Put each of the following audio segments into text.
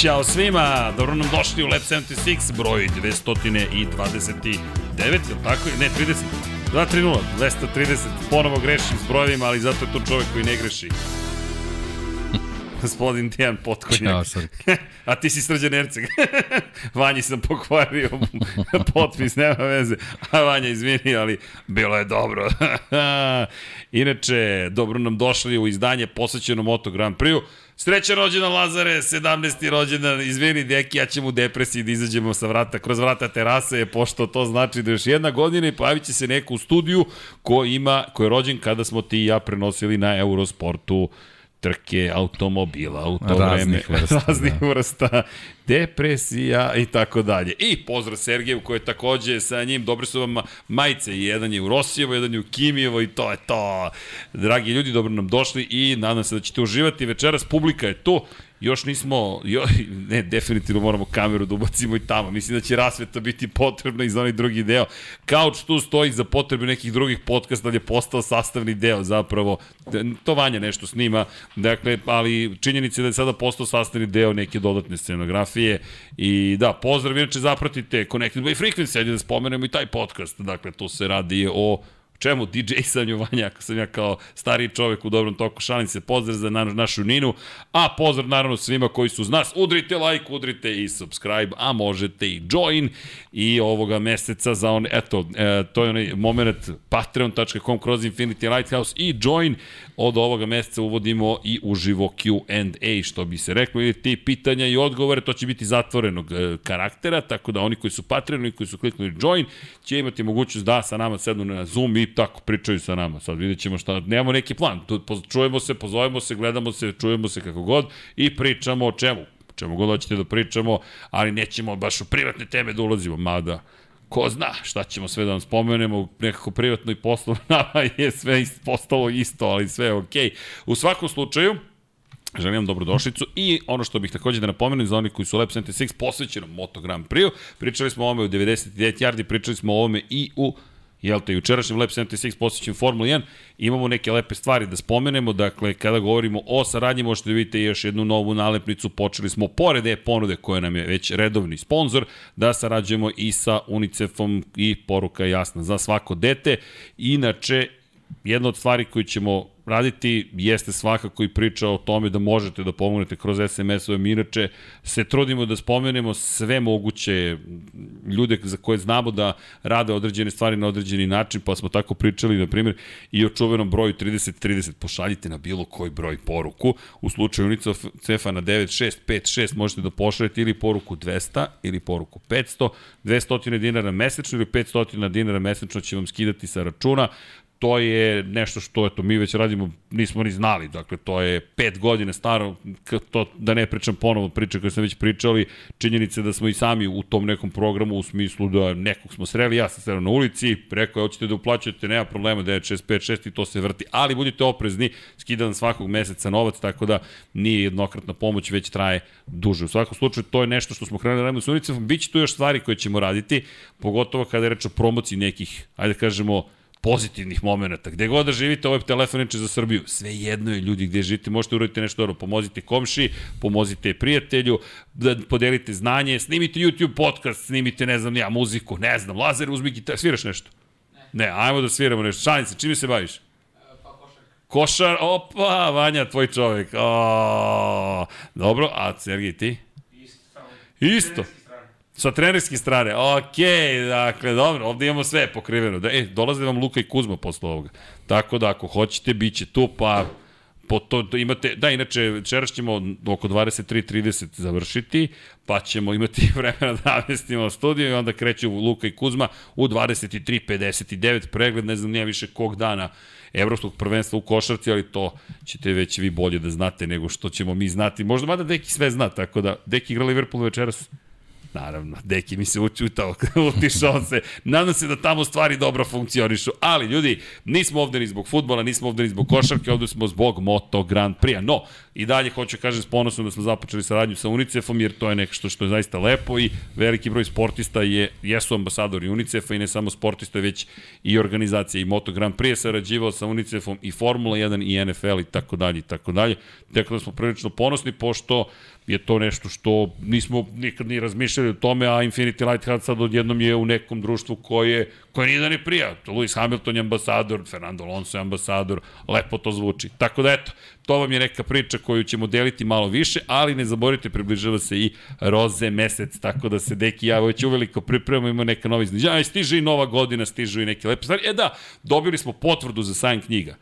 Ćao svima, dobro nam došli u Lab 76, broj 229, je li tako? Ne, 30. 230, 230, ponovo grešim s brojevima, ali zato je to čovek koji ne greši. Gospodin Dejan Potkonjak. Ćao, Srki. A ti si Srđan Erceg. Vanji sam pokvario potpis, nema veze. A Vanja, izvini, ali bilo je dobro. Inače, dobro nam došli u izdanje posvećeno Moto Grand Prix-u. Srećan rođendan Lazare, 17. rođendan, izvini deki, ja ćemo u depresiji da izađemo sa vrata, kroz vrata terase, pošto to znači da još jedna godina i pojavit će se neko u studiju ko ima, ko je rođen kada smo ti i ja prenosili na Eurosportu trke automobila u to Raznih vreme. vrsta, Raznih da. vrsta, depresija i tako dalje. I pozdrav Sergeju koji je takođe sa njim, dobre su vam majice, jedan je u Rosijevo, jedan je u Kimijevo i to je to. Dragi ljudi, dobro nam došli i nadam se da ćete uživati. Večeras publika je tu, još nismo, jo, ne, definitivno moramo kameru da ubacimo i tamo. Mislim da će rasveta biti potrebna i za onaj drugi deo. Couch tu stoji za potrebe nekih drugih podcasta, ali je postao sastavni deo zapravo. To Vanja nešto snima, dakle, ali činjenica je da je sada postao sastavni deo neke dodatne scenografije i da, pozdrav, inače zapratite Connected by Frequency, ajde da spomenemo i taj podcast, dakle, tu se radi o čemu DJ Sanju Vanja, ako sam ja kao stariji čovek u dobrom toku, šalim se, pozdrav za na, našu Ninu, a pozdrav naravno svima koji su uz nas, udrite like, udrite i subscribe, a možete i join i ovoga meseca za on, eto, e, to je onaj moment patreon.com kroz Infinity Lighthouse i join. Od ovoga meseca uvodimo i uživo Q&A, što bi se reklo, ili ti pitanja i odgovore, to će biti zatvorenog e, karaktera, tako da oni koji su Patreon i koji su kliknuli join, će imati mogućnost da sa nama sednu na Zoom i tako pričaju sa nama. Sad vidjet ćemo šta, nemamo neki plan, tu, čujemo se, pozovemo se, gledamo se, čujemo se kako god i pričamo o čemu čemu god hoćete da pričamo, ali nećemo baš u privatne teme da ulazimo, mada ko zna šta ćemo sve da vam spomenemo, nekako privatno i poslovno nama je sve postalo isto, ali sve je okej. U svakom slučaju, Želim vam dobrodošlicu i ono što bih takođe da napomenem za oni koji su Lab 76 posvećeno Moto Grand Prix-u, pričali smo o ovome u 99 yardi, pričali smo o ovome i u jel te, jučerašnjem Lab 76 posvećen Formula 1, imamo neke lepe stvari da spomenemo, dakle, kada govorimo o saradnji, možete da vidite još jednu novu nalepnicu, počeli smo, pored e ponude koja nam je već redovni sponsor, da sarađujemo i sa UNICEF-om i poruka jasna za svako dete. Inače, jedna od stvari koju ćemo raditi jeste svakako i priča o tome da možete da pomognete kroz SMS-ove. Mi inače se trudimo da spomenemo sve moguće ljude za koje znamo da rade određene stvari na određeni način, pa smo tako pričali, na primjer, i o čuvenom broju 3030. Pošaljite na bilo koji broj poruku. U slučaju UNICEF-a na 9656 možete da pošaljete ili poruku 200 ili poruku 500, 200 dinara mesečno ili 500 dinara mesečno će vam skidati sa računa to je nešto što eto mi već radimo, nismo ni znali, dakle to je pet godina staro, to, da ne pričam ponovo priče koje sam već pričali, činjenice da smo i sami u tom nekom programu u smislu da nekog smo sreli, ja sam sreo na ulici, rekao je hoćete da uplaćujete, nema problema, 9656 i to se vrti, ali budite oprezni, skidam svakog meseca novac, tako da nije jednokratna pomoć, već traje duže. U svakom slučaju to je nešto što smo krenuli da radimo s unicom, bit će tu još stvari koje ćemo raditi, pogotovo kada je reč o promociji nekih, ajde da kažemo, pozitivnih momenta. Gde god da živite, ovaj telefon je za Srbiju. Sve jedno je ljudi gde živite, možete uraditi nešto dobro. Pomozite komši, pomozite prijatelju, da podelite znanje, snimite YouTube podcast, snimite, ne znam, ja, muziku, ne znam, lazer, uzmi gitar, sviraš nešto? Ne, ajmo da sviramo nešto. Šalim se, čime se baviš? Košar, opa, Vanja, tvoj čovek. O, dobro, a Sergij, ti? Isto. Sa trenerske strane, okej, dakle, dobro, ovde imamo sve pokriveno. Da, e, dolaze vam Luka i Kuzma posle ovoga. Tako da, ako hoćete, bit će tu, pa po to, to imate, da, inače, večeras ćemo oko 23.30 završiti, pa ćemo imati vremena da namestimo studiju i onda kreću Luka i Kuzma u 23.59 pregled, ne znam, nije više kog dana evropskog prvenstva u košarci, ali to ćete već vi bolje da znate nego što ćemo mi znati. Možda mada Deki sve zna, tako da, Deki igra Liverpool večeras? Naravno, deki mi se učutao, utišao se. Nadam se da tamo stvari dobro funkcionišu. Ali, ljudi, nismo ovde ni zbog futbola, nismo ovde ni zbog košarke, ovde smo zbog Moto Grand Prix. No, i dalje hoću kažem s ponosom da smo započeli saradnju sa UNICEF-om, jer to je nešto što je zaista lepo i veliki broj sportista je, jesu ambasadori UNICEF-a i ne samo sportista, već i organizacije. I Moto Grand Prix je sarađivao sa UNICEF-om i Formula 1 i NFL i tako dalje i tako dalje. Tako da smo prilično ponosni, pošto je to nešto što nismo nikad ni razmišljali o tome, a Infinity Lighthouse sad odjednom je u nekom društvu koje, koje nije da ne prija. Lewis Hamilton je ambasador, Fernando Alonso je ambasador, lepo to zvuči. Tako da eto, to vam je neka priča koju ćemo deliti malo više, ali ne zaboravite, približava se i roze mesec, tako da se deki ja već uveliko pripremamo, ima neka nova izneđa, stiže i nova godina, stižu i neke lepe stvari. E da, dobili smo potvrdu za sajn knjiga.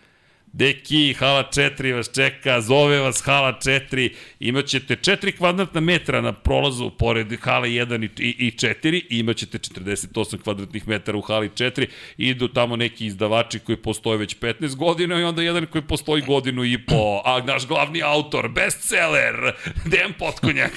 Deki, hala 4 vas čeka, zove vas hala 4, imaćete 4 kvadratna metra na prolazu pored hale 1 i, i 4, imaćete 48 kvadratnih metara u hali 4, idu tamo neki izdavači koji postoje već 15 godina i onda jedan koji postoji godinu i po, a naš glavni autor, bestseller, Dejan Potkonjak.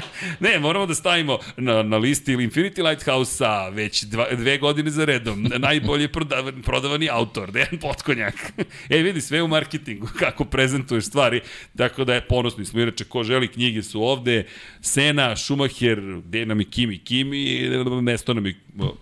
ne, moramo da stavimo na, na listi Infinity Lighthouse-a već dva, dve godine za redom, najbolje prodavan, prodavani autor, Dejan Potkonjak. e, vidi, sve u marketingu, kako prezentuješ stvari, tako da je ponosni smo. Inače, ko želi, knjige su ovde, Sena, Schumacher, gde nam je Kimi, Kimi, mesto nam je,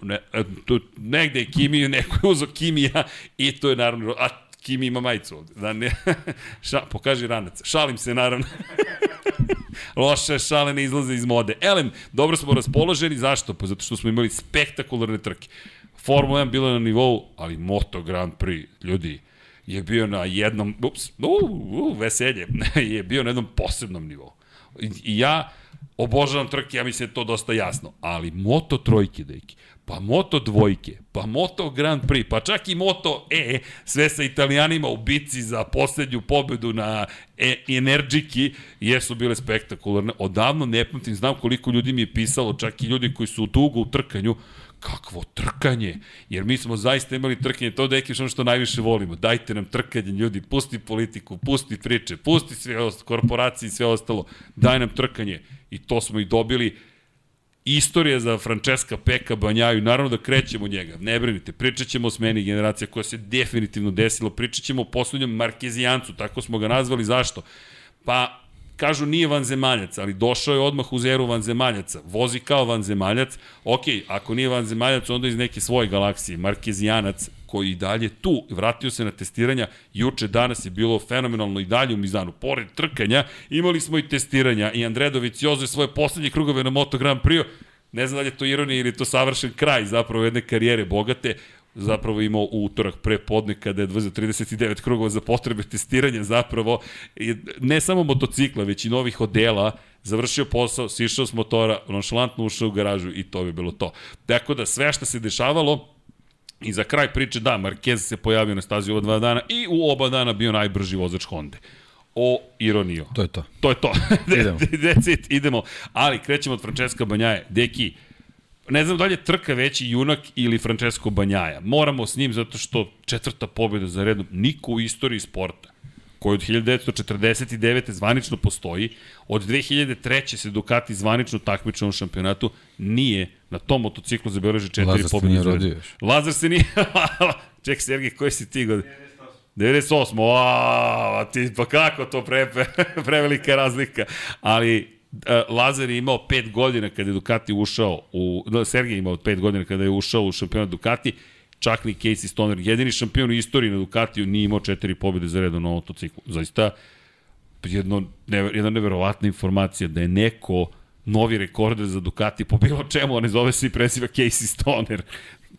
ne, tu, negde je Kimi, neko je uzo Kimija i to je naravno, a Kimi ima majicu ovde. Da ne, ša, pokaži ranac. Šalim se, naravno. Loše šale ne izlaze iz mode. Elem, dobro smo raspoloženi, zašto? Pa zato što smo imali spektakularne trke. Formula 1 bila na nivou, ali Moto Grand Prix, ljudi, je bio na jednom, ups, uh, uh, veselje, je bio na jednom posebnom nivou. I ja obožavam trke, ja mislim da je to dosta jasno, ali Moto trojke, deki, pa Moto dvojke, pa Moto Grand Prix, pa čak i Moto E, sve sa italijanima u bici za poslednju pobedu na e, Energiki, jesu bile spektakularne. Odavno ne pamtim, znam koliko ljudi mi je pisalo, čak i ljudi koji su u tugu u trkanju, kakvo trkanje, jer mi smo zaista imali trkanje, to je ono što najviše volimo, dajte nam trkanje ljudi, pusti politiku, pusti priče, pusti sve ostalo, korporacije i sve ostalo, daj nam trkanje. I to smo i dobili, istorija za Francesca Peka Banjaju, naravno da krećemo njega, ne brinite, pričat ćemo o smeni generacija koja se definitivno desilo, pričat ćemo o poslednjem Markezijancu, tako smo ga nazvali, zašto? Pa Kažu nije vanzemaljac, ali došao je odmah uz eru vanzemaljaca. Vozi kao vanzemaljac. Ok, ako nije vanzemaljac, onda iz neke svoje galaksije. Markezijanac, koji i dalje tu, vratio se na testiranja, juče, danas je bilo fenomenalno i dalje u Mizanu. Pored trkanja, imali smo i testiranja i Andredović Joze svoje poslednje krugove na Moto Grand Prix, ne znam da li je to ironija ili to savršen kraj zapravo jedne karijere bogate, zapravo imao u utorak pre podne kada je 39 krugova za potrebe testiranja zapravo ne samo motocikla već i novih odela završio posao, sišao s motora, nonšalantno ušao u garažu i to bi bilo to. Tako da sve što se dešavalo, I za kraj priče, da, Marquez se pojavio na stazi ova dva dana i u oba dana bio najbrži vozač Honda. O ironiju. To je to. To je to. idemo. That's it, idemo. Ali krećemo od Francesca Banjaje. Deki, ne znam da li je trka veći junak ili Francesco Banjaja. Moramo s njim zato što četvrta pobjeda za redom niko u istoriji sporta koji od 1949. zvanično postoji, od 2003. se Ducati zvanično takmiča u šampionatu, nije na tom motociklu zabeleži četiri pobjede. Lazar se nije rodio još. Lazar se nije... Ček, Sergij, koji si ti god? 98. Wow, ti, pa kako to pre, prevelika razlika. Ali Lazar je imao 5 godina kada je Ducati ušao u, da, Sergej je imao 5 godina kada je ušao u šampionat Ducati, čak ni Casey Stoner, jedini šampion u istoriji na Ducatiju nije imao četiri pobjede za redom na motociklu. Zaista, jedno, ne, jedna neverovatna informacija da je neko novi rekorde za Ducati po bilo čemu, a ne zove se i preziva Casey Stoner.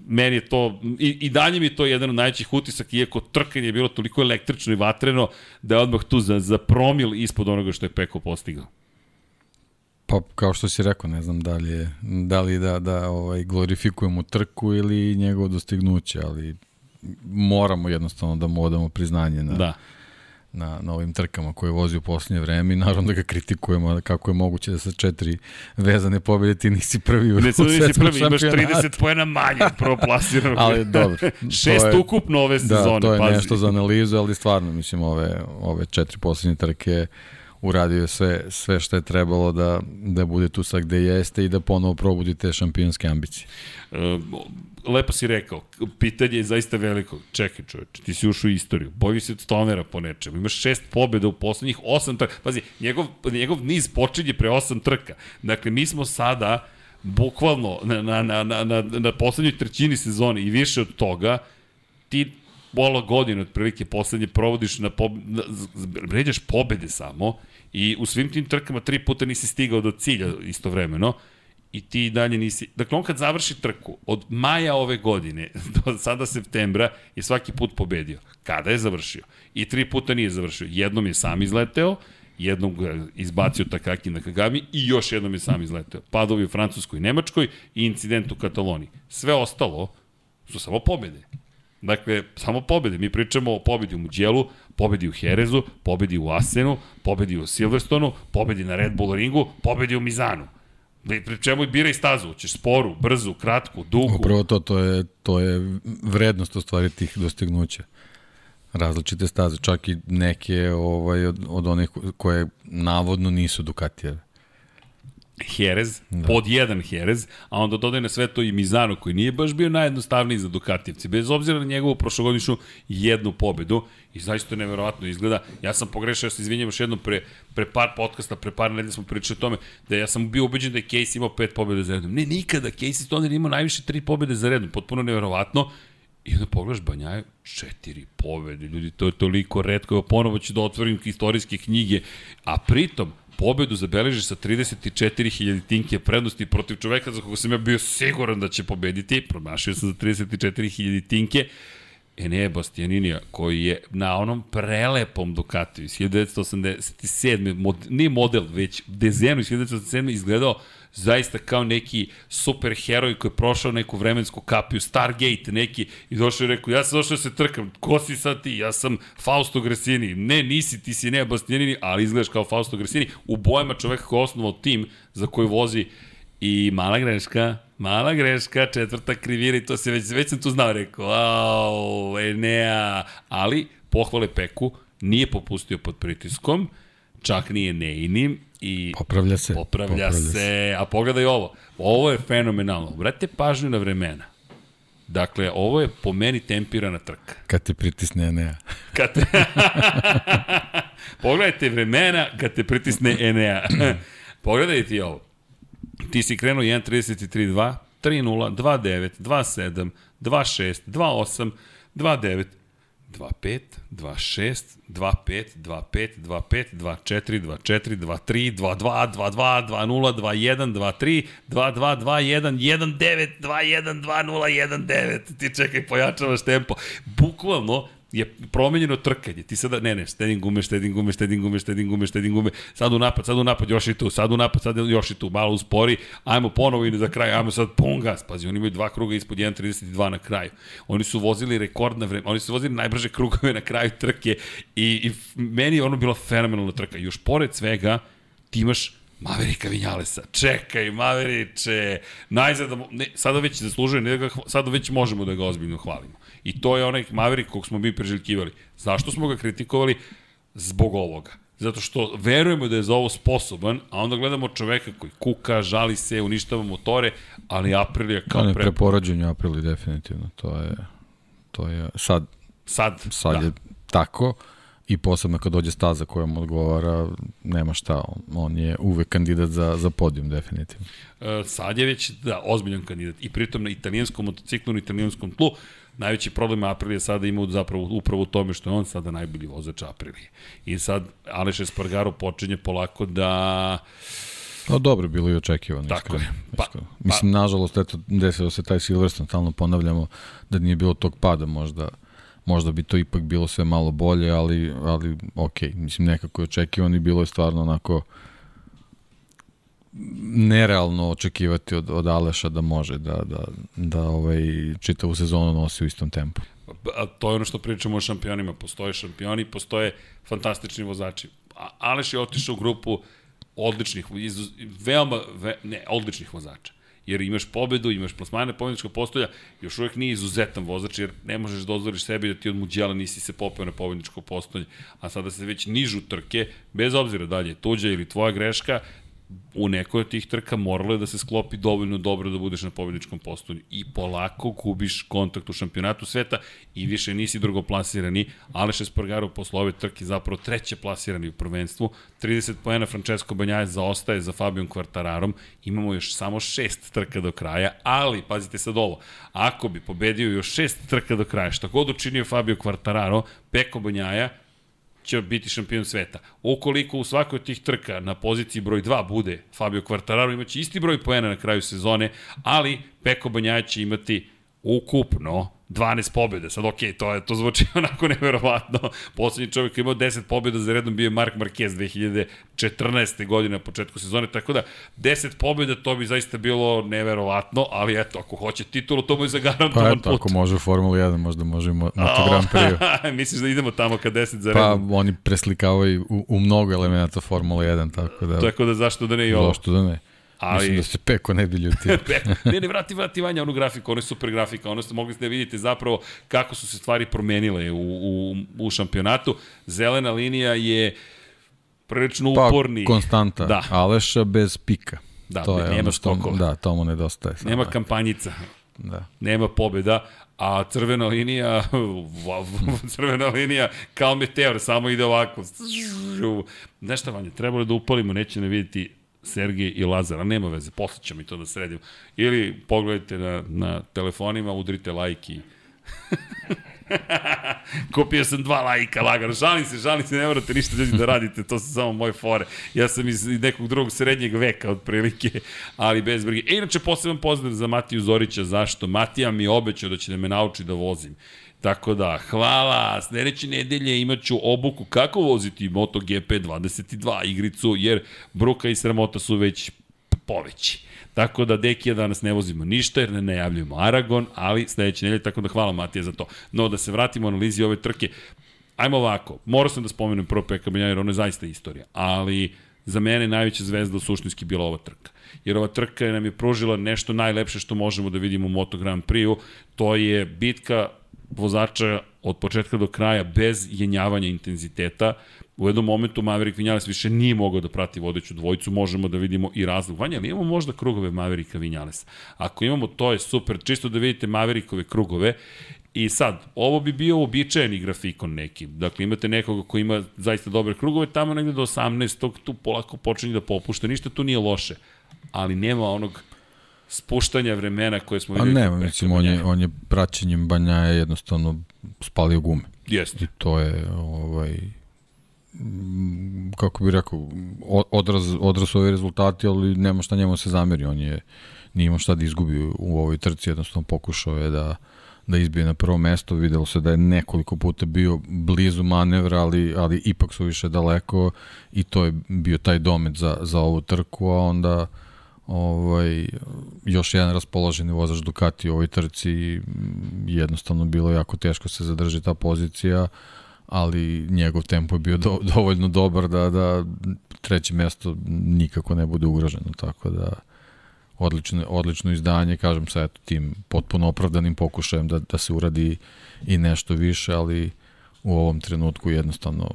Meni je to, i, i dalje mi je to jedan od najvećih utisaka, iako trkanje je bilo toliko električno i vatreno, da je odmah tu za, za promil ispod onoga što je Peko postigao. Pa kao što si rekao, ne znam da li, je, da, li da, da ovaj, glorifikujemo trku ili njegovo dostignuće, ali moramo jednostavno da mu odamo priznanje na, da. na, na ovim trkama koje vozi u poslednje vreme i naravno da ga kritikujemo kako je moguće da sa četiri vezane pobjede ti nisi prvi u, ne, u nisi prvi, imaš 30 pojena manje prvo plasiranog. ali dobro. Šest je, ukupno ove sezone. Da, to je pazi. nešto za analizu, ali stvarno, mislim, ove, ove četiri poslednje trke uradio sve, sve što je trebalo da, da bude tu sad gde jeste i da ponovo probudi te šampionske ambicije. E, lepo si rekao, pitanje je zaista veliko. Čekaj čoveč, ti si ušao u istoriju, boji se od Stonera po nečemu, imaš šest pobjeda u poslednjih osam trka. Pazi, njegov, njegov niz počinje pre osam trka. Dakle, mi smo sada bukvalno na, na, na, na, na, na poslednjoj trećini sezone i više od toga, ti pola godine otprilike poslednje provodiš na, pob... na vređaš pobede samo i u svim tim trkama tri puta nisi stigao do cilja istovremeno i ti dalje nisi... Dakle, on kad završi trku, od maja ove godine do sada septembra je svaki put pobedio. Kada je završio? I tri puta nije završio. Jednom je sam izleteo, jednom ga izbacio Takaki na Kagami i još jednom je sam izleteo. Padovi u Francuskoj i Nemačkoj i incident u Kataloniji. Sve ostalo su samo pobede. Dakle, samo pobede. Mi pričamo o pobedi u Muđelu, pobedi u Herezu, pobedi u Asenu, pobedi u Silverstonu, pobedi na Red Bull ringu, pobedi u Mizanu. Pri čemu biraj stazu, hoćeš sporu, brzu, kratku, dugu. Upravo to, to je, to je vrednost ostvari tih dostignuća. Različite staze, čak i neke ovaj, od, od onih koje navodno nisu Ducatijeve. Jerez, da. pod jedan Jerez, a onda dodaje na sve to i Mizano koji nije baš bio najjednostavniji za Dukatijevci, bez obzira na njegovu prošlogodišnju jednu pobedu i zaista neverovatno izgleda. Ja sam pogrešao, ja se izvinjam još jednom pre, pre par podcasta, pre par nedelja smo pričali o tome da ja sam bio ubeđen da je Casey imao pet pobjede za redom. Ne, nikada, Casey Stoner imao najviše tri pobjede za redom, potpuno neverovatno. I onda pogledaš Banjaju, četiri pobede, ljudi, to je toliko redko, ponovo ću da otvorim istorijske knjige, a pritom, pobedu zabeleži sa 34.000 tinke prednosti protiv čoveka za koga sam ja bio siguran da će pobediti. Promašio sam za 34.000 tinke. Enea Bastianinija, koji je na onom prelepom Ducatiju iz 1987. Mod, nije model, već dezenu iz 1987. izgledao zaista kao neki super heroj koji je prošao neku vremensku kapiju, Stargate neki, i došao i rekao, ja sam došao da se trkam, ko si sad ti? Ja sam Fausto Gresini. Ne, nisi, ti si ne Bastianini, ali izgledaš kao Fausto Gresini. U bojama čoveka koji je osnovao tim za koji vozi i mala greška, mala greška, četvrta krivira i to se već, već sam tu znao, rekao, au, Enea, ali pohvale Peku, nije popustio pod pritiskom, čak nije neinim i popravlja se. Popravlja, popravlja se. se. A pogledaj ovo. Ovo je fenomenalno. Brate pažnju na vremena. Dakle, ovo je po meni tempirana trka. Kad te pritisne Enea. Kad te... Pogledajte vremena kad te pritisne Enea. Pogledajte ti ovo. Ti si krenuo 1.33.2, 3.0, 2.9, 2.7, 2.6, 2.8, 2.9, 2-5, 2-6, 2-5, 2-5, 2-5, 2-4, 2-4, 2-3, 2-2, 2-2, 2-0, 2-1, 2-3, 2-2, 2-1, 1-9, 2-1, 2-0, 1-9. Ti čekaj, pojačavaš tempo. Bukvalno, je promenjeno trkanje. Ti sada, ne, ne, štedim gume, štedim gume, štedim gume, štedim gume, štedim gume. Sad u napad, sad u napad, još i tu, sad u napad, sad još i tu, malo uspori. Ajmo ponovo i za kraj, ajmo sad pun gas. Pazi, oni imaju dva kruga ispod 1.32 na kraju. Oni su vozili rekordna vreme, oni su vozili najbrže krugove na kraju trke i, i meni je ono bilo fenomenalna trka. Još pored svega, ti imaš Maverika Vinjalesa. Čekaj, Maveriče. Najzad, da ne, sada već zaslužuje, da sada već možemo da ga ozbiljno hvalimo. I to je onaj Maverick kog smo mi preželjkivali. Zašto smo ga kritikovali? Zbog ovoga. Zato što verujemo da je za ovo sposoban, a onda gledamo čoveka koji kuka, žali se, uništava motore, ali Aprilija kao pre... preporađenju Aprili definitivno. To je, to je sad, sad, sad da. je tako i posebno kad dođe staza koja mu odgovara, nema šta, on, on je uvek kandidat za, za podijum, definitivno. E, sad je već, da, ozbiljan kandidat i pritom na italijanskom motociklu, na italijanskom tlu, najveći problem Aprilije sada ima zapravo upravo u tome što je on sada najbolji vozač Aprilije. I sad Aleš Espargaro počinje polako da... Pa dobro, bilo i očekivano. Tako iskreno, je. Pa, iskreno. Mislim, pa, nažalost, eto, desilo se taj Silverstone, stalno ponavljamo da nije bilo tog pada možda možda bi to ipak bilo sve malo bolje, ali, ali ok, mislim nekako je očekivano i bilo je stvarno onako nerealno očekivati od, od Aleša da može da, da, da ovaj, čitavu sezonu nosi u istom tempu. A to je ono što pričamo o šampionima. Postoje šampioni, postoje fantastični vozači. A Aleš je otišao u grupu odličnih, izuz, veoma, ve, ne, odličnih vozača. jer imaš pobedu, imaš plasmane pobedničkog postolja, još uvek nije izuzetan vozač, jer ne možeš da dozvoriš sebi da ti od Muđela nisi se popeo na pobedničko postolje, a sada se već nižu trke, bez obzira da li je tuđa ili tvoja greška, u nekoj od tih trka moralo je da se sklopi dovoljno dobro da budeš na pobjedičkom postolju i polako gubiš kontakt u šampionatu sveta i više nisi drugoplasirani. Aleš Espargaro posle ove trke zapravo treće plasirani u prvenstvu. 30 poena Francesco Banjaje zaostaje za Fabijom Kvartararom. Imamo još samo šest trka do kraja, ali pazite sad ovo. Ako bi pobedio još šest trka do kraja, šta god učinio Fabio Kvartararo, Peko Banjaja će biti šampion sveta. Ukoliko u svakoj od tih trka na poziciji broj 2 bude Fabio Quartararo, imaće isti broj poena na kraju sezone, ali Peko Banjaja će imati ukupno 12 pobjede. Sad, ok, to, je, to zvuči onako neverovatno. Poslednji čovjek imao 10 pobjeda za redom bio je Mark Marquez 2014. godine na početku sezone, tako da 10 pobjeda to bi zaista bilo neverovatno, ali eto, ako hoće titulu, to mu je zagarantovan pa, eto, put. ako može u Formula 1, možda može i Moto Grand Prix. Misliš da idemo tamo ka 10 za redom? Pa, oni preslikavaju u, u mnogo elemenata Formula 1, tako da... Tako da zašto da ne i ovo? Zašto da ne? Ali... Mislim da se Peko ne bi ljutio. ne, ne, vrati, vrati Vanja onu grafiku, ono je super grafika, ono ste mogli da vidite zapravo kako su se stvari promenile u, u, u šampionatu. Zelena linija je prilično pa, uporni. konstanta, da. Aleša bez pika. Da, to je nema ono što, skokova. Da, to mu nedostaje. Sada. Nema kampanjica. Da. Nema pobeda, a crvena linija, crvena linija kao meteor, samo ide ovako. Znaš šta, Vanja, trebalo da upalimo, neće ne vidjeti Sergej i Lazar, a nema veze, posle ćemo i to da sredimo. Ili pogledajte na, na telefonima, udrite like i... Kupio sam dva lajka lagano. Žalim se, žalim se, ne morate ništa ljudi da radite, to su samo moje fore. Ja sam iz nekog drugog srednjeg veka otprilike, ali bez brige. E, inače, poseban pozdrav za Matiju Zorića, zašto? Matija mi je obećao da će da me nauči da vozim. Tako da, hvala, sledeće nedelje imaću obuku kako voziti MotoGP 22 igricu, jer bruka i sramota su već poveći. Tako da, deki, ja danas ne vozimo ništa jer ne najavljujemo Aragon, ali sledeće nedelje, tako da hvala Matija za to. No, da se vratimo analizi ove trke. Ajmo ovako, morao sam da spomenem prvo Peka Benja, jer ono je zaista istorija, ali za mene najveća zvezda u suštinski bila ova trka. Jer ova trka nam je pružila nešto najlepše što možemo da vidimo u Moto Grand Prix-u, to je bitka vozača od početka do kraja bez jenjavanja intenziteta. U jednom momentu Maverick Vinales više nije mogao da prati vodeću dvojicu, možemo da vidimo i razlog. Vanja, ali imamo možda krugove Mavericka Vinales? Ako imamo, to je super, čisto da vidite Maverickove krugove. I sad, ovo bi bio uobičajeni grafikon neki. Dakle, imate nekoga ko ima zaista dobre krugove, tamo negde do 18. tu polako počinje da popušta. Ništa tu nije loše, ali nema onog spuštanja vremena koje smo videli. A ne, mislim, on je, on je praćenjem Banjaja jednostavno spalio gume. Jeste. I to je, ovaj, kako bih rekao, odraz, odraz ove rezultati, ali nema šta njemu se zameri. On je, nije imao šta da izgubi u ovoj trci, jednostavno pokušao je da, da izbije na prvo mesto. Videlo se da je nekoliko puta bio blizu manevra, ali, ali ipak su više daleko i to je bio taj domet za, za ovu trku, a onda ovaj, još jedan raspoloženi vozač Ducati u ovoj trci jednostavno bilo jako teško se zadrži ta pozicija ali njegov tempo je bio do, dovoljno dobar da, da treće mesto nikako ne bude ugroženo tako da odlično, odlično izdanje kažem sa eto, tim potpuno opravdanim pokušajem da, da se uradi i nešto više ali u ovom trenutku jednostavno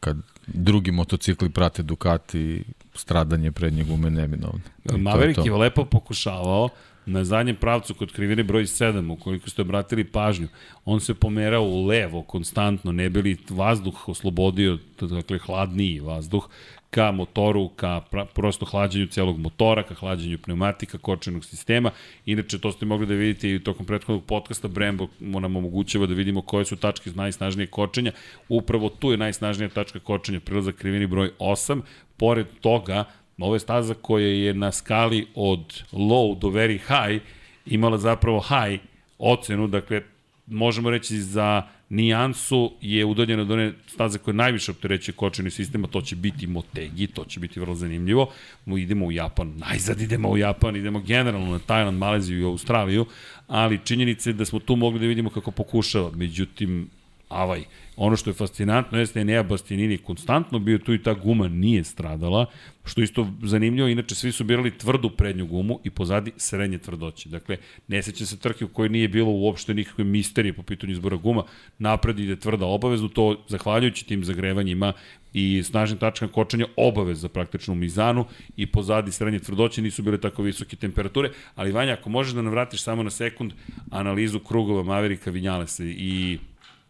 kad drugi motocikli prate Ducati stradanje prednje gume neminovno. Maverick je, je lepo pokušavao na zadnjem pravcu kod krivine broj 7, ukoliko ste obratili pažnju, on se pomerao u levo konstantno, ne bili vazduh oslobodio, dakle hladniji vazduh, ka motoru, ka prosto hlađenju celog motora, ka hlađenju pneumatika, kočenog sistema. Inače, to ste mogli da vidite i tokom prethodnog podcasta, Brembo nam omogućava da vidimo koje su tačke najsnažnije kočenja. Upravo tu je najsnažnija tačka kočenja, prilazak krivini broj 8. Pored toga, ovo je staza koja je na skali od low do very high imala zapravo high ocenu, dakle, možemo reći za nijansu je udaljena od one staze koje najviše optereće kočeni a to će biti Motegi, to će biti vrlo zanimljivo. Mu idemo u Japan, najzad idemo u Japan, idemo generalno na Tajland, Maleziju i Australiju, ali činjenica je da smo tu mogli da vidimo kako pokušava. Međutim, avaj. Ono što je fascinantno jeste Enea Bastianini konstantno bio tu i ta guma nije stradala, što isto zanimljivo, inače svi su birali tvrdu prednju gumu i pozadi srednje tvrdoće. Dakle, ne seća se trke u kojoj nije bilo uopšte nikakve misterije po pitanju izbora guma, napred ide tvrda obavezno, to zahvaljujući tim zagrevanjima i snažnim tačkama kočenja obaveza praktično u mizanu i pozadi srednje tvrdoće nisu bile tako visoke temperature, ali Vanja, ako možeš da nam vratiš samo na sekund analizu krugova Maverika Vinjalesa i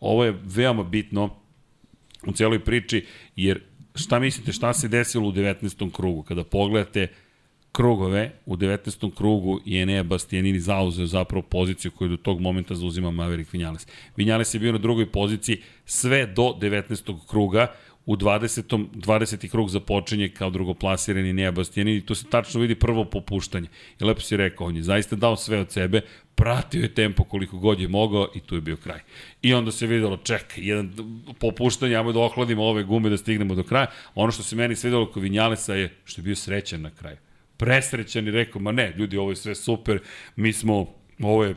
Ovo je veoma bitno u celoj priči, jer šta mislite šta se desilo u 19. krugu? Kada pogledate krugove, u 19. krugu je Enea Bastianini zauzeo zapravo poziciju koju do tog momenta zauzima Maverick Vinales. Vinales je bio na drugoj poziciji sve do 19. kruga, u 20. 20. krug započenje kao drugoplasirani Nea Bastianini i tu se tačno vidi prvo popuštanje. I lepo si rekao, on je zaista dao sve od sebe, pratio je tempo koliko god je mogao i tu je bio kraj. I onda se videlo, čekaj, jedan popuštanje, ajmo da ohladimo ove gume da stignemo do kraja. Ono što se meni svidelo kod Vinjalesa je što je bio srećan na kraju. Presrećan i rekao, ma ne, ljudi, ovo je sve super, mi smo, ovo je,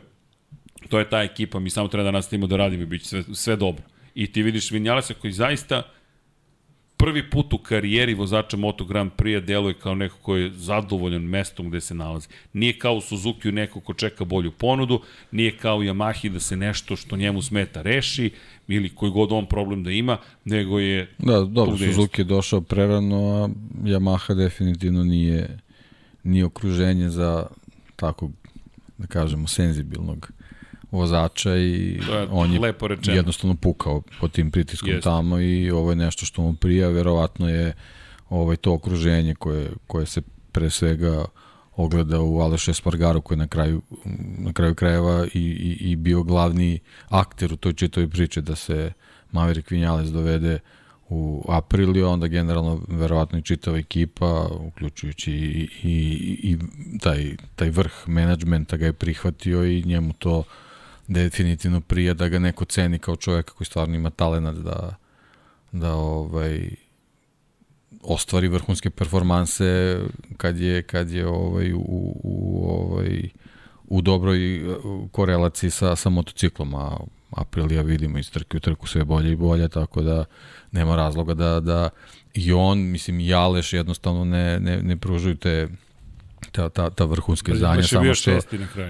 to je ta ekipa, mi samo treba da nastavimo da radimo i bit će sve, sve dobro. I ti vidiš Vinjalesa koji zaista, prvi put u karijeri vozača Moto Grand Prix deluje kao neko ko je zadovoljan mestom gde se nalazi. Nije kao u Suzuki neko ko čeka bolju ponudu, nije kao u Yamahi da se nešto što njemu smeta reši, ili koji god on problem da ima, nego je... Da, dobro, Suzuki je došao prerano, a Yamaha definitivno nije, nije okruženje za tako, da kažemo, senzibilnog vozača i on je lepo rečeno. jednostavno pukao pod tim pritiskom Jest. tamo i ovo je nešto što mu prija, verovatno je ovaj to okruženje koje, koje se pre svega ogleda u Aleše Spargaru koji je na kraju, na kraju krajeva i, i, i bio glavni akter u toj čitoj priče da se Maverick Vinales dovede u aprili, onda generalno verovatno i čitava ekipa, uključujući i, i, i taj, taj vrh menadžmenta ga je prihvatio i njemu to definitivno prija da ga neko ceni kao čoveka koji stvarno ima talenat da, da ovaj, ostvari vrhunske performanse kad je kad je ovaj u, u ovaj u dobroj korelaciji sa sa motociklom a Aprilija vidimo iz trke u trku sve bolje i bolje tako da nema razloga da da i on mislim i Aleš jednostavno ne ne ne pružaju te ta, ta, ta vrhunska izdanja. samo što,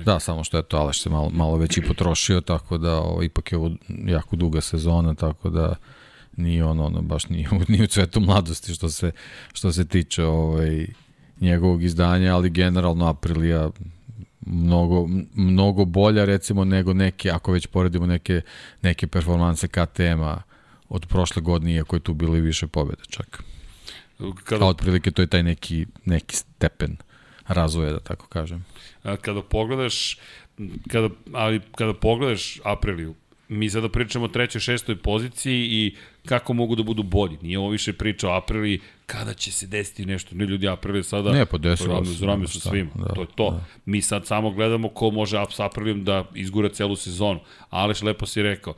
da, samo što je to Aleš se malo, malo već i potrošio, tako da o, ipak je ovo jako duga sezona, tako da nije ono, ono baš nije, nije u cvetu mladosti što se, što se tiče ovaj, njegovog izdanja, ali generalno Aprilija mnogo, mnogo bolja recimo nego neke, ako već poredimo neke, neke performanse KTM-a od prošle godine, iako je tu bilo i više pobjede čak. Kada... A otprilike to je taj neki, neki stepen razvoja, da tako kažem. Kada pogledaš, kada, ali kada pogledaš Apriliju, mi sada pričamo o trećoj, šestoj poziciji i kako mogu da budu bolji. Nije ovo više priča o Aprili, kada će se desiti nešto. Ne ljudi Aprili sada... Ne, pa desilo se. Zrame sa svima. Da, to je to. Da. Mi sad samo gledamo ko može s Aprilijom da izgura celu sezonu. Aleš lepo si rekao.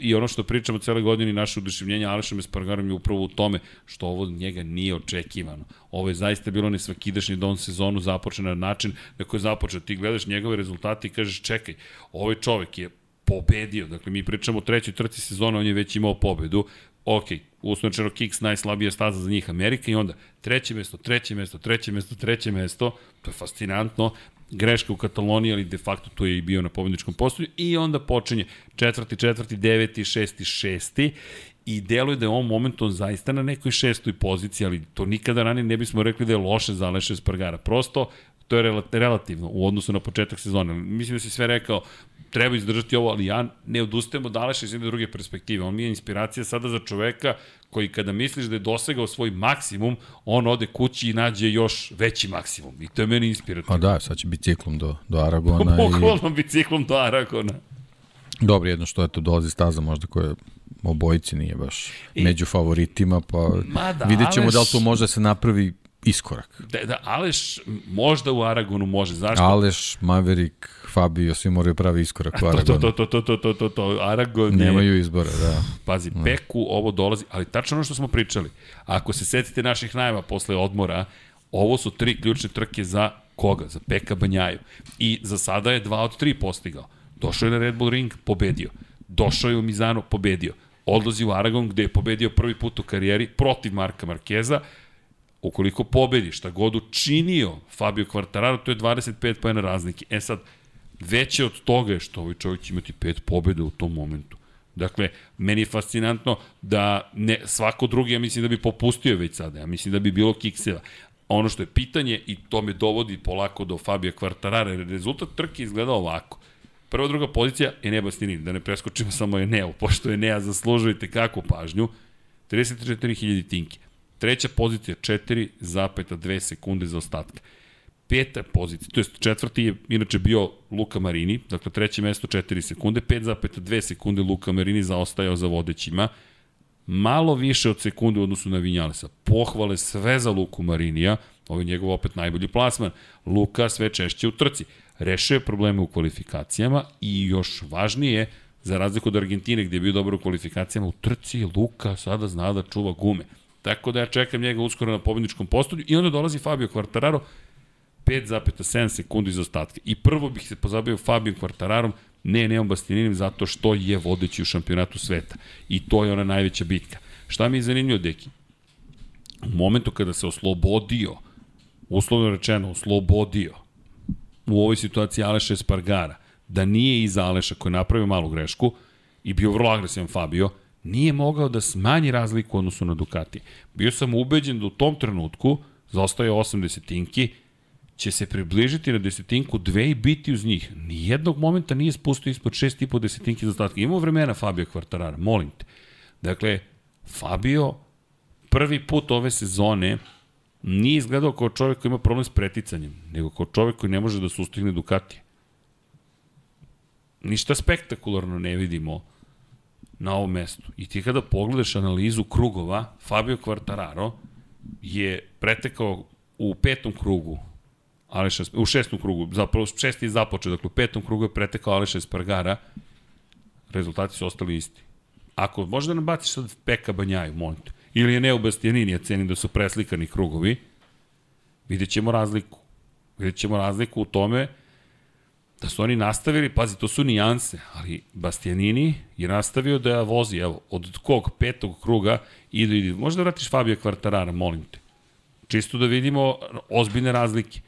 I ono što pričamo cele godine i naše uduševljenje Alešom Espargarom je upravo u tome što ovo njega nije očekivano. Ovo je zaista bilo nesvakidašnji don sezonu započen na način na koji je započeo. Ti gledaš njegove rezultate i kažeš čekaj, ovaj čovek je pobedio. Dakle, mi pričamo o trećoj trci sezona, on je već imao pobedu. Ok, usnočeno Kicks najslabija staza za njih Amerika i onda treće mesto, treće mesto, treće mesto, treće mesto, to je fascinantno, greška u Kataloniji, ali de facto to je i bio na pobedničkom postoju. I onda počinje četvrti, četvrti, deveti, šesti, šesti. I deluje da je on momentom zaista na nekoj šestoj poziciji, ali to nikada ranije ne bismo rekli da je loše za Aleša Spargara. Prosto, to je relativno u odnosu na početak sezone. Mislim da si sve rekao, treba izdržati ovo, ali ja ne odustajem od Aleša iz jedne druge perspektive. On mi je inspiracija sada za čoveka koji kada misliš da je dosegao svoj maksimum, on ode kući i nađe još veći maksimum. I to je meni inspirativno. Pa da, sad će biciklom do, do Aragona. Bukvalno i... biciklom do Aragona. Dobro, jedno što je to dolazi staza možda koja obojici nije baš I, među favoritima, pa da, vidjet ćemo Aleš... da li to može da se napravi iskorak. Da, da, Aleš možda u Aragonu može, zašto? Aleš, Maverick, Fabio, svi moraju pravi iskorak u Aragonu. To, to, to, to, to, to, to, Aragon je... Nemaju izbora, da. Pazi, da. Peku ovo dolazi, ali tačno ono što smo pričali. Ako se setite naših najava posle odmora, ovo su tri ključne trke za koga? Za Peka Banjaju. I za sada je dva od tri postigao. Došao je na Red Bull Ring, pobedio. došao je u Mizano, pobedio. Odlazi u Aragon gde je pobedio prvi put u karijeri protiv Marka Markeza, ukoliko pobedi šta god učinio Fabio Quartararo, to je 25 pojena razlike. E sad, veće od toga je što ovaj čovjek će imati pet pobjeda u tom momentu. Dakle, meni je fascinantno da ne, svako drugi, ja mislim da bi popustio već sada, ja mislim da bi bilo kikseva. Ono što je pitanje, i to me dovodi polako do Fabio Quartarara, jer rezultat trke izgleda ovako. Prva, druga pozicija, Enea Bastianini, da ne preskočimo samo Eneo, pošto Enea zaslužujete kakvu pažnju, 34.000 tinke. Treća pozicija 4,2 sekunde za ostatka. Peta pozicija, to je četvrti je inače bio Luka Marini, dakle treće mesto 4 sekunde, 5,2 sekunde Luka Marini zaostajao za vodećima, malo više od sekunde u odnosu na Vinjalesa. Pohvale sve za Luku Marinija, ovo je njegov opet najbolji plasman. Luka sve češće u trci. Rešio probleme u kvalifikacijama i još važnije, za razliku od Argentine gdje je bio dobar u kvalifikacijama, u trci Luka sada zna da čuva gume. Tako da ja čekam njega uskoro na pobedničkom postolju i onda dolazi Fabio Quartararo 5,7 sekundi za ostatke. I prvo bih se pozabio Fabio Quartararom, ne Neom Bastianinim, zato što je vodeći u šampionatu sveta. I to je ona najveća bitka. Šta mi je zanimljivo, Deki? U momentu kada se oslobodio, uslovno rečeno, oslobodio u ovoj situaciji Aleša Espargara, da nije iza Aleša koji je napravio malu grešku i bio vrlo agresivan Fabio, nije mogao da smanji razliku odnosu na Ducati. Bio sam ubeđen da u tom trenutku zaostaje 8 desetinki, će se približiti na desetinku dve i biti uz njih. Nijednog momenta nije spustio ispod 6,5 desetinki za ostatka. Imamo vremena Fabio Quartarara, molim te. Dakle, Fabio prvi put ove sezone nije izgledao kao čovjek koji ima problem s preticanjem, nego kao čovjek koji ne može da sustigne Ducati. Ništa spektakularno ne vidimo na ovom mestu. I ti kada pogledaš analizu krugova, Fabio Quartararo je pretekao u petom krugu Aleša, u šestom krugu, zapravo šesti je započeo, dakle u petom krugu je pretekao Aleša Espargara, rezultati su ostali isti. Ako možda nam baciš sad Peka Banjaju, molim te, ili je Neo Bastianini, ja cenim da su preslikani krugovi, vidjet ćemo razliku. Vidjet ćemo razliku u tome da su oni nastavili, pazi, to su nijanse, ali Bastianini je nastavio da vozi, evo, od kog petog kruga idu, idu. Možda vratiš Fabio Quartarara, molim te. Čisto da vidimo ozbiljne razlike.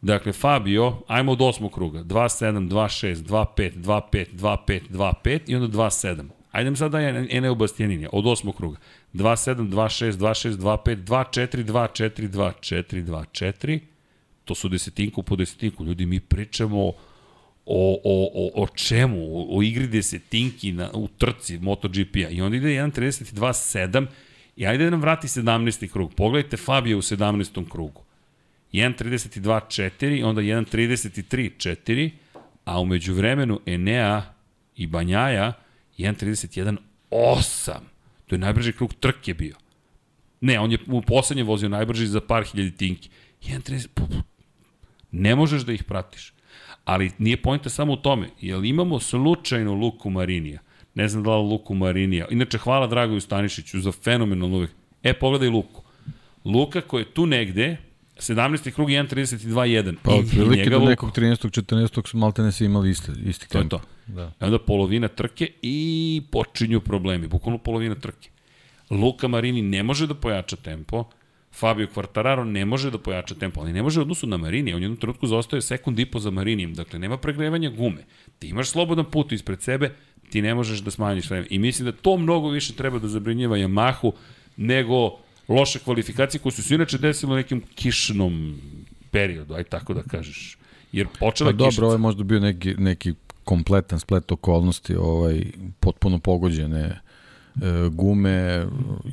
Dakle, Fabio, ajmo od osmog kruga. 2-7, 2-6, 2-5, 2-5, 2-5, 2-5 i onda 2-7. Ajdem sada je Eneo Bastianini, od osmog kruga. 2-7, 2-6, 2-6, 2-5, 2-4, 2-4, 2-4, 2-4. To su desetinku po desetinku. Ljudi, mi pričamo o, o, o, o čemu? O, o igri desetinki na, u trci MotoGP-a. I onda ide 1.32.7 i ajde da nam vrati 17. krug. Pogledajte Fabio u 17. krugu. 1.32.4, onda 1.33.4, a umeđu vremenu Enea i Banjaja 1.31.8. To je najbrži krug trke bio. Ne, on je u poslednje vozio najbrži za par hiljadi tinki. 1.30... Ne možeš da ih pratiš. Ali nije pojenta samo u tome, jer imamo slučajno Luku Marinija. Ne znam da li Luku Marinija. Inače, hvala Dragoju Stanišiću za fenomenalno uvek. E, pogledaj Luku. Luka koji je tu negde, 17. krug 1.32.1. Pa otprilike do nekog 13. 14. su malte ne se imali isti, isti tempo. To je to. Da. I onda polovina trke i počinju problemi. Bukvalno polovina trke. Luka Marini ne može da pojača tempo, Fabio Quartararo ne može da pojača tempo, ali ne može u odnosu na Marini, on jednom trenutku zaostaje sekund i po za Marinijem, dakle nema pregrevanja gume. Ti imaš slobodan put ispred sebe, ti ne možeš da smanjiš vreme. I mislim da to mnogo više treba da zabrinjeva Yamahu nego loše kvalifikacije koje su se inače desile u nekim kišnom periodu, aj tako da kažeš. Jer počela pa, dobro, ovo je možda bio neki, neki kompletan splet okolnosti, ovaj, potpuno pogođene gume,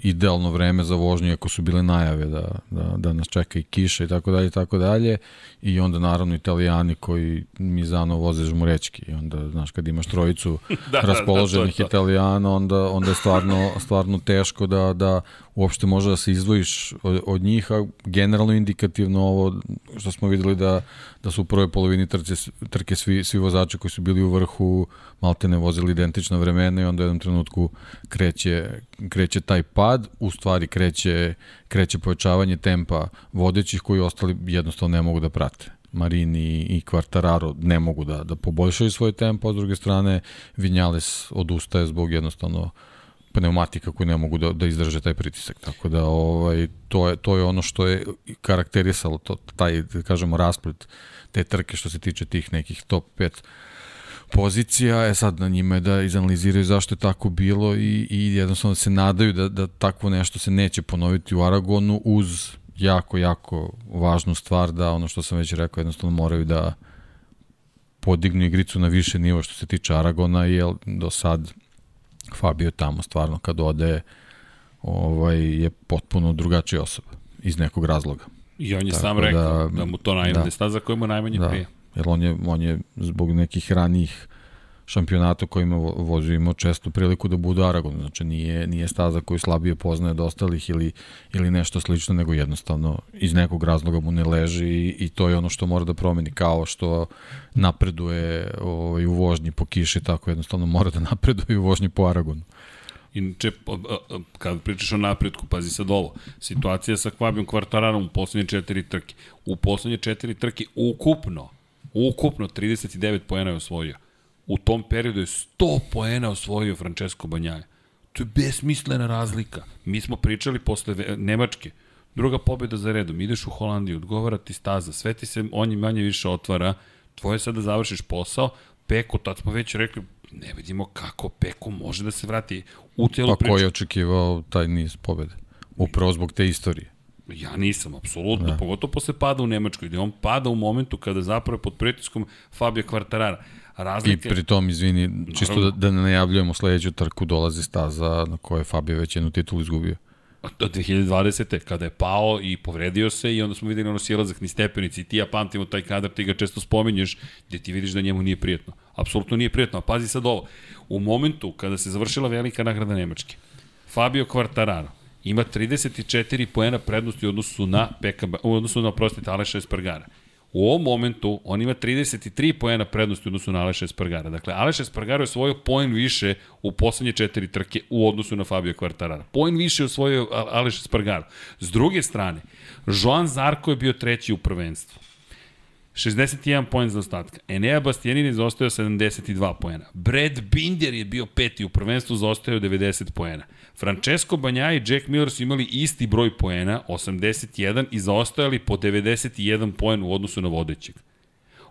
idealno vreme za vožnju, ako su bile najave da, da, da nas čeka i kiša i tako dalje i tako dalje. I onda naravno italijani koji mi zano voze žmurečki. I onda, znaš, kad imaš trojicu da, raspoloženih da, to to. italijana, onda, onda je stvarno, stvarno teško da, da uopšte može da se izdvojiš od, od njih, a generalno indikativno ovo što smo videli da, da su u prvoj polovini trke, trke svi, svi vozači koji su bili u vrhu malte ne vozili identična vremena i onda u jednom trenutku kreće, kreće taj pad, u stvari kreće, kreće povećavanje tempa vodećih koji ostali jednostavno ne mogu da prate. Marini i Quartararo ne mogu da, da poboljšaju svoj tempo, a s druge strane Vinjales odustaje zbog jednostavno pneumatika koji ne mogu da, da izdrže taj pritisak. Tako da ovaj, to, je, to je ono što je karakterisalo to, taj, da kažemo, rasplet te trke što se tiče tih nekih top 5 pozicija, je sad na njima je da izanaliziraju zašto je tako bilo i, i jednostavno se nadaju da, da takvo nešto se neće ponoviti u Aragonu uz jako, jako važnu stvar da ono što sam već rekao jednostavno moraju da podignu igricu na više nivo što se tiče Aragona, jer do sad Fabio tamo stvarno kad ode ovaj, je potpuno drugačija osoba iz nekog razloga. I on je Tako sam da, rekao da mu to najmanje da, staza koja mu najmanje da, prije. Jer on je, on je zbog nekih ranijih šampionata kojima vozio imao često priliku da bude Aragon, znači nije, nije staza koju slabije poznaje od ostalih ili, ili nešto slično, nego jednostavno iz nekog razloga mu ne leži i, i to je ono što mora da promeni, kao što napreduje ovaj, u vožnji po kiši, tako jednostavno mora da napreduje u vožnji po Aragonu. Inače, kad pričaš o napredku, pazi sad ovo, situacija sa Kvabijom Kvartararom u poslednje četiri trke. U poslednje četiri trke ukupno, ukupno 39 pojena je osvojio u tom periodu je 100 poena osvojio Francesco Banjaja. To je besmislena razlika. Mi smo pričali posle Nemačke, druga pobjeda za redom, ideš u Holandiju, odgovara ti staza, sve ti se on manje više otvara, tvoje sad da završiš posao, Peko, tad smo već rekli, ne vidimo kako Peko može da se vrati u tijelu pa priču. Pa ko je očekivao taj niz pobjede? Upravo zbog te istorije. Ja nisam, apsolutno, da. pogotovo posle pada u Nemačkoj, gde on pada u momentu kada zapravo je pod pritiskom Fabio Quartarara. Razlike... I pri tom, izvini, čisto da, da ne najavljujemo sledeću trku, dolazi staza na kojoj je Fabio već jednu titulu izgubio. Do 2020. kada je pao i povredio se i onda smo videli ono silazak ni stepenici i ti ja pamtimo taj kadar, ti ga često spominješ gde ti vidiš da njemu nije prijetno. Apsolutno nije prijetno, a pazi sad ovo. U momentu kada se završila velika nagrada Nemačke, Fabio Quartararo ima 34 poena prednosti u odnosu na, PKB, u odnosu na prostite Aleša Espargara. U ovom momentu on ima 33 poena prednosti u odnosu na Aleša Espargara. Dakle, Aleša Espargara je osvojio poen više u poslednje četiri trke u odnosu na Fabio Quartarara. Poen više je osvojio Aleš Espargara. S druge strane, Joan Zarko je bio treći u prvenstvu. 61 poen za ostatka. Enea Bastianin je zaostao 72 poena. Brad Binder je bio peti u prvenstvu, zaostao 90 poena. Francesco Banjaj i Jack Miller su imali isti broj poena, 81, i zaostajali po 91 poen u odnosu na vodećeg.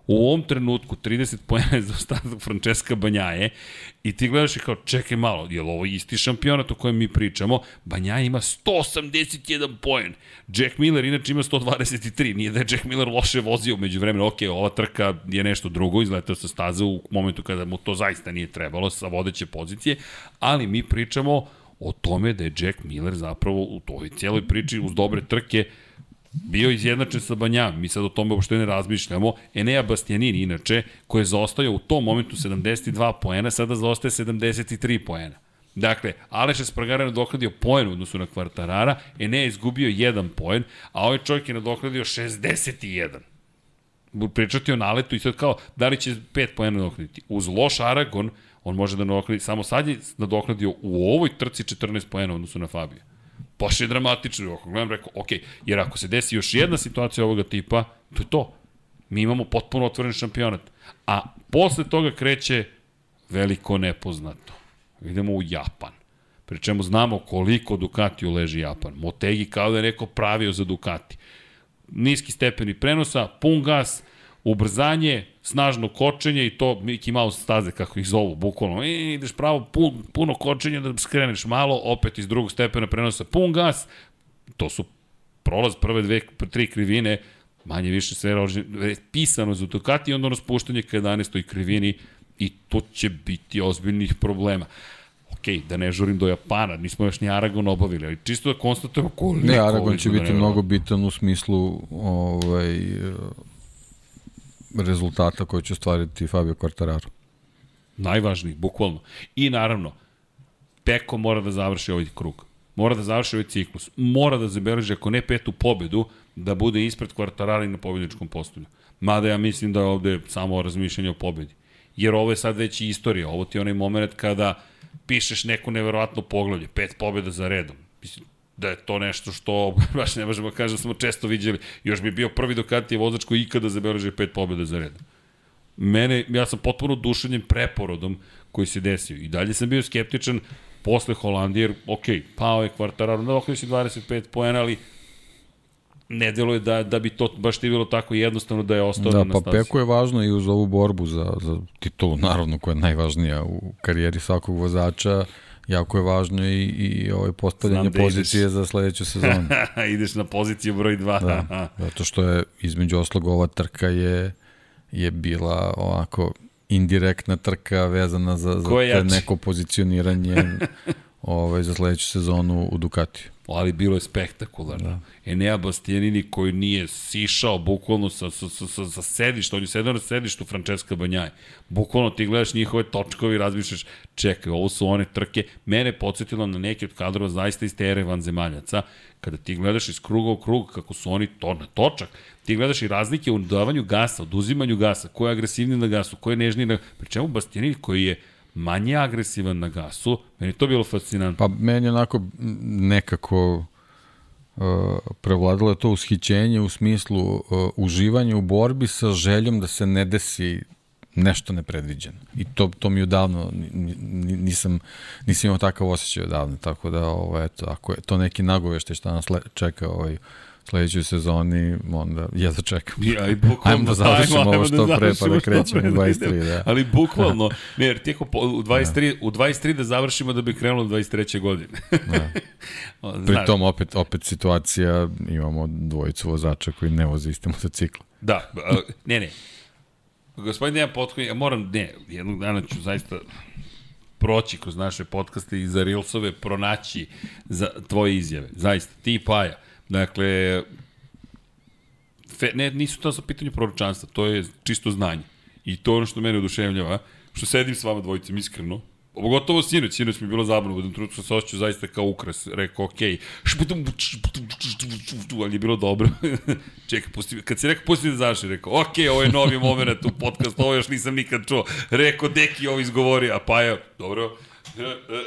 U ovom trenutku 30 poena je za ostatak Francesca Banjaje i ti gledaš i kao čekaj malo, je li ovo isti šampionat o kojem mi pričamo? Banjaje ima 181 poen. Jack Miller inače ima 123. Nije da je Jack Miller loše vozio među vremenu. Ok, ova trka je nešto drugo, izletao sa staze u momentu kada mu to zaista nije trebalo sa vodeće pozicije, ali mi pričamo o tome da je Jack Miller zapravo u toj cijeloj priči uz dobre trke bio izjednačen sa Banjam, mi sad o tome uopšte ne razmišljamo. Enea Bastianini, inače, koji je zaostajao u tom momentu 72 poena, sada zaostaje 73 poena. Dakle, Aleš Espargara je nadoknadio poen u odnosu na Kvartarara, Enea je izgubio 1 poen, a ovaj čovjek je nadoknadio 61 pričati o naletu i sad kao, da li će 5 poena nadoknaditi. Uz loš Aragon, on može da nadoknadi, samo sad je nadoknadio u ovoj trci 14 poena odnosu na Fabio. Baš je dramatično, ako gledam, rekao, ok, jer ako se desi još jedna situacija ovoga tipa, to je to. Mi imamo potpuno otvoren šampionat. A posle toga kreće veliko nepoznato. Idemo u Japan. Pri čemu znamo koliko Ducati leži Japan. Motegi kao da je neko pravio za Ducati. Niski stepeni prenosa, pun gas, ubrzanje, snažno kočenje i to Mickey Mouse staze, kako ih zovu, bukvalno. I ideš pravo, pun, puno kočenja da skreneš malo, opet iz drugog stepena prenosa pun gas. To su prolaz prve dve, tri krivine, manje više sve pisano za Ducati i onda ono spuštanje ka 11. krivini i to će biti ozbiljnih problema ok, da ne žurim do Japana, nismo još ni Aragon obavili, ali čisto da konstatujemo koliko... Ne, Aragon će biti mnogo bitan u smislu ovaj, rezultata koje će ostvariti Fabio Quartararo. Najvažniji, bukvalno. I naravno, Peko mora da završi ovaj krug. Mora da završi ovaj ciklus. Mora da zabeleži, ako ne petu pobedu, da bude ispred Quartarara i na pobedničkom postolju. Mada ja mislim da je ovde samo razmišljanje o pobedi. Jer ovo je sad već istorija. Ovo ti je onaj moment kada pišeš neko neverovatno poglavlje. Pet pobeda za redom. Mislim, da je to nešto što baš ne možemo kažem da smo često viđali. Još bi bio prvi Ducati vozač koji ikada zabeleži pet pobjeda za red. Mene, ja sam potpuno dušenjem preporodom koji se desio. I dalje sam bio skeptičan posle Holandije, jer, ok, pao je Quartararo, da okreći 25 poena, ali ne deluje da, da bi to baš ti bilo tako jednostavno da je ostao da, na pa Peko je važno i uz ovu borbu za, za titulu, naravno koja je najvažnija u karijeri svakog vozača, jako je važno i, i ovaj postavljanje da pozicije ideš. za sledeću sezonu. ideš na poziciju broj 2. da, zato što je između oslog ova trka je, je bila ovako indirektna trka vezana za, za neko pozicioniranje ovaj, za sledeću sezonu u Ducatiju ali bilo je spektakularno. Da. Enea Bastianini koji nije sišao bukvalno sa, sa, sa, sa, sa sedišta, on je sedao na sedištu Francesca Banjaj. Bukvalno ti gledaš njihove točkovi i razmišljaš, čekaj, ovo su one trke. Mene podsjetilo na neke od kadrova zaista iz tere vanzemaljaca. Kada ti gledaš iz kruga u krug kako su oni to na točak, ti gledaš i razlike u davanju gasa, oduzimanju gasa, ko je agresivniji na gasu, ko je nežniji na... Pri čemu Bastianini koji je manje agresivan na gasu. Meni to bilo fascinantno. Pa meni je onako nekako uh, prevladalo to ushićenje u smislu uh, uživanja u borbi sa željom da se ne desi nešto nepredviđeno. I to, to mi odavno nisam, nisam imao takav osjećaj odavno, tako da ovo, eto, ako je to neki nagovešte šta nas čeka ovaj, sledećoj sezoni, onda ja da čekam. Ja, i bukvalno, ajmo da završimo ajmo, ovo što da pre, pa da krećemo u 23. Da. Ali bukvalno, ne, jer tijeko u 23, da. u 23 da završimo da bi krenulo 23. godine. da. Pri tom opet, opet situacija, imamo dvojicu vozača koji ne voze isti motocikl. Da, ne, ne. Gospodin Dejan Potkonj, ja moram, ne, jednog dana ću zaista proći kroz naše podcaste i za Reelsove pronaći za tvoje izjave. Zaista, ti i Paja Dakle, fe, ne, nisu to sa pitanju proročanstva, to je čisto znanje. I to je ono što mene oduševljava, što sedim s vama dvojicom iskreno, Pogotovo sinoć, sinoć mi je bilo zabavno, budem trutku se osjećao zaista kao ukras. Rekao, okej, okay. ali je bilo dobro. Čekaj, pusti, kad si rekao, pusti da završi, rekao, okej, okay, ovo je novi moment u podcastu, ovo još nisam nikad čuo. Rekao, deki ovo izgovori, a pa je, dobro,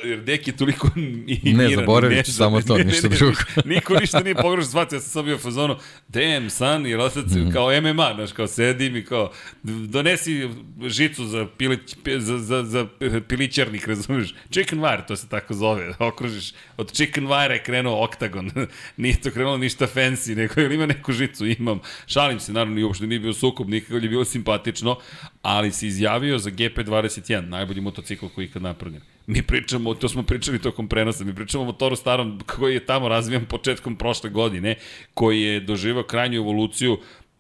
Jer Dek je toliko i Ne, zaboravit ću samo to, ništa drugo. Niko ništa nije pogrešno shvatio, ja sam sam bio u fazonu, damn, san, jer otac, mm. kao MMA, znaš, kao sedim i kao, donesi žicu za, pilić, za, za, za pilićarnik, razumiješ? Chicken wire, to se tako zove, okružiš. Od chicken wire je krenuo oktagon. nije to krenulo ništa fancy, nego ili ima neku žicu, imam. Šalim se, naravno, i uopšte nije bio sukob, nikako je bilo simpatično, ali se izjavio za GP21, najbolji motocikl koji ikad napravljen. Mi pričamo, to smo pričali tokom prenosa, mi pričamo o motoru starom koji je tamo razvijan početkom prošle godine, koji je doživao krajnju evoluciju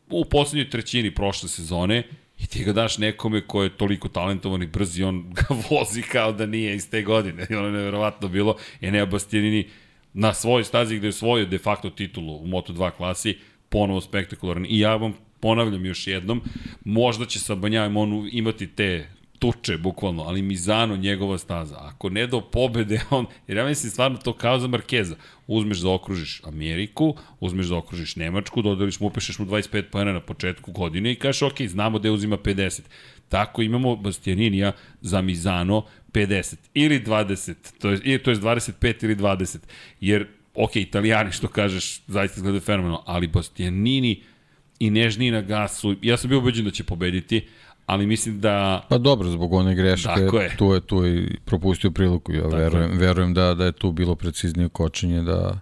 u poslednjoj trećini prošle sezone i ti ga daš nekome ko je toliko talentovan i brz i on ga vozi kao da nije iz te godine. I ono je nevjerovatno bilo. Enea Bastianini na svojoj stazi gde je svojio de facto titulu u Moto2 klasi, ponovo spektakularan. I ja vam ponavljam još jednom, možda će sa Banjajem on imati te tuče, bukvalno, ali Mizano njegova staza. Ako ne do pobede, on, jer ja mislim stvarno to kao za Markeza. Uzmeš da okružiš Ameriku, uzmeš da okružiš Nemačku, dodeliš mu, upišeš mu 25 pojena na početku godine i kažeš, ok, znamo da uzima 50. Tako imamo Bastianinija za Mizano 50 ili 20, to je, to je 25 ili 20, jer, ok, italijani što kažeš, zaista izgleda fenomenalno, ali Bastianini i nežniji na gasu, ja sam bio ubeđen da će pobediti, ali mislim da... Pa dobro, zbog one greške, je. tu je, tu je propustio priliku. Ja verujem, verujem da, da je tu bilo preciznije kočenje da...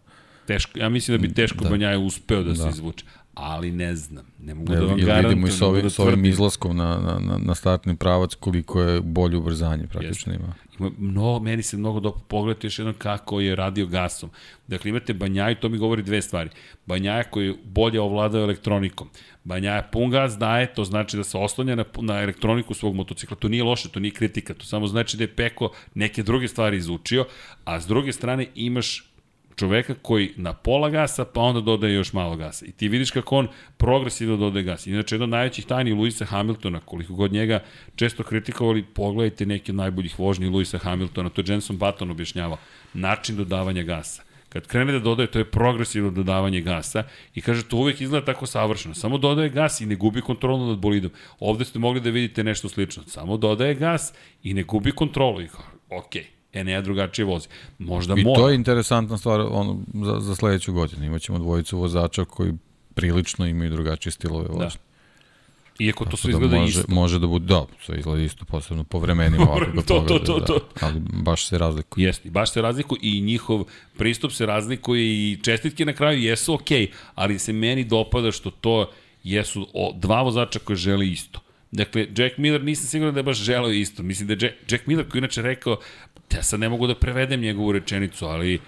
Teško, ja mislim da bi teško da. Banjaje uspeo da, da se izvuče ali ne znam. Ne mogu ne, da vam garantujem. Vidimo i s ovim, da s ovim izlaskom na, na, na, na startni pravac koliko je bolje ubrzanje praktično ima. ima mnogo, meni se mnogo dobro pogledati još jednom kako je radio gasom. Dakle, imate Banjaju, to mi govori dve stvari. Banjaja koji bolje ovladao elektronikom. Banjaja pun gas daje, to znači da se oslanja na, na elektroniku svog motocikla. To nije loše, to nije kritika, to samo znači da je Peko neke druge stvari izučio, a s druge strane imaš čoveka koji na pola gasa, pa onda dodaje još malo gasa. I ti vidiš kako on progresivno dodaje gas. Inače, jedna od najvećih tajni Luisa Hamiltona, koliko god njega često kritikovali, pogledajte neke od najboljih vožnji Luisa Hamiltona, to je Jenson Button objašnjavao. Način dodavanja gasa. Kad krene da dodaje, to je progresivno dodavanje gasa i kaže to uvek izgleda tako savršeno. Samo dodaje gas i ne gubi kontrolu nad bolidom. Ovde ste mogli da vidite nešto slično. Samo dodaje gas i ne gubi kontrolu. I kao, ok, Enea drugačije vozi. Možda I mora. to je interesantna stvar ono, za, za sledeću godinu. Imaćemo dvojicu vozača koji prilično imaju drugačije stilove vožnje. Da. Iako to sve da izgleda može, isto. Može da bude, da, sve izgleda isto, posebno po vremenima To, to, to, to. Da, ali baš se razlikuje. Jeste, baš se razlikuje i njihov pristup se razlikuje i čestitke na kraju jesu okej, okay, ali se meni dopada što to jesu o, dva vozača koji žele isto. Dakle, Jack Miller nisam siguran da je baš želeo isto. Mislim da je Jack, Jack Miller koji inače rekao, ja sad ne mogu da prevedem njegovu rečenicu, ali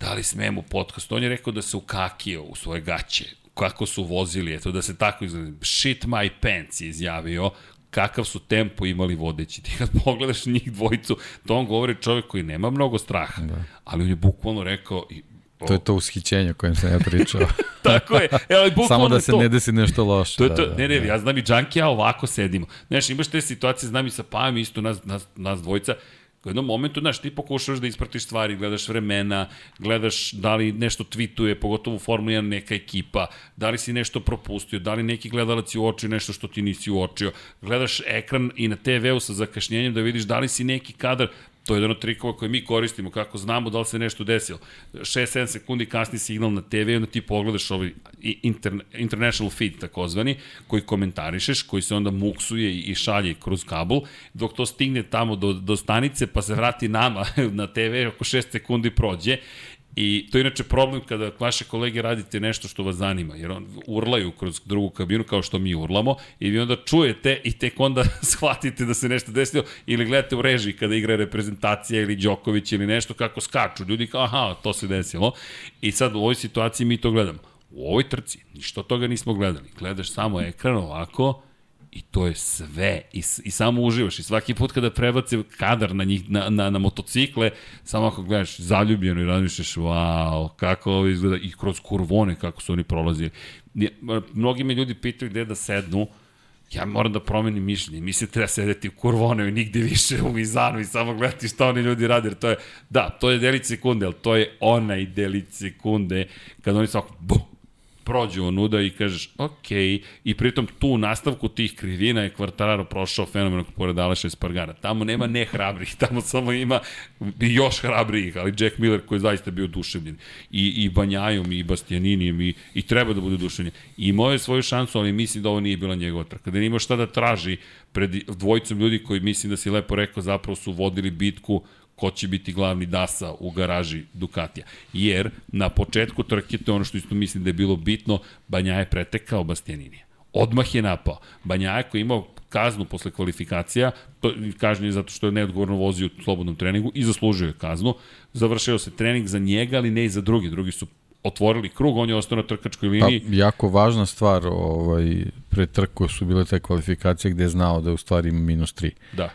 da li smem u podcastu? On je rekao da se ukakio u svoje gaće, kako su vozili, eto da se tako izgleda. Shit my pants je izjavio, kakav su tempo imali vodeći. Ti kad pogledaš njih dvojicu, to on govori čovjek koji nema mnogo straha, da. ali on je bukvalno rekao, i To je to ushićenje o kojem sam ja pričao. Tako je. E, ali bukvalno Samo da se to. ne desi nešto loše. To je da, to, da, ne, ne, da. ja znam i Džanki, ja ovako sedimo. Znaš, imaš te situacije, znam i sa Pajem isto, nas, nas, nas dvojica, u jednom momentu, znaš, ti pokušaš da ispratiš stvari, gledaš vremena, gledaš da li nešto tweetuje, pogotovo u Formula 1 neka ekipa, da li si nešto propustio, da li neki gledalac je uočio nešto što ti nisi uočio, gledaš ekran i na TV-u sa zakašnjenjem da vidiš da li si neki kadar To je jedan od trikova koje mi koristimo, kako znamo da li se nešto desilo. 6-7 sekundi kasni signal na TV i onda ti pogledaš ovaj interne, international feed takozvani, koji komentarišeš, koji se onda muksuje i šalje kroz kabel, dok to stigne tamo do, do stanice pa se vrati nama na TV, oko 6 sekundi prođe I to je inače problem kada vaše kolege radite nešto što vas zanima, jer on urlaju kroz drugu kabinu kao što mi urlamo i vi onda čujete i tek onda shvatite da se nešto desilo ili gledate u režiji kada igra reprezentacija ili Đoković ili nešto kako skaču. Ljudi kao aha, to se desilo. I sad u ovoj situaciji mi to gledamo. U ovoj trci ništa toga nismo gledali. Gledaš samo ekran ovako, I to je sve. I, I samo uživaš. I svaki put kada prebace kadar na, njih, na, na, na motocikle, samo ako gledaš zaljubljeno i razmišljaš, wow, kako ovo izgleda. I kroz kurvone kako su oni prolazili. Mnogi me ljudi pitaju gde da sednu, ja moram da promenim mišljenje. Mislim da treba sedeti u kurvone i nigde više u Mizanu i samo gledati šta oni ljudi rade. Jer to je, da, to je delić sekunde, ali to je onaj delić sekunde kada oni svako, bum, prođe onuda i kažeš ok, i pritom tu u nastavku tih krivina je Kvartararo prošao fenomen pored Aleša Espargara. Tamo nema ne hrabrih, tamo samo ima još hrabrih, ali Jack Miller koji je zaista bio duševljen. I, i Banjajom, i Bastianinijem, i, i treba da bude duševljen. Imao je svoju šansu, ali mislim da ovo nije bila njegova trka. Da nije šta da traži pred dvojicom ljudi koji mislim da si lepo rekao zapravo su vodili bitku ko će biti glavni dasa u garaži Ducatija. Jer na početku trke, to je ono što isto mislim da je bilo bitno, Banja je pretekao Bastianinija. Odmah je napao. Banja je koji je imao kaznu posle kvalifikacija, to kažnje je zato što je neodgovorno vozio u slobodnom treningu i zaslužio je kaznu. Završio se trening za njega, ali ne i za drugi. Drugi su otvorili krug, on je ostao na trkačkoj liniji. Pa, jako važna stvar ovaj, pre trku su bile te kvalifikacije gde je znao da je u stvari minus 3. Da.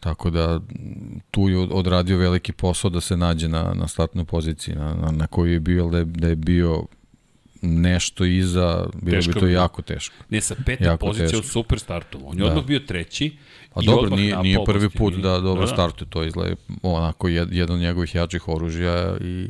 Tako da tu je odradio veliki posao da se nađe na, na startnoj poziciji na, na, na kojoj je bio, da je, da je bio nešto iza, bilo teško bi to jako teško. Ne, sa pete jako pozicije teško. u super startu. On je da. odmah bio treći. Pa dobro, nije, nije prvi put da dobro da, da. startuje, to izgleda onako jedan od njegovih jačih oružja i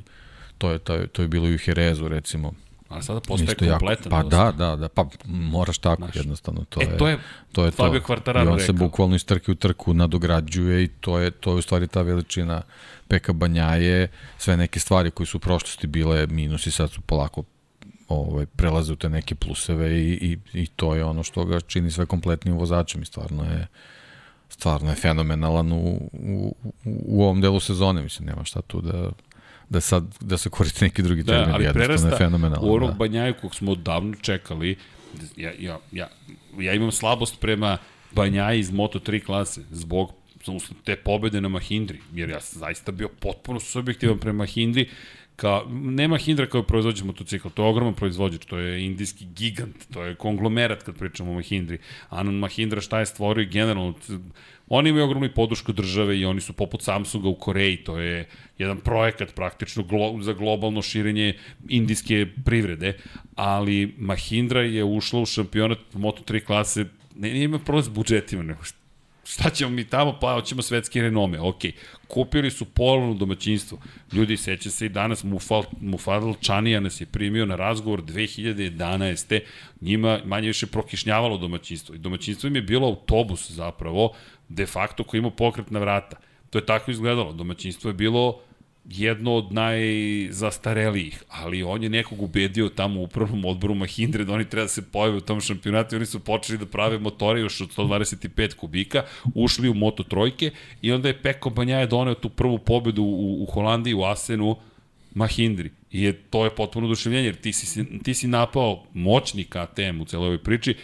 to je, to je, to je bilo i u Herezu recimo A sada postaje kompletan. Jako, pa da, da, da, pa moraš tako Znaš, jednostavno. To e, je, to je, to je Fabio Quartararo I on rekao. se bukvalno iz trke u trku nadograđuje i to je, to je u stvari ta veličina Peka Banjaje, sve neke stvari koje su u prošlosti bile minusi, sad su polako ovaj, prelaze u te neke pluseve i, i, i to je ono što ga čini sve kompletnim vozačem i stvarno je stvarno je fenomenalan u, u, u ovom delu sezone, mislim, nema šta tu da da sad da se koristi neki drugi da, termin, ali jednostavno je fenomenalno. U onog da. Banjaju kog smo davno čekali, ja, ja, ja, ja imam slabost prema Banjaji iz Moto3 klase, zbog te pobede na Mahindri, jer ja sam zaista bio potpuno subjektivan prema Mahindri, ka, nema Hindra kao proizvođač motocikla, to je ogroman proizvođač, to je indijski gigant, to je konglomerat kad pričamo o Mahindri. Anon Mahindra šta je stvorio generalno, oni imaju ogromnu podršku države i oni su poput Samsunga u Koreji, to je jedan projekat praktično glo, za globalno širenje indijske privrede, ali Mahindra je ušla u šampionat Moto3 klase, ne, ne ima problem s budžetima, nego šta ćemo mi tamo, pa hoćemo svetske renome, ok. Kupili su polovno domaćinstvo. Ljudi, seća se i danas, Mufal, Mufadal Čanija nas je primio na razgovor 2011. Njima manje više prokišnjavalo domaćinstvo. I domaćinstvo im je bilo autobus zapravo, de facto koji ima pokretna vrata To je tako izgledalo. Domaćinstvo je bilo jedno od najzastarelijih, ali on je nekog ubedio tamo u upravnom odboru Mahindre da oni treba da se pojave u tom šampionatu i oni su počeli da prave motore još od 125 kubika, ušli u Moto trojke i onda je Peko Banjaje doneo tu prvu pobedu u, u Holandiji, u Asenu, Mahindri. I je, to je potpuno oduševljenje, jer ti si, ti si napao moćni KTM u celoj ovoj priči,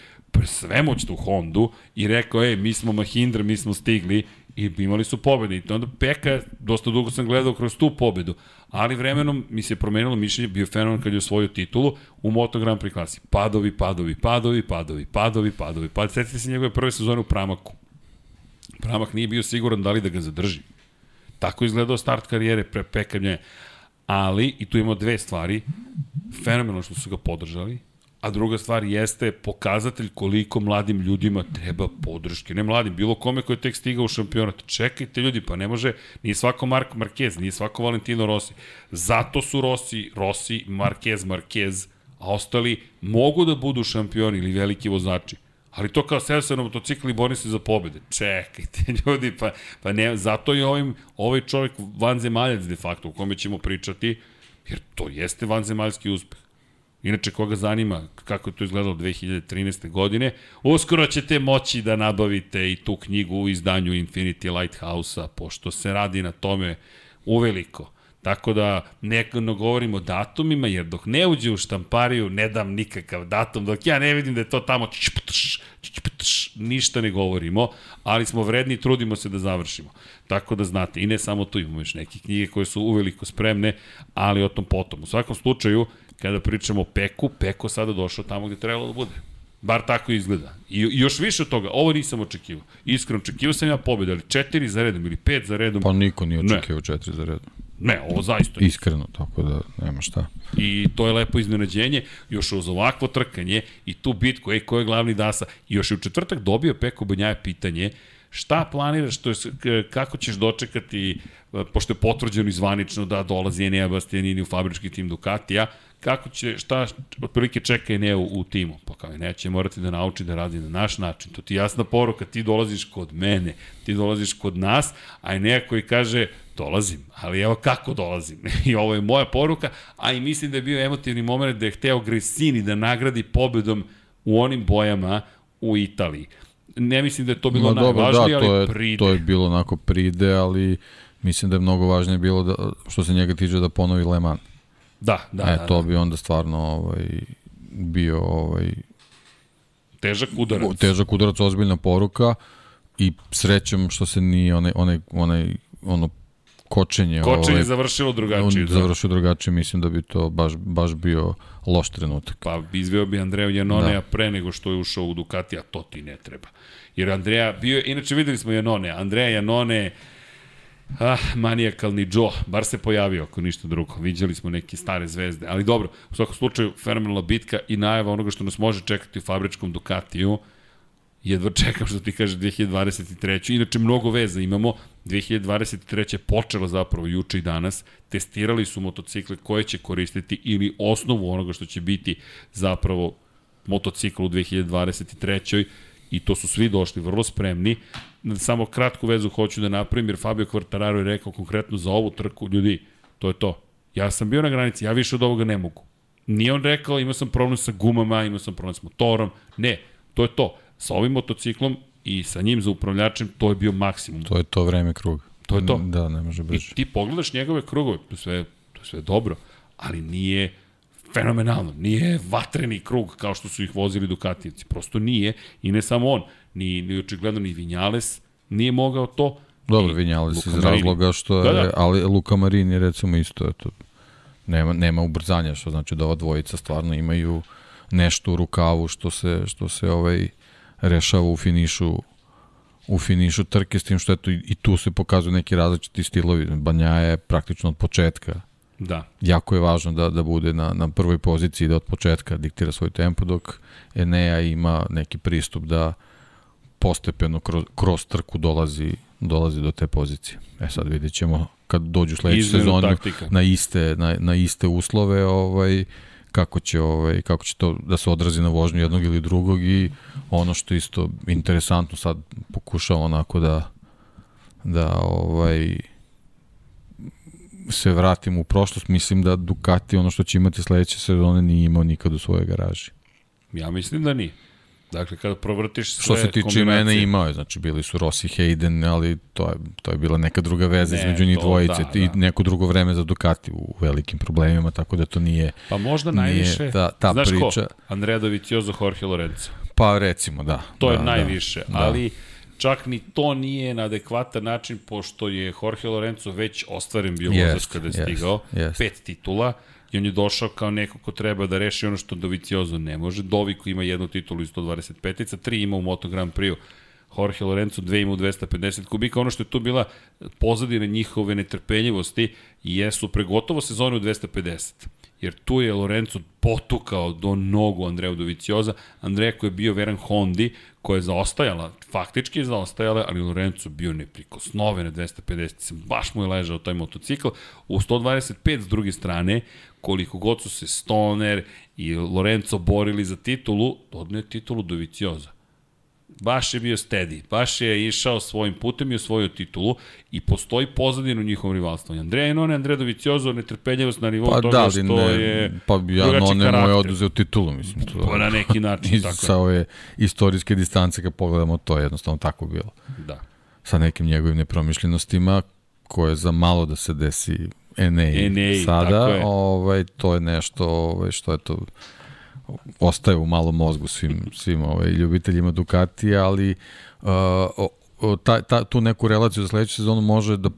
svemoćnu Hondu i rekao, ej, mi smo Mahindra, mi smo stigli i imali su pobede. I onda Peka, dosta dugo sam gledao kroz tu pobedu, ali vremenom mi se promenilo mišljenje, bio fenomen kad je osvojio titulu u Moto Grand Prix klasi. Padovi, padovi, padovi, padovi, padovi, padovi. Pa setite se njegove prve sezone u Pramaku. Pramak nije bio siguran da li da ga zadrži. Tako izgledao start karijere pre Pekanja. Ali, i tu imamo dve stvari, fenomenalno što su ga podržali, a druga stvar jeste pokazatelj koliko mladim ljudima treba podrške. Ne mladim, bilo kome ko je tek stigao u šampionat. Čekajte ljudi, pa ne može, nije svako Mark Marquez, nije svako Valentino Rossi. Zato su Rossi, Rossi, Marquez, Marquez, a ostali mogu da budu šampioni ili veliki vozači. Ali to kao sada se na motocikli bori se za pobede. Čekajte, ljudi, pa, pa ne, zato je ovim, ovaj čovjek vanzemaljac de facto, o kome ćemo pričati, jer to jeste vanzemaljski uspeh. Inače, koga zanima kako je to izgledalo 2013. godine, uskoro ćete moći da nabavite i tu knjigu u izdanju Infinity Lighthouse-a, pošto se radi na tome uveliko. Tako da nekako govorimo o datumima, jer dok ne uđe u štampariju, ne dam nikakav datum, dok ja ne vidim da je to tamo ništa ne govorimo, ali smo vredni i trudimo se da završimo. Tako da znate, i ne samo tu imamo još neke knjige koje su uveliko spremne, ali o tom potom. U svakom slučaju, kada pričamo o Peku, Peko sada došao tamo gde trebalo da bude. Bar tako izgleda. I, I još više od toga, ovo nisam očekivao. Iskreno, očekivao sam ja pobedu, ali četiri za redom ili pet za redom. Pa niko nije očekivao četiri za redom. Ne, ovo zaista. Iskreno, tako da nema šta. I to je lepo iznenađenje, još uz ovakvo trkanje i tu bitku, ej, ko je glavni dasa. I još je u četvrtak dobio Peko Banjaje pitanje, šta planiraš, to je, kako ćeš dočekati, pošto je potvrđeno izvanično da dolazi Enea Bastianini u fabrički tim Ducatija, kako će, šta otprilike čeka Enea u, u timu? Pa kao Enea će morati da nauči da radi na naš način. To ti je jasna poruka, ti dolaziš kod mene, ti dolaziš kod nas, a Enea koji kaže dolazim, ali evo kako dolazim. I ovo je moja poruka, a i mislim da je bio emotivni moment da je hteo Gresini da nagradi pobedom u onim bojama u Italiji. Ne mislim da je to bilo no, najvažnije, da, to ali je, pride. To je bilo onako pride, ali mislim da je mnogo važnije bilo da, što se njega tiče da ponovi Le Mans. Da, da. E, da, to da. bi onda stvarno ovaj, bio ovaj, težak udarac. Težak udarac, ozbiljna poruka i srećom što se nije onaj, onaj, onaj ono kočenje. Kočenje ovaj, završilo drugačije. Da. Završilo drugačije, mislim da bi to baš, baš bio loš trenutak. Pa izveo bi Andreja Janone da. pre nego što je ušao u Ducati, a to ti ne treba. Jer Andreja bio, inače videli smo Janone, Andreja Janone, Ah, manijakalni Joe, bar se pojavio ako ništa drugo. Viđali smo neke stare zvezde, ali dobro, u svakom slučaju fenomenalna bitka i najava onoga što nas može čekati u fabričkom Ducatiju. Jedva čekam što ti kaže 2023. Inače, mnogo veza imamo. 2023. počela zapravo juče i danas. Testirali su motocikle koje će koristiti ili osnovu onoga što će biti zapravo motocikl u 2023 i to su svi došli vrlo spremni. Samo kratku vezu hoću da napravim, jer Fabio Quartararo je rekao konkretno za ovu trku, ljudi, to je to. Ja sam bio na granici, ja više od ovoga ne mogu. Nije on rekao, imao sam problem sa gumama, imao sam problem sa motorom. Ne, to je to. Sa ovim motociklom i sa njim za upravljačem, to je bio maksimum. To je to vreme kruga. To je to. Da, ne može brže. I ti pogledaš njegove krugove, to je sve, to je sve dobro, ali nije fenomenalno. Nije vatreni krug kao što su ih vozili Dukatijevci. Prosto nije. I ne samo on. Ni, ni očigledno ni Vinjales nije mogao to. Dobro, Vinjales iz razloga što je, da, da. ali Luka Marini recimo isto, eto, nema, nema ubrzanja, što znači da ova dvojica stvarno imaju nešto u rukavu što se, što se ovaj rešava u finišu u finišu trke s tim što eto i tu se pokazuju neki različiti stilovi. Banja je praktično od početka Da. Jako je važno da, da bude na, na prvoj poziciji, da od početka diktira svoj tempo, dok Enea ima neki pristup da postepeno kroz, kroz trku dolazi, dolazi do te pozicije. E sad vidjet ćemo kad dođu sledeću sezonu taktika. na iste, na, na iste uslove ovaj, kako će ovaj kako će to da se odrazi na vožnju jednog ili drugog i ono što isto interesantno sad pokušao onako da da ovaj se vratim u prošlost, mislim da Ducati ono što će imati sledeće sezone nije imao nikad u svojoj garaži. Ja mislim da nije. Dakle, kada provrtiš sve Što se tiče mene imao je, znači bili su Rossi Hayden, ali to je, to je bila neka druga veza ne, između njih dvojice da, i da. neko drugo vreme za Ducati u velikim problemima, tako da to nije Pa možda najviše, ta, ta znaš priča. ko? Andrea Dovizioso, Jorge Lorenzo. Pa recimo, da. To da, je najviše, da, ali čak ni to nije na adekvatan način, pošto je Jorge Lorenzo već ostvaren bio yes, vozač kada je yes, stigao, yes. pet titula, i on je došao kao neko ko treba da reši ono što Doviciozo ne može. Dovi koji ima jednu titulu iz 125-ica, tri ima u Moto Grand Prix-u. Jorge Lorenzo dve ima u 250 kubika. Ono što je tu bila pozadina njihove netrpeljivosti jesu pregotovo sezone u 250 jer tu je Lorenzo potukao do nogu Andreja Dovicioza, Andreja koji je bio veran Hondi, koja je zaostajala, faktički je zaostajala, ali Lorenzo bio neprikosnoven na 250, baš mu je ležao taj motocikl. U 125 s druge strane, koliko god su se Stoner i Lorenzo borili za titulu, odne titulu Dovicioza baš je bio steady, baš je išao svojim putem i osvojio titulu i postoji pozadinu njihovom rivalstvu. Andreja Enone, Andreja Doviciozo, netrpeljivost na nivou pa, toga da, što ne, je Pa ja None mu je oduzeo titulu, mislim. To, pa na neki način, tako Sa ove istorijske distance, kad pogledamo, to je jednostavno tako bilo. Da. Sa nekim njegovim nepromišljenostima, koje za malo da se desi NA, NA sada, ovaj, to je nešto ovaj, što je to ostaje u malom mozgu svim, svim ovaj, ljubiteljima Ducati, ali uh, ta, ta, tu neku relaciju za sledeću sezonu može da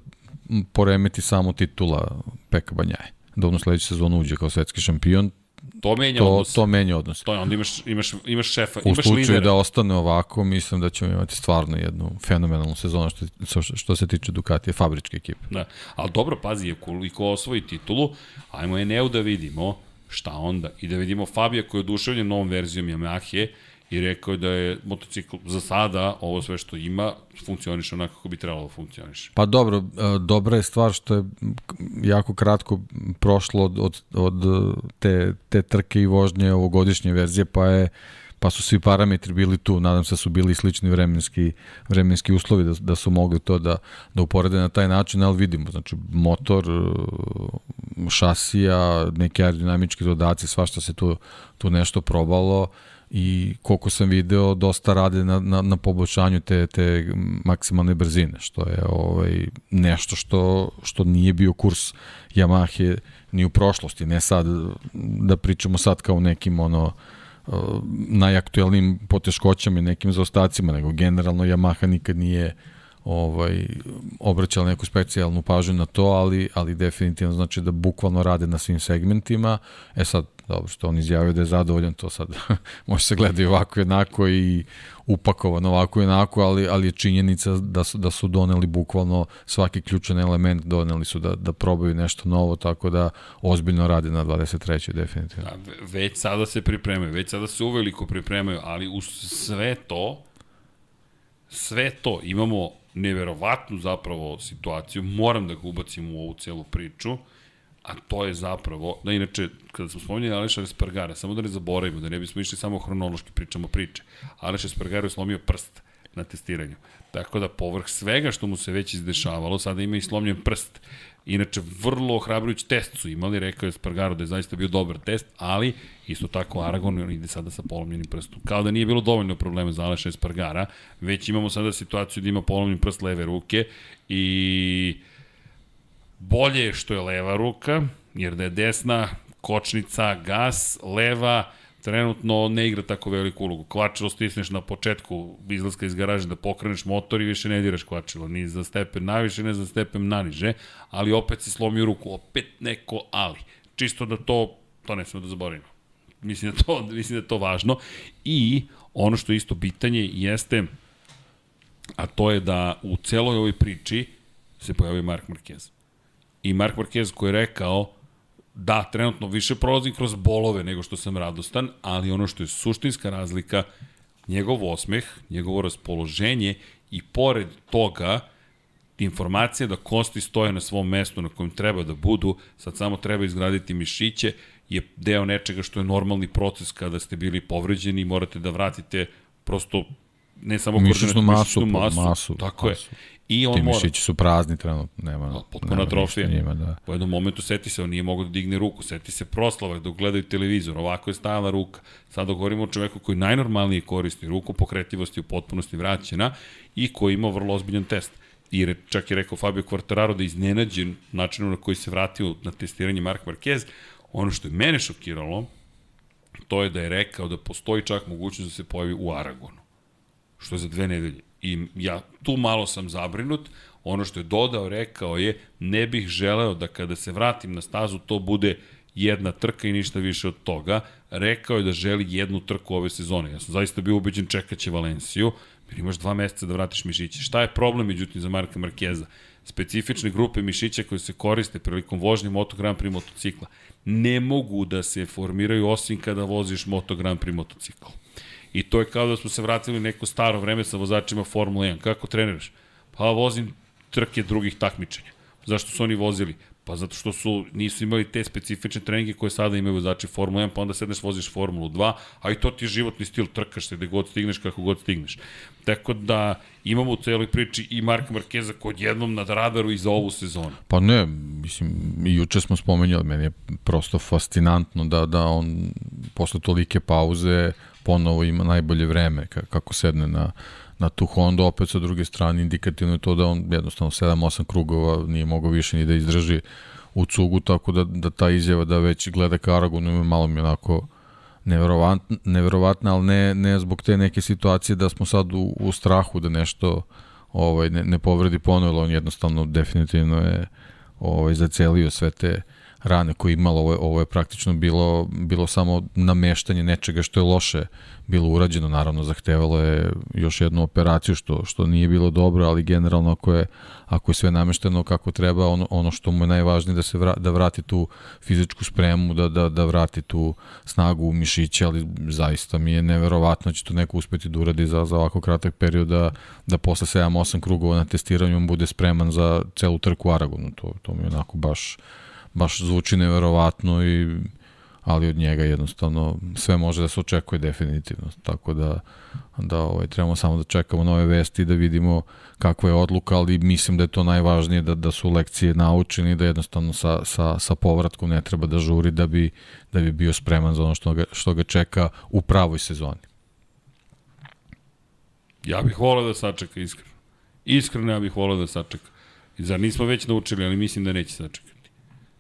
poremeti samo titula Peka Banjaje. Da u sledeću sezonu uđe kao svetski šampion, To menja to, odnos. To menja odnos. To je, onda imaš, imaš, imaš šefa, U imaš lidera. U slučaju da ostane ovako, mislim da ćemo imati stvarno jednu fenomenalnu sezonu što, što se tiče Ducatije, fabričke ekipe. Da, ali dobro, pazi, koliko osvoji titulu, ajmo Eneu da vidimo šta onda? I da vidimo Fabija koji je oduševljen novom verzijom Yamahe i rekao da je motocikl za sada, ovo sve što ima, funkcioniše onako kako bi trebalo da funkcioniše. Pa dobro, e, dobra je stvar što je jako kratko prošlo od, od, od te, te trke i vožnje ovogodišnje verzije, pa je pa su svi parametri bili tu, nadam se da su bili slični vremenski, vremenski uslovi da, da su mogli to da, da uporede na taj način, ali vidimo, znači motor, e, šasija, neki aerodinamički dodaci, svašta se tu, tu nešto probalo i koliko sam video dosta rade na, na, na poboljšanju te, te maksimalne brzine, što je ovaj, nešto što, što nije bio kurs Yamahe ni u prošlosti, ne sad da pričamo sad kao nekim ono najaktuelnim poteškoćama i nekim zaostacima, nego generalno Yamaha nikad nije ovaj obraćala neku specijalnu pažnju na to, ali ali definitivno znači da bukvalno rade na svim segmentima. E sad dobro što on izjavio da je zadovoljan, to sad može se gledati ovako jednako i upakovano ovako jednako, ali, ali je činjenica da su, da su doneli bukvalno svaki ključan element, doneli su da, da probaju nešto novo, tako da ozbiljno rade na 23. definitivno. Da, već sada se pripremaju, već sada se uveliko pripremaju, ali uz sve to, sve to imamo neverovatnu zapravo situaciju, moram da ga ubacim u ovu celu priču, a to je zapravo, da inače, kada smo spomenuli Aleša Espargara, samo da ne zaboravimo, da ne bismo išli samo hronološki pričamo priče, Aleš Espargara je slomio prst na testiranju. Tako da, povrh svega što mu se već izdešavalo, sada ima i slomljen prst. Inače, vrlo ohrabrujući test su imali, rekao je Spargaro da je zaista bio dobar test, ali isto tako Aragon ide sada sa polomljenim prstom. Kao da nije bilo dovoljno problema za Aleša Espargara, već imamo sada situaciju da ima polomljen prst leve ruke i Bolje je što je leva ruka, jer da je desna kočnica, gas, leva, trenutno ne igra tako veliku ulogu. Kvačilo stisneš na početku izlaska iz garaže da pokreneš motor i više ne diraš kvačilo, ni za stepen naviše, ne za stepen naniže, ali opet si slomio ruku, opet neko ali. Čisto da to, to ne smemo da zaboravimo. Mislim da, to, mislim da to važno. I ono što je isto pitanje jeste, a to je da u celoj ovoj priči se pojavio Mark Marquez i Mark Marquez koji je rekao da, trenutno više prolazim kroz bolove nego što sam radostan, ali ono što je suštinska razlika, njegov osmeh, njegovo raspoloženje i pored toga, informacija da kosti stoje na svom mestu na kojem treba da budu, sad samo treba izgraditi mišiće, je deo nečega što je normalni proces kada ste bili povređeni i morate da vratite prosto ne samo mišićnu masu, masu, masu, tako masu. je. I on Ti mora... mišići su prazni trenutno, nema, no, potpuno atrofija. Njima, da. Po jednom momentu seti se, on nije mogao da digne ruku, seti se proslava dok gledaju televizor, ovako je stajala ruka. Sad govorimo o čoveku koji najnormalnije koristi ruku, pokretljivosti u potpunosti vraćena i koji ima vrlo ozbiljan test. I re, čak je rekao Fabio Quartararo da je iznenađen načinu na koji se vratio na testiranje Mark Marquez. Ono što je mene šokiralo, to je da je rekao da postoji čak mogućnost da se pojavi u Aragonu. Što je za dve nedelje. I ja tu malo sam zabrinut. Ono što je dodao, rekao je, ne bih želeo da kada se vratim na stazu to bude jedna trka i ništa više od toga. Rekao je da želi jednu trku ove sezone. Ja sam zaista bio ubeđen čekaće Valenciju, jer imaš dva meseca da vratiš mišiće. Šta je problem, međutim, za Marka Markeza? Specifične grupe mišića koje se koriste prilikom vožnje Moto Grand Prix motocikla ne mogu da se formiraju osim kada voziš Moto Grand Prix motocikl. I to je kao da smo se vratili neko staro vreme sa vozačima Formula 1. Kako treniraš? Pa vozim trke drugih takmičenja. Zašto su oni vozili? Pa zato što su, nisu imali te specifične treninge koje sada imaju vozači Formula 1, pa onda sedneš voziš Formulu 2, a i to ti je životni stil, trkaš se gde god stigneš, kako god stigneš. Tako da imamo u celoj priči i Marka Markeza kod jednom nad radaru i za ovu sezonu. Pa ne, mislim, i juče smo spomenjali, meni je prosto fascinantno da, da on posle tolike pauze ponovo ima najbolje vreme kako sedne na, na tu Honda, opet sa druge strane indikativno je to da on jednostavno 7-8 krugova nije mogao više ni da izdrži u cugu, tako da, da ta izjava da već gleda ka Aragonu ima malo mi onako neverovatna, neverovatna ali ne, ne zbog te neke situacije da smo sad u, u strahu da nešto ovaj, ne, ne povredi ponovno, on jednostavno definitivno je ovaj, zacelio sve te uh, rane koje imalo, ovo je, ovo je praktično bilo, bilo samo nameštanje nečega što je loše bilo urađeno, naravno zahtevalo je još jednu operaciju što, što nije bilo dobro, ali generalno ako je, ako je sve namešteno kako treba, ono, ono što mu je najvažnije da se vra, da vrati tu fizičku spremu, da, da, da vrati tu snagu u mišiće, ali zaista mi je neverovatno da će to neko uspeti da uradi za, za ovako kratak period da, da posle 7-8 krugova na testiranju bude spreman za celu trku Aragonu. To, to mi je onako baš baš zvuči neverovatno i ali od njega jednostavno sve može da se očekuje definitivno. Tako da da ovaj trebamo samo da čekamo nove vesti da vidimo kakva je odluka, ali mislim da je to najvažnije da da su lekcije naučeni da jednostavno sa sa sa povratkom ne treba da žuri da bi da bi bio spreman za ono što ga što ga čeka u pravoj sezoni. Ja bih voleo da sačeka iskreno. Iskreno ja bih voleo da sačeka. Zar nismo već naučili, ali mislim da neće sačekati.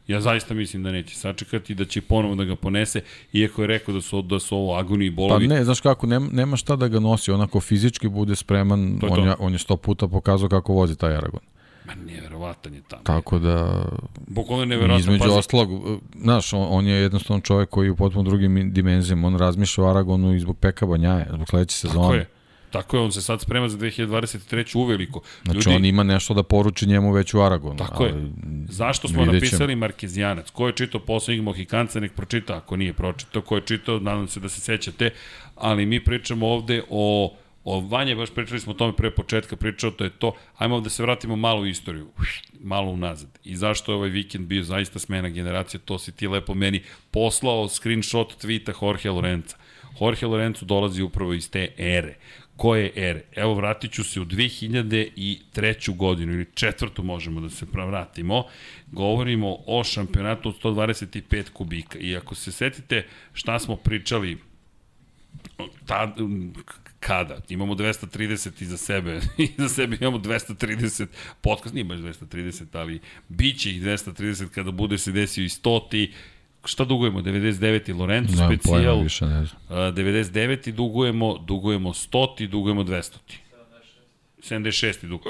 Ja zaista mislim da neće sačekati, da će ponovo da ga ponese, iako je rekao da su, da su ovo agoni i bolovi. Pa ne, znaš kako, nema, nema šta da ga nosi, onako fizički bude spreman, to je on, to. je, on je sto puta pokazao kako vozi taj Aragon. Ma neverovatan je tamo. Tako da... Bukvalno je neverovatan. Između pazi. ostalog, znaš, on, on je jednostavno čovjek koji je u potpuno drugim dimenzijama, on razmišlja o Aragonu i zbog Peka Banjaje, zbog sledeće sezone. Tako je. Tako je, on se sad sprema za 2023. uveliko. Znači Ljudi, on ima nešto da poruči njemu već u Aragonu. Tako ali, je. Zašto smo napisali Markezijanac? Ko je čitao poslednjih Mohikanca, nek pročita, ako nije pročitao. Ko je čitao, nadam se da se sećate. Ali mi pričamo ovde o O Vanje, baš pričali smo o tome pre početka, pričao to je to. Ajmo da se vratimo malo u istoriju, malo unazad. I zašto je ovaj vikend bio zaista smena generacija, to si ti lepo meni poslao screenshot tweeta Jorge Lorenza. Jorge Lorenzo dolazi upravo iz te ere koje ere. Evo, vratit ću se u 2003. godinu ili četvrtu možemo da se vratimo. Govorimo o šampionatu od 125 kubika. I ako se setite šta smo pričali tad, kada? Imamo 230 iza sebe. iza sebe imamo 230 podcast, nije baš 230, ali bit će ih 230 kada bude se desio i 100 šta dugujemo? 99. Lorenzo ne, specijal. Više, ne znam. 99. dugujemo, dugujemo 100. dugujemo 200. 76. Dug,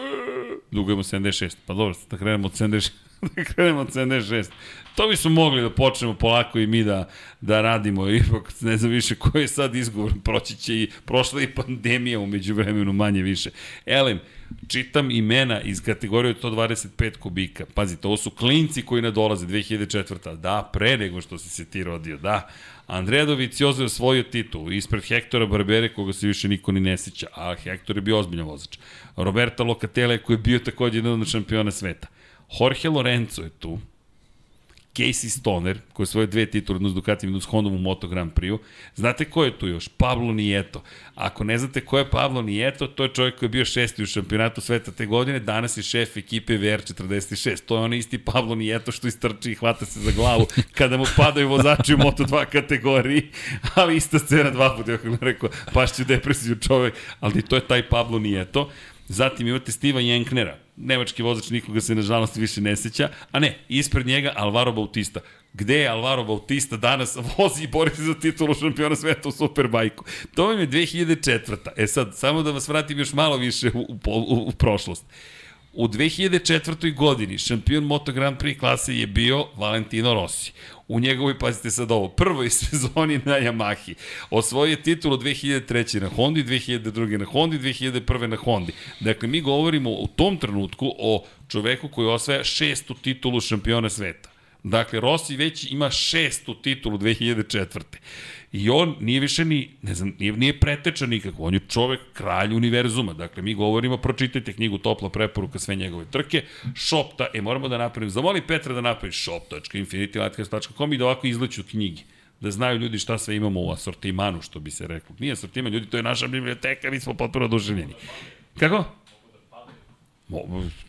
dugujemo 76. Pa dobro, da krenemo od 76. da krenemo od 76. To bi smo mogli da počnemo polako i mi da, da radimo, ipak ne znam više koji je sad izgovor, proći će i prošla i pandemija umeđu vremenu manje više. Elem, čitam imena iz kategorije 125 kubika. Pazite, ovo su klinci koji ne dolaze 2004. Da, pre nego što si se ti rodio, da. Andrea Doviciozo je osvojio titul ispred Hektora Barbere, koga se više niko ni ne seća, a Hektor je bio ozbiljan vozač. Roberta Locatele koji je bio takođe jedan od šampiona sveta. Jorge Lorenzo je tu, Casey Stoner, koji je svoje dve titule, jednu s Ducatijem, jednu s Hondom u Moto Grand Prix-u. Znate ko je tu još? Pablo Nieto. Ako ne znate ko je Pablo Nieto, to je čovjek koji je bio šesti u šampionatu sveta te godine, danas je šef ekipe VR46. To je on isti Pablo Nieto što istrči i hvata se za glavu kada mu padaju vozači u Moto2 kategoriji, ali ista scena dva puta, ne rekao, pašće depresiju čovek, ali to je taj Pablo Nieto. Zatim imate Stiva Jenknera, nemački vozač, nikoga se nažalost više ne seća, a ne, ispred njega Alvaro Bautista. Gde je Alvaro Bautista danas vozi i bori se za titulu šampiona sveta u Superbajku? To vam je 2004. E sad, samo da vas vratim još malo više u, u, u, u prošlost. U 2004. godini šampion Moto Grand Prix klase je bio Valentino Rossi. U njegovoj, pazite sad ovo, prvoj sezoni na Yamahi. Osvojio je titulu 2003. na Hondi, 2002. na Hondi, 2001. na Hondi. Dakle, mi govorimo u tom trenutku o čoveku koji osvaja šestu titulu šampiona sveta. Dakle, Rossi već ima šestu titulu 2004. I on nije više ni, ne znam, nije, nije pretečan nikako. On je čovek, kralj univerzuma. Dakle, mi govorimo, pročitajte knjigu Topla preporuka, sve njegove trke. Shopta, e, moramo da napravimo, zamoli Petra da napravi shop.infinitylightcast.com i da ovako izleću knjigi da znaju ljudi šta sve imamo u asortimanu, što bi se reklo. Nije asortiman, ljudi, to je naša biblioteka, mi smo potpuno oduševljeni. Kako? Mo,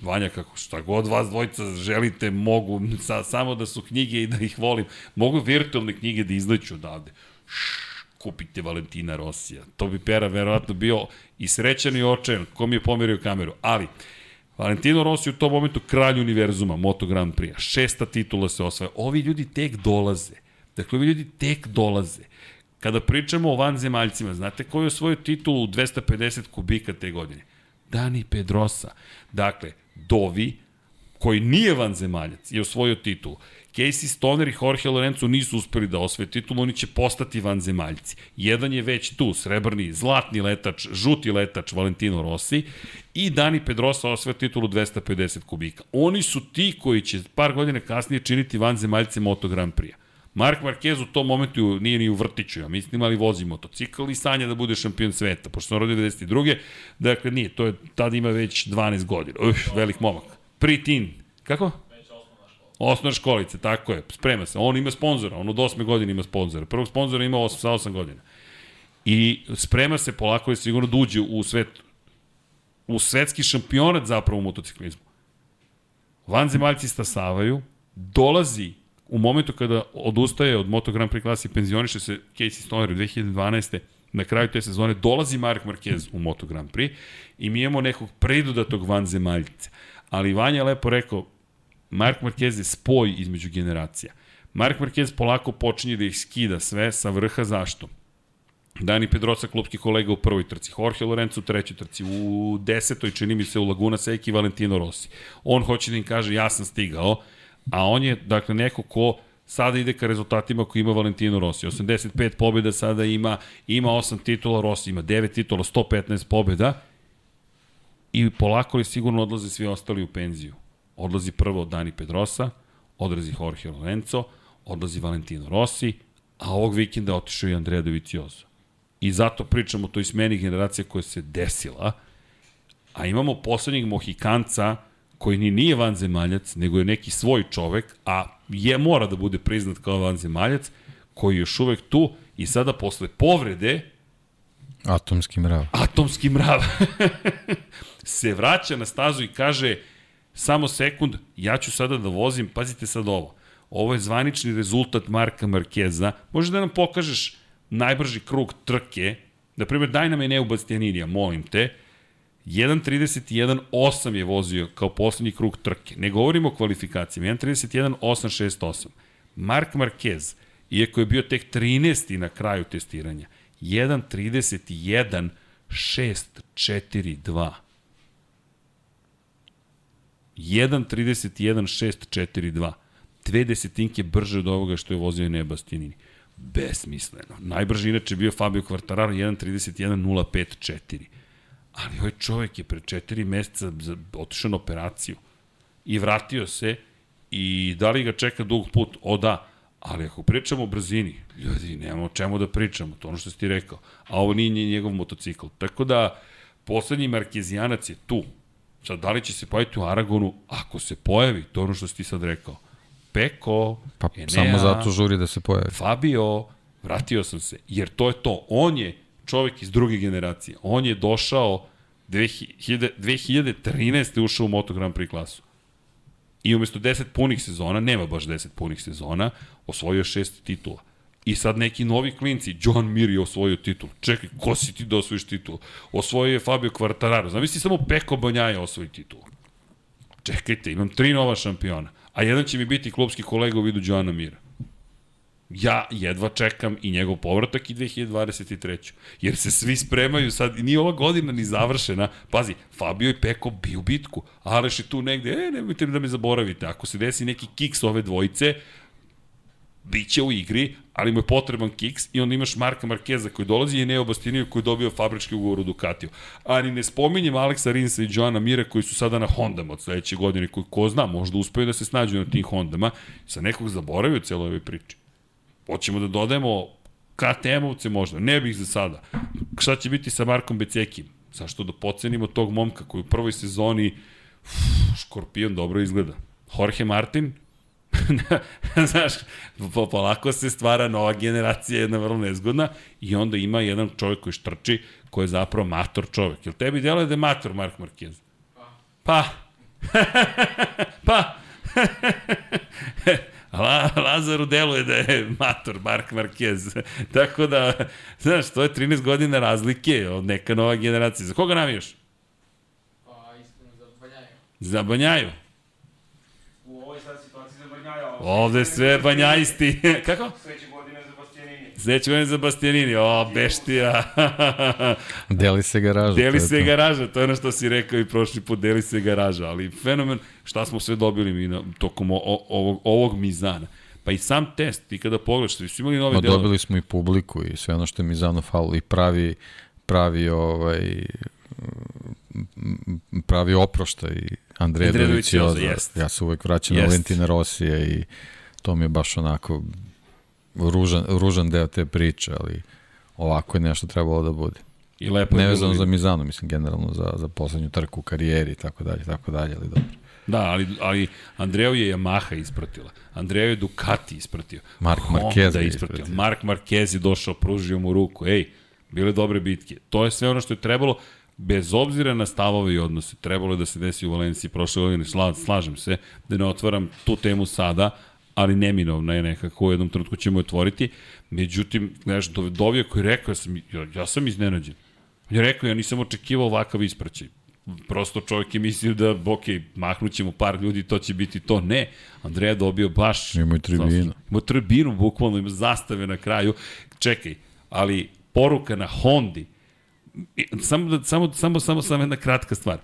Vanja, kako šta god vas dvojica želite, mogu sa, samo da su knjige i da ih volim. Mogu virtualne knjige da izleću odavde. Kupite Valentina Rosija. To bi Pera verovatno bio i srećan i očajan, ko mi je pomerio kameru. Ali, Valentino Rossi u tom momentu kralj univerzuma, Moto Grand Prix. Šesta titula se osvaja. Ovi ljudi tek dolaze. Dakle, ovi ljudi tek dolaze. Kada pričamo o vanzemaljcima, znate ko je osvojio titulu u 250 kubika te godine? Dani Pedrosa. Dakle, Dovi, koji nije vanzemaljac, je osvojio titulu. Casey Stoner i Jorge Lorenzo nisu uspeli da osvoje titulu, oni će postati vanzemaljci. Jedan je već tu, srebrni, zlatni letač, žuti letač Valentino Rossi i Dani Pedrosa osvoje titulu 250 kubika. Oni su ti koji će par godina kasnije činiti vanzemaljce Moto Grand Prix-a. Mark Marquez u tom momentu nije ni u vrtiću, ja mislim, ali vozi motocikl i sanja da bude šampion sveta, pošto sam rodio 92. Dakle, nije, to je, tada ima već 12 godina. Uf, velik momak. Pritin. Kako? Osnovna školice, tako je, sprema se. On ima sponzora, on od 8 godine ima sponzora. Prvog sponzora ima 8, sa 8 godina. I sprema se polako je sigurno da uđe u svet, u svetski šampionat zapravo u motociklizmu. Vanzemaljci stasavaju, dolazi u momentu kada odustaje od Moto Grand Prix klasi, penzioniše se Casey Stoner u 2012. Na kraju te sezone dolazi Mark Marquez u Moto Grand Prix i mi imamo nekog predudatog vanzemaljca. Ali Vanja je lepo rekao, Mark Marquez je spoj između generacija. Mark Marquez polako počinje da ih skida sve sa vrha zašto? Dani Pedrosa, klubski kolega u prvoj trci, Jorge Lorenzo u trećoj trci, u desetoj čini mi se u Laguna Seca i Valentino Rossi. On hoće da im kaže ja sam stigao, a on je dakle neko ko sada ide ka rezultatima koji ima Valentino Rossi. 85 pobjeda sada ima, ima 8 titula, Rossi ima 9 titula, 115 pobjeda i polako li sigurno odlaze svi ostali u penziju. Odlazi prvo Dani Pedrosa, odlazi Jorge Lorenzo, odlazi Valentino Rossi, a ovog vikenda otišao i Andrea Dovizioso. I zato pričamo o toj smeni generacija koja se desila, a imamo poslednjeg Mohikanca koji ni nije vanzemaljac, nego je neki svoj čovek, a je mora da bude priznat kao vanzemaljac, koji je još uvek tu i sada posle povrede Atomski mrav. Atomski mrav. se vraća na stazu i kaže samo sekund, ja ću sada da vozim, pazite sad ovo, ovo je zvanični rezultat Marka Markeza, može da nam pokažeš najbrži krug trke, na primjer daj nam je Neu Bastianinija, molim te, 1.31.8 je vozio kao poslednji krug trke. Ne govorimo o kvalifikacijama. 1.31.868. Mark Marquez, iako je bio tek 13. na kraju testiranja, 1.31.642. 1.31.642. Dve desetinke brže od ovoga što je vozio Nebastjanini. Besmisleno. Najbrži inače bio Fabio Quartararo 1.31.054. Ali ovaj čovjek je pre četiri meseca otišao na operaciju i vratio se i da li ga čeka dug put? O da, ali ako pričamo o brzini, ljudi, nemamo o čemu da pričamo, to ono što si ti rekao, a ovo nije njegov motocikl. Tako da, poslednji Markezijanac je tu. Sad, da li će se pojaviti u Aragonu? Ako se pojavi, to ono što si ti sad rekao, Peko, Pa Enea, samo zato žuri da se pojavi. Fabio, vratio sam se, jer to je to. On je čovek iz druge generacije. On je došao 2000, 2013. ušao u Moto Grand Prix klasu. I umesto 10 punih sezona, nema baš 10 punih sezona, osvojio šest titula. I sad neki novi klinci, John Mir je osvojio titul. Čekaj, ko si ti da osvojiš titul? Osvojio je Fabio Quartararo. Zamisli samo Peko Banjaja osvoji titul. Čekajte, imam tri nova šampiona. A jedan će mi biti klubski kolega u vidu Johana Mira. Ja jedva čekam i njegov povratak i 2023. Jer se svi spremaju sad, nije ova godina ni završena. Pazi, Fabio i Peko bi u bitku. Aleš je tu negde, e, nemojte da me zaboravite. Ako se desi neki kiks ove dvojice, biće u igri, ali mu je potreban kiks i onda imaš Marka Markeza koji dolazi i Neo Bastiniju koji je dobio fabrički ugovor u Ducatiju. Ali ne spominjem Aleksa Rinsa i Joana Mira koji su sada na Hondama od sledeće godine, koji ko zna, možda uspeju da se snađu na tim Hondama, sa nekog zaboravio celo ove priče. Hoćemo da dodajemo KTM-ovce možda, ne bih za sada. Šta će biti sa Markom Becekim? Zašto da pocenimo tog momka koji u prvoj sezoni uf, škorpion dobro izgleda. Jorge Martin, Znaš, polako se stvara nova generacija, jedna vrlo nezgodna, i onda ima jedan čovjek koji štrči, koji je zapravo mator čovjek. Jel tebi djeluje da je mator Mark Marquez? Pa. Pa. La, Lazaru deluje da je mator Mark Marquez. Tako da, znaš, to je 13 godina razlike od neka nova generacija. Za koga navijaš? Pa, iskreno, za Banjaju. Za Banjaju? Ovde sve banjajisti. Kako? Sledeće godine za Bastianini. Sledeće godine za Bastianini. O, beštija. deli se garaža. Deli se garaža, to je ono što si rekao i prošli put, deli se garaža. Ali fenomen, šta smo sve dobili mi na, tokom o, ovog, ovog mizana. Pa i sam test, ti kada pogledaš, svi su imali nove Ma, delove. Dobili smo i publiku i sve ono što je Mizano falo i pravi, pravi ovaj, pravi oproštaj Andreja Dovicioza. Ja se uvek vraćam jest. na Valentina Rosija i to mi je baš onako ružan, ružan deo te priče, ali ovako je nešto trebalo da bude. I lepo je Nevezano za Mizano, mislim, generalno za, za poslednju trku u karijeri i tako dalje, tako dalje, ali dobro. Da, ali, ali Andreo je Yamaha ispratila. Andreo je Ducati ispratio. Mark Marquez je ispratio. Mark Marquez je došao, pružio mu ruku. Ej, bile dobre bitke. To je sve ono što je trebalo bez obzira na stavove i odnose, trebalo je da se desi u Valenciji prošle godine, Sla, slažem se, da ne otvaram tu temu sada, ali neminovna je nekako u jednom trenutku ćemo otvoriti. Međutim, gledaš, Dovija koji je rekao, ja sam, ja, ja sam iznenađen. Je rekao, ja nisam očekivao ovakav ispraćaj. Prosto čovjek je mislio da, ok, mahnut ćemo par ljudi, to će biti to. Ne, Andreja dobio baš... Ima i tribinu. Ima tribinu, bukvalno, ima zastave na kraju. Čekaj, ali poruka na Hondi, samo, da, samo, samo, samo, samo jedna kratka stvar.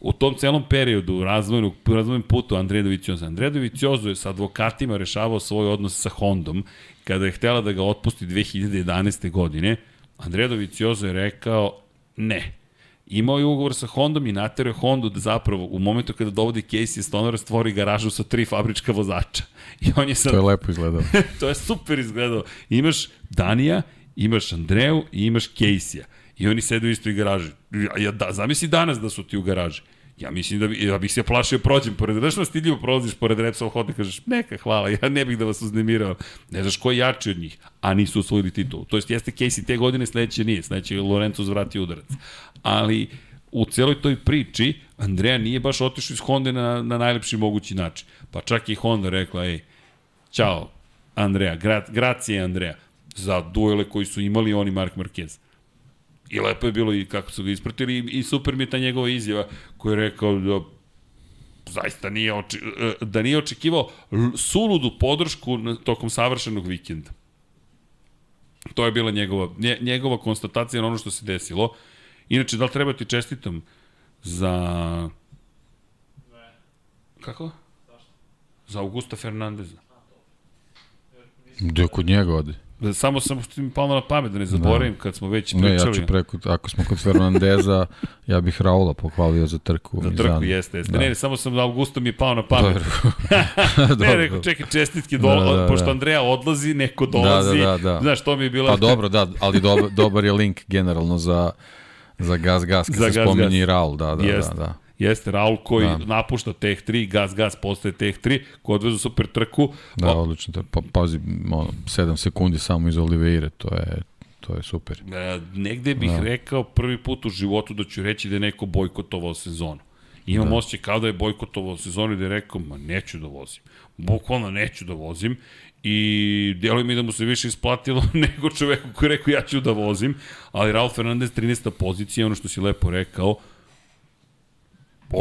U tom celom periodu razvojnog, razvojnom putu Andreja Dovicioza, Andreja Dovicioza je sa advokatima rešavao svoj odnos sa Hondom, kada je htela da ga otpusti 2011. godine, Andreja Dovicioza je rekao ne. Imao je ugovor sa Hondom i naterao je Hondu da zapravo u momentu kada dovodi Casey Stonera stvori garažu sa tri fabrička vozača. I on je sad... To je lepo izgledalo. to je super izgledalo. Imaš Danija, imaš Andreju i imaš Casey-a. I oni sedu u garaži. Ja, da, zamisli danas da su ti u garaži. Ja mislim da bi, ja bih se plašio prođem pored, znaš što stidljivo prolaziš pored Repsol hodne, kažeš, neka, hvala, ja ne bih da vas uznemirao. Ne znaš ko je jači od njih, a nisu osvojili titulu. To jest, jeste Casey te godine, sledeće nije, sledeće Lorenzo zvratio udarac. Ali, u celoj toj priči, Andreja nije baš otišao iz Honda na, na najlepši mogući način. Pa čak i Honda rekla, ej, čao, Andreja, gra, gracije Andreja, za duele koji su imali oni Mark Marquez. I lepo je bilo i kako su ga ispratili i, super mi je ta njegova izjava koja je rekao da zaista nije oči, e, da nije očekivao suludu podršku tokom savršenog vikenda. To je bila njegova, njegova konstatacija na ono što se desilo. Inače, da li treba ti čestitam za... Kako? Za Augusta Fernandeza. Gde kod njega ode? Samo sam što mi palo na pamet da ne zaboravim da. kad smo već pričali. Ne, ja ću preko, ako smo kod Fernandeza, ja bih Raula pohvalio za trku. Za trku, jeste, jeste. Da. Ne, ne, samo sam Augusto mi je pao na pamet. ne, rekao, čekaj, čestitke, do, da, da, da. pošto Andreja odlazi, neko dolazi. Da, da, da, da. Znaš, to mi je bila... Pa dobro, da, ali dobar, dobar je link generalno za, za gas gas, kad za se spominje Raul, da, da, Jest. da, da. Jeste Raul koji Da. da. napušta Tech 3, gas gas postaje Tech 3, ko odvezu super trku. Da, O, odlično. Je, pa, pazi, ono, 7 sekundi samo iz Oliveire, to je, to je super. E, negde bih Da. da. rekao prvi put u životu da ću reći da je neko bojkotovao sezonu. Imam da. osjećaj kao da je bojkotovao sezonu i da je rekao, ma neću da vozim. Bukvalno neću da vozim i djeluje mi da mu se više isplatilo nego čoveku koji je rekao ja ću da vozim, ali Raul Fernandez 13. pozicija, ono što si lepo rekao,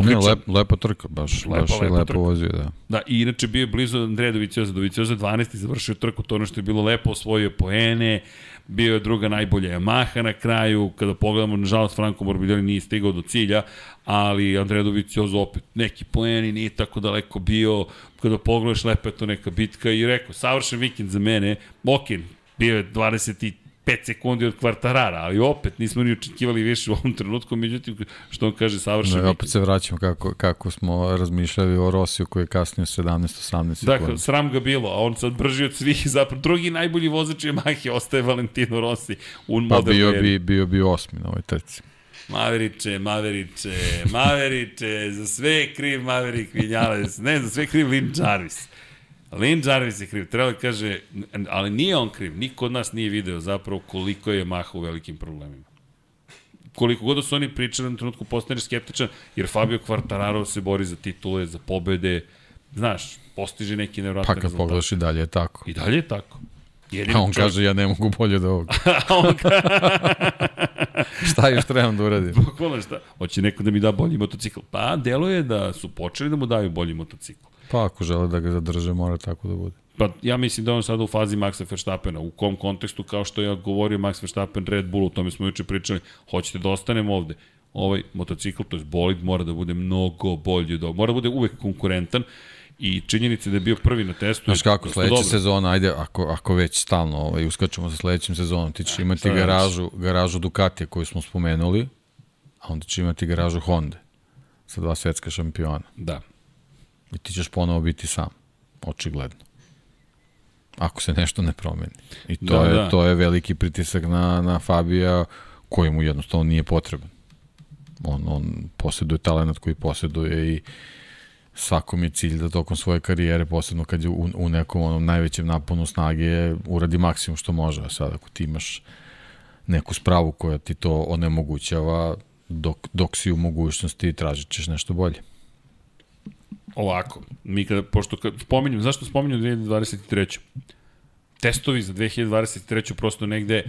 Ne, odličan. lep, lepa trka, baš, Lepa, baš je lepa lepo trka. vozio, da. Da, i inače bio je blizu Andreja Dovicioza. Dovicioza 12. završio trku, to ono što je bilo lepo, osvojio poene, bio je druga najbolja Yamaha na kraju, kada pogledamo, nažalost, Franco Morbidelli nije stigao do cilja, ali Andreja Dovicioza opet neki poeni, nije tako daleko bio, kada pogledaš, lepa je to neka bitka i rekao, savršen vikend za mene, ok, bio je 25 sekundi od kvartarara, ali opet nismo ni očekivali više u ovom trenutku, međutim, što on kaže, savršen No, opet se vraćamo kako, kako smo razmišljali o Rosiju koji je kasnio 17-18 sekundi. Dakle, sram ga bilo, a on sad brži od svih, zapravo drugi najbolji vozač Yamahe ostaje Valentino Rossi u pa bio bi, bio bi osmi na ovoj trci. Maveriče, Maveriče, Maveriče, za sve je kriv Maverick Vinales, ne, za sve je kriv Lin Jarvis. Lin Jarvis je kriv, treba da kaže, ali nije on kriv, niko od nas nije video zapravo koliko je Yamaha u velikim problemima. Koliko god da su oni pričali na trenutku postaneš skeptičan, jer Fabio Quartararo se bori za titule, za pobede, znaš, postiže neki nevratne Pa kad pogledaš i dalje je tako. I dalje je tako. Jedini A on čovjek- kaže ja ne mogu bolje od ovoga. A on kaže, Šta još trebam da uradim? bukvalno šta, hoće neko da mi da bolji motocikl. Pa, delo je da su počeli da mu daju bolji motocikl. Pa ako žele da ga zadrže, mora tako da bude. Pa ja mislim da on sada u fazi Maxa Verstappena. U kom kontekstu, kao što je govorio Max Verstappen Red Bull, o tome smo juče pričali, hoćete da ostanemo ovde. Ovaj motocikl, to je bolid, mora da bude mnogo bolji, od ovog. mora da bude uvek konkurentan i činjenica da je bio prvi na testu. Znaš kako, sledeća dobro. sezona, ajde, ako, ako već stalno ovaj, uskačemo sa sledećim sezonom, ti ćeš imati šta da garažu, garažu Ducatija koju smo spomenuli, a onda ćeš imati garažu Honda sa dva svetska šampiona. Da. I ti ćeš ponovo biti sam, očigledno. Ako se nešto ne promeni. I to, Da, je, da. to je veliki pritisak na, na Fabija koji mu jednostavno nije potreban. On, on posjeduje talent koji posjeduje i svakom je cilj da tokom svoje karijere, posebno kad je u, u nekom onom najvećem naponu snage, uradi maksimum što može. A sad ako ti imaš neku spravu koja ti to onemogućava, dok, dok si u mogućnosti tražit ćeš nešto bolje. Ovako, mi kada, pošto kad spominjem, zašto spominjem 2023. Testovi za 2023. prosto negde e,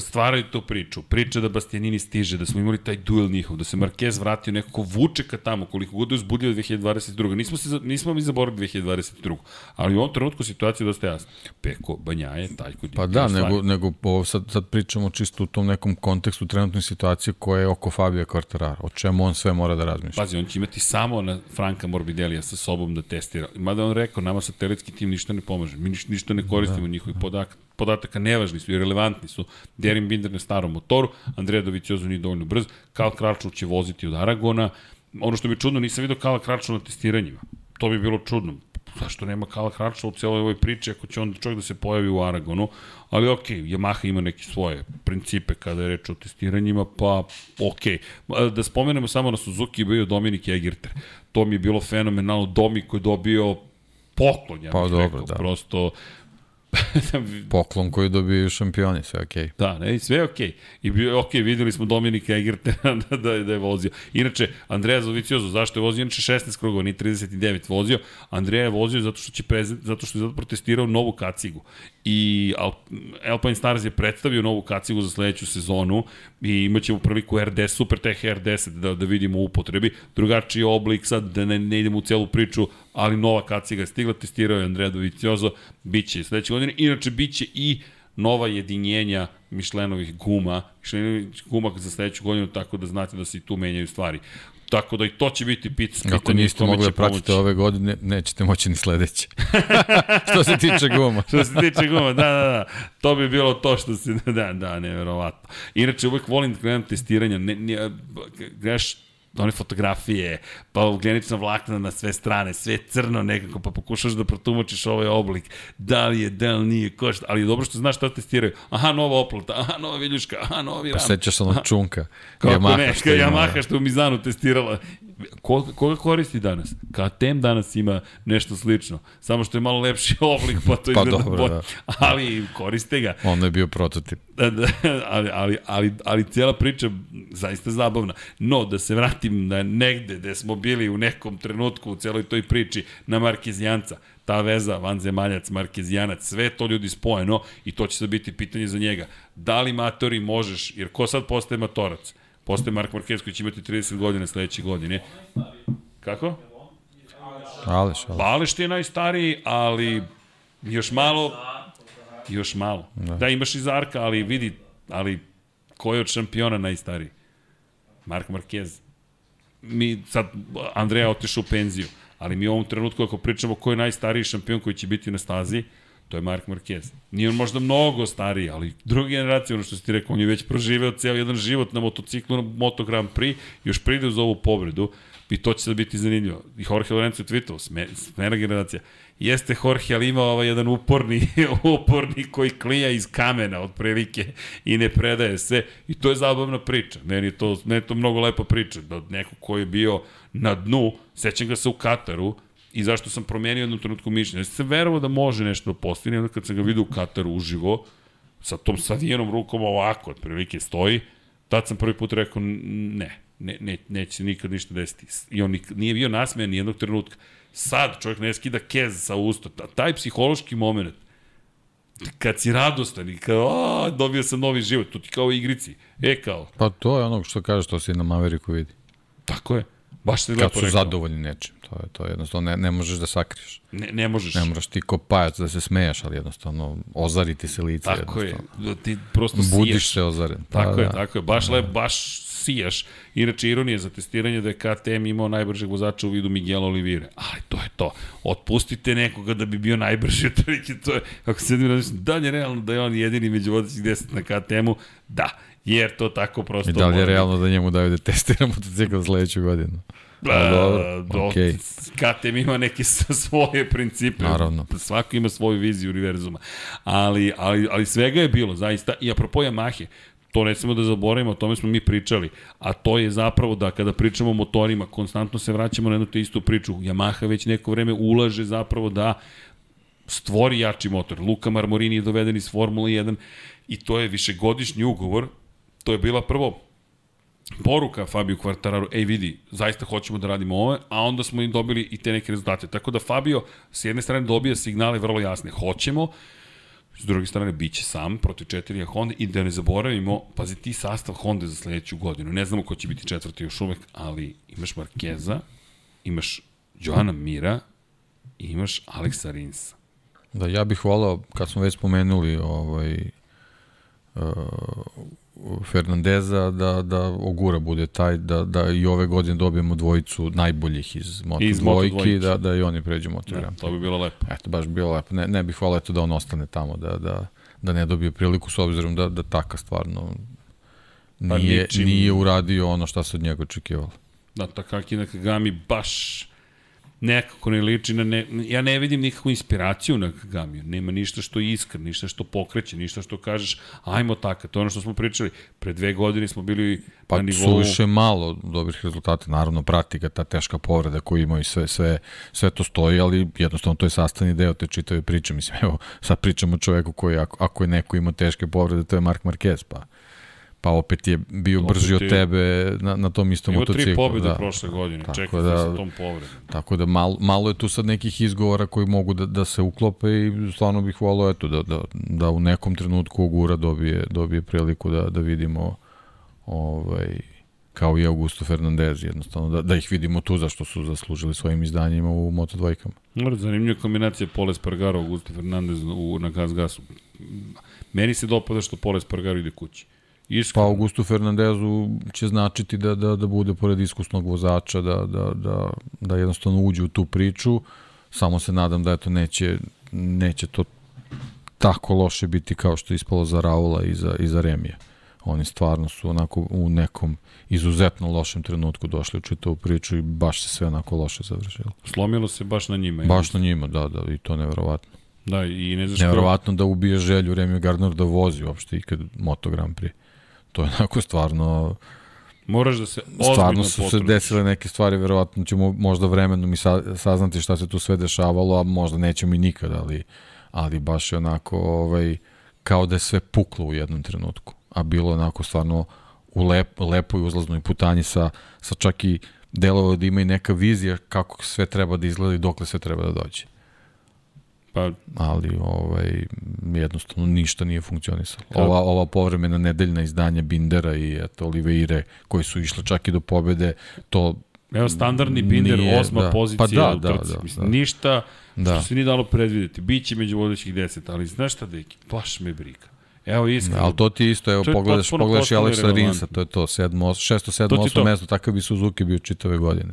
stvaraju tu priču. Priča da Bastianini stiže, da smo imali taj duel njihov, da se Marquez vratio nekako vuče ka tamo, koliko god je uzbudljivo 2022. Nismo, se, nismo mi zaboravili 2022. Ali u ovom trenutku situacija je dosta jasna. Peko, Banjaje, taj koji... Pa da, nego, nego ovo sad, sad pričamo čisto u tom nekom kontekstu trenutne situacije koja je oko Fabio Quartarara. O čemu on sve mora da razmišlja. Pazi, on će imati samo na Franka Morbidelija sa sobom da testira. Mada on rekao, nama satelitski tim ništa ne pomaže. Mi niš, ništa ne koristimo da. njihovih podataka, podataka, nevažni su i relevantni su. Derin Binder na starom motoru, Andreja Doviciozo nije dovoljno brz, Karl Kračl će voziti od Aragona. Ono što mi je čudno, nisam vidio Karla Kračla na testiranjima. To bi bilo čudno. Zašto nema Karla Kračla u cijeloj ovoj priči ako će on čovjek da se pojavi u Aragonu, ali ok, Yamaha ima neke svoje principe kada je reč o testiranjima, pa ok. Da spomenemo samo na Suzuki bio Dominik Egerter. To mi je bilo fenomenalno. Domi koji je dobio poklon, ja Pa bih dobro, rekao. da. Prosto Poklon koji dobiju šampioni, sve okej. Okay. Da, ne, sve okej. Okay. I bio okej, okay, videli smo Dominika Egertera da, da, je- da je vozio. Inače, Andreja Zoviciozo, zašto je vozio? Inače 16 krugova, ni 39 vozio. Andreja je vozio zato što će prezent, zato što je zato protestirao novu kacigu. I Al, Alpine Stars je predstavio novu kacigu za sledeću sezonu i imaćemo priliku RD, Supertech R10 da, da vidimo u upotrebi. Drugačiji oblik, sad da ne, ne idemo u celu priču, ali nova kaciga je stigla, testirao je Andreja Doviciozo, bit će sledeće godine. Inače, bit će i nova jedinjenja Mišlenovih guma, Mišlenovih guma za sledeću godinu, tako da znate da se i tu menjaju stvari. Tako da i to će biti pit, pitanje Ako niste mogli da pratite pomoći. ove godine, nećete moći ni sledeće. Što se tiče guma. Što se tiče guma, da, da, da. To bi bilo to što se, da, da, neverovatno. Inače, uvek volim da gledam testiranja. Ne, ne, greš one fotografije, pa granična vlakna na sve strane, sve crno nekako, pa pokušaš da protumačiš ovaj oblik, da li je, da li nije, ko šta, ali je dobro što znaš šta testiraju. Aha, nova oplata, aha, nova viljuška, aha, novi Pa ram. sećaš se onog čunka. Kako Yamaha ne, što ima, Yamaha što u Mizanu testirala. Koga, koga koristi danas? KTM danas ima nešto slično, samo što je malo lepši oblik, pa to Pa izgleda dobro, bolje. da. Ali koriste ga. Ono je bio prototip. Da, da, ali, ali, ali, ali cijela priča zaista zabavna. No, da se vratim na negde gde smo bili u nekom trenutku u celoj toj priči na Markezijanca, ta veza vanzemaljac, Markezijanac, sve to ljudi spojeno i to će sad biti pitanje za njega. Da li matori možeš, jer ko sad postaje matorac? Postaje Mark Marquez koji će imati 30 godina sledeće godine. Kako? Aleš, aleš. Baleš ti je najstariji, ali još malo, još malo. Da, da imaš i Zarka, ali vidi, ali ko je od šampiona najstariji? Mark Marquez. Mi sad, Andreja otišao u penziju, ali mi u ovom trenutku ako pričamo ko je najstariji šampion koji će biti na stazi, to je Mark Marquez. Nije on možda mnogo stariji, ali druga generacija, ono što si ti rekao, on je već proživeo ceo jedan život na motociklu, na Moto Grand Prix, još pride uz ovu povredu, i to će sad biti zanimljivo. I Jorge Lorenzo je tweetao, sme, smena generacija. Jeste Jorge, ali ima ovaj jedan uporni, uporni koji klija iz kamena otprilike i ne predaje se. I to je zabavna priča. Meni je to, meni je to mnogo lepa priča. Da neko ko je bio na dnu, sećam ga se u Kataru, i zašto sam promenio jednu trenutku mišljenje. Ja sam verovao da može nešto da postigne, onda kad sam ga vidio u Kataru uživo, sa tom savijenom rukom ovako, otprilike stoji, tad sam prvi put rekao ne, ne, ne, neće nikad ništa desiti. I on nik, nije bio nasmejan nijednog trenutka. Sad čovjek ne skida kez sa usta. Ta- Taj psihološki moment, kad si radostan i kao, a, dobio sam novi život, to ti kao u igrici. E, kao, Pa to je ono što kaže što se i na Maveriku vidi. tako je. Baš se Kad lepo su rekao. zadovoljni nečim. To je, to je jednostavno, ne, ne možeš da sakriješ. Ne, ne možeš. Ne moraš ti ko pajac da se smejaš, ali jednostavno ozariti se lice. Tako je. Da ti prosto Budiš siješ. se ozaren. Tako Pa je, da. tako je. Baš lep, baš sijaš. Inače, ironija za testiranje da je KTM imao najbržeg vozača u vidu Miguela Olivire. Ali to je to. Otpustite nekoga da bi bio najbrži, otprilike to je, ako se jednim razmišljam, da li je realno da je on jedini među vodećih deset na KTM-u? Da, jer to tako prosto I da li je realno da njemu daju da testira motocikl sledeću godinu? Da, Pa dobro, do, okej. KTM ima neke svoje principe. Naravno. Svako ima svoju viziju univerzuma. Ali, ali, ali svega je bilo, zaista. I apropo Yamahe, to ne smemo da zaboravimo, o tome smo mi pričali, a to je zapravo da kada pričamo o motorima, konstantno se vraćamo na jednu te istu priču. Yamaha već neko vreme ulaže zapravo da stvori jači motor. Luka Marmorini je doveden iz Formule 1 i to je višegodišnji ugovor. To je bila prvo poruka Fabio Quartararo, ej vidi, zaista hoćemo da radimo ovo, a onda smo i dobili i te neke rezultate. Tako da Fabio s jedne strane dobija signale vrlo jasne, hoćemo, s druge strane biće sam protiv četiri Honda i da ne zaboravimo, pazi ti sastav Honda za sledeću godinu, ne znamo ko će biti četvrti još uvek, ali imaš Markeza, imaš Joana Mira i imaš Aleksa Rinsa. Da, ja bih volao, kad smo već spomenuli ovaj, uh, Fernandeza, da, da Ogura bude taj, da, da i ove godine dobijemo dvojicu najboljih iz Moto Iz Moto dvojki, dvojke. da, da i oni pređu Moto Prix. to bi bilo lepo. Eto, baš bi bilo lepo. Ne, ne bih volao eto da on ostane tamo, da, da, da ne dobije priliku s obzirom da, da Taka stvarno Pa nije, ničim- nije uradio ono šta se od njega očekivalo. Da, Takaki Nakagami baš nekako ne liči na ne, ja ne vidim nikakvu inspiraciju na Kagamiju. Nema ništa što je iskren, ništa što pokreće, ništa što kažeš, ajmo taka, to je ono što smo pričali. Pre dve godine smo bili Pa na nivou... suviše malo dobrih rezultata, naravno prati ga ta teška povreda koju ima i sve, sve, sve to stoji, ali jednostavno to je sastavni deo te čitave priče. Mislim, evo, sad pričamo o čoveku koji, ako, ako je neko imao teške povrede, to je Mark Marquez, pa pa opet je bio Opet brži od je- tebe na, na tom istom Imao motociklu. tri pobjede da. prošle godine, Tako čekajte da- sa tom povredom. Tako da malo, malo je tu sad nekih izgovora koji mogu da, da se uklope i stvarno bih volao eto, da, da, da u nekom trenutku Ogura dobije, dobije priliku da, da vidimo ovaj, kao i Augusto Fernandez jednostavno, da, da ih vidimo tu zašto su zaslužili svojim izdanjima u Moto dvojkama. Mora, zanimljiva kombinacija Pole Spargaro, Augusto Fernandez u, na Gas Gasu. Meni se dopada što Pole Spargaro ide kući. Pa Iskreno, Augustu Fernandezu će značiti da, da, da bude pored iskusnog vozača, da, da, da, da jednostavno uđe u tu priču. Samo se nadam da eto neće, neće to tako loše biti kao što je ispalo za Raula i za, i za Remija. Oni stvarno su onako u nekom izuzetno lošem trenutku došli u čitavu priču i baš se sve onako loše završilo. Slomilo se baš na njima. Baš na njima, da, da, i to neverovatno. Da, i ne znaš Neverovatno da ubije želju Remy Gardner da vozi uopšte ikad Moto Grand Prix. To je onako stvarno Moraš da se ozbiljno stvarno su se desile neke stvari, verovatno ćemo možda vremenom i sa, saznati šta se tu sve dešavalo, a možda nećemo i nikad, ali, ali baš je onako ovaj, kao da je sve puklo u jednom trenutku. A bilo onako stvarno u lep, lepoj uzlaznoj putanji sa, sa čak i delova da ima i neka vizija kako sve treba da izgleda i dokle sve treba da dođe. Pa, Ali ovaj, jednostavno ništa nije funkcionisalo. Ova, ova povremena nedeljna izdanja Bindera i eto, Oliveire koji su išle čak i do pobede, to evo standardni Binder, Nije, osma da. pozicija Pa da, u da, trci. da, Mislim, da. ništa Da. što se nije dalo predvideti. Biće među vodećih deset, ali znaš šta, deki, baš me briga. Evo iskreno. Ali to ti isto, evo, pogledaš, pogledaš i Aleksa. Rinsa, to je to, sedmo, šesto, sedmo, osmo to. mesto, takav bi Suzuki bio čitave godine.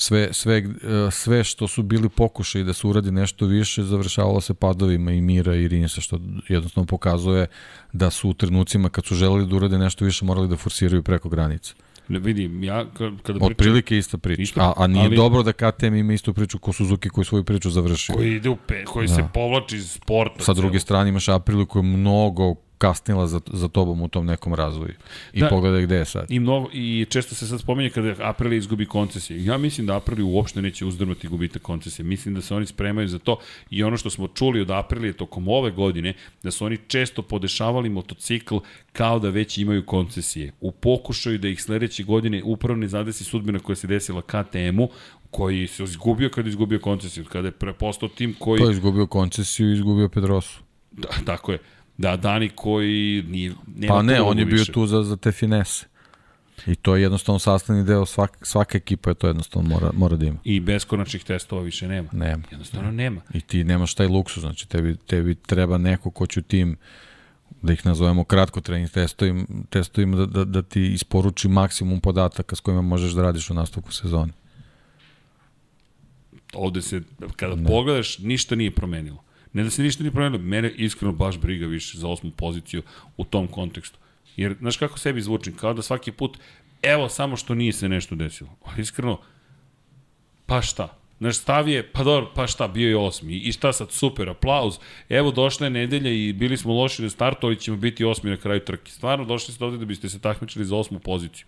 Sve, sve, eh, sve što su bili pokušaj da se uradi nešto više, završavalo se padovima i Mira i Rinsa, što jednostavno pokazuje da su u trenucima kad su želeli da urade nešto više morali da forsiraju preko granice. Ne vidim, ja ka- kada pričam, Otprilike ista priča. Isto- a, a nije ali- dobro da KTM ima istu priču ko Suzuki koji svoju priču završio. koji ide u pe, koji Da. se povlači iz sporta. Sa druge strane imaš Aprilu koja je mnogo kasnila za, za tobom u tom nekom razvoju. I Da. da. pogledaj gde je sad. I, mnogo, I često se sad spominje kada Aprilia izgubi koncesije. Ja mislim da Aprilia uopšte neće uzdrmati gubitak koncesije. Mislim da se oni spremaju za to. I ono što smo čuli od Aprilije tokom ove godine, da su oni često podešavali motocikl kao da već imaju koncesije. U pokušaju da ih sledeće godine upravo ne zadesi sudbina koja se desila KTM-u, koji se izgubio kada je izgubio koncesiju, kada je prepostao tim koji... To je izgubio koncesiju i izgubio Pedrosu. Da, tako je. Da, Dani koji nije... Nema Pa ne, on je bio više. tu za, za te finese. I to je jednostavno sastavni deo, svak, svaka ekipa je to jednostavno mora, mora da ima. I beskonačnih testova više nema. Nema. Jednostavno nema. I ti nemaš taj luksus, znači tebi, tebi treba neko ko će u tim da ih nazovemo kratko trening testovima, testovima da, da, da ti isporuči maksimum podataka s kojima možeš da radiš u nastavku sezone. ovde se, kada ne. pogledaš, ništa nije promenilo. Ne da se ništa nije promenilo, mene iskreno baš briga više za osmu poziciju u tom kontekstu. Jer, znaš kako sebi zvučim, kao da svaki put, evo samo što nije se nešto desilo. A iskreno, pa šta? Znaš, stav je, pa dobro, pa šta, bio je osmi. I šta sad, super, aplauz. Evo, došla je nedelja i bili smo loši na startu, ali ćemo biti osmi na kraju trke. Stvarno, došli ste ovde da biste se takmičili za osmu poziciju.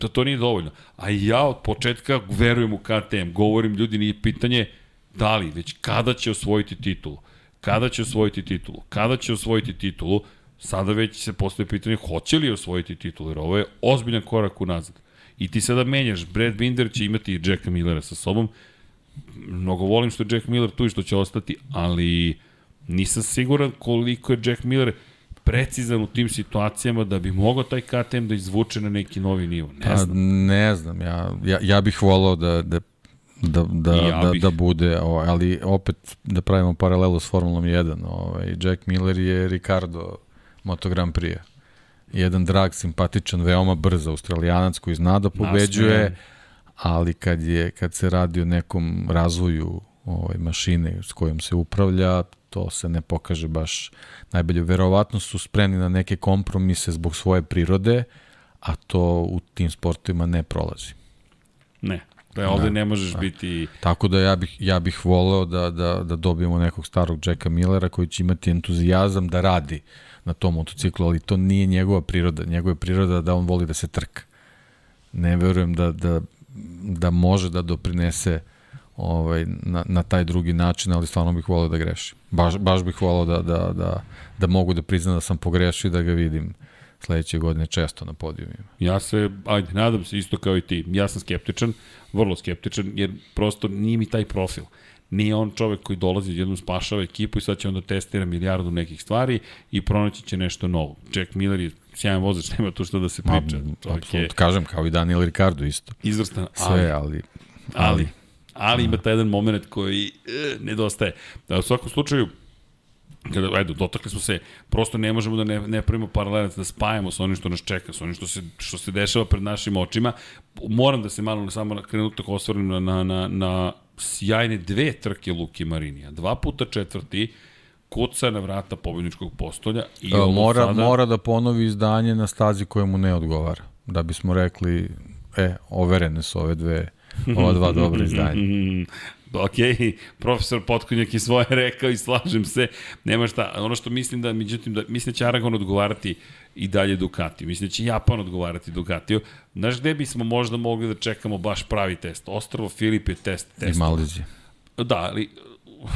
Da to nije dovoljno. A ja od početka verujem u KTM. Govorim, ljudi, nije pitanje da li, već kada će osvojiti titulu. Kada će osvojiti titulu? Kada će osvojiti titulu? Sada već se postoje pitanje hoće li osvojiti titulu, jer ovo je ozbiljan korak unazad. I ti sada menjaš, Brad Binder će imati i Jacka Millera sa sobom. Mnogo volim što je Jack Miller tu i što će ostati, ali nisam siguran koliko je Jack Miller precizan u tim situacijama da bi mogao taj KTM da izvuče na neki novi nivo. Ne Pa, znam. ne znam, ja, ja, ja bih volao da, da da, da, ja da, bih. da bude, ovaj, ali opet da pravimo paralelu s Formulom 1. Ovaj, Jack Miller je Ricardo Moto Grand Prix. Jedan drag, simpatičan, veoma brz australijanac koji zna da pobeđuje, ali kad, je, kad se radi o nekom razvoju ovaj, mašine s kojom se upravlja, to se ne pokaže baš najbolje. Verovatno su spremni na neke kompromise zbog svoje prirode, a to u tim sportovima ne prolazi. Ne. Da, ovde da, ne možeš da. biti... Tako da ja bih, ja bih voleo da, da, da dobijemo nekog starog Jacka Millera koji će imati entuzijazam da radi na tom motociklu, ali to nije njegova priroda. Njegova je priroda da on voli da se trka. Ne verujem da, da, da može da doprinese ovaj, na, na taj drugi način, ali stvarno bih voleo da grešim. Baš, baš bih voleo da, da, da, da mogu da priznam da sam pogrešio i da ga vidim sledeće godine često na podijumima. Ja se, ajde, nadam se isto kao i ti. Ja sam skeptičan, vrlo skeptičan, jer prosto nije mi taj profil. Nije on čovek koji dolazi jednom spašava ekipu i sad će onda testira milijardu nekih stvari i pronaći će nešto novo. Jack Miller je sjajan vozač, nema tu što da se priča. Je kažem, kao i Daniel Ricardo isto. Izvrstan, ali, Sve, ali... ali, ali ima taj jedan moment koji e, nedostaje. Da, u svakom slučaju, kada, ajde, dotakli smo se, prosto ne možemo da ne, ne pravimo paralelac, da spajamo sa onim što nas čeka, sa onim što se, što se dešava pred našim očima. Moram da se malo samo na krenutak osvrnem na, na, na, na sjajne dve trke Luki Marinija. Dva puta četvrti, kuca na vrata pobjedničkog postolja i E, mora, sada... mora da ponovi izdanje na stazi koja mu ne odgovara. Da bismo rekli, e, overene su ove dve, ova dva dobra izdanja. Ok, profesor Potkonjak je svoje rekao i slažem se, nema šta, ono što mislim da, međutim, da, mislim da će Aragon odgovarati i dalje Ducati, mislim da će Japan odgovarati Ducatiju, znaš gde bismo možda mogli da čekamo baš pravi test, Ostrovo Filip je test, I test. Malezija. Da, ali,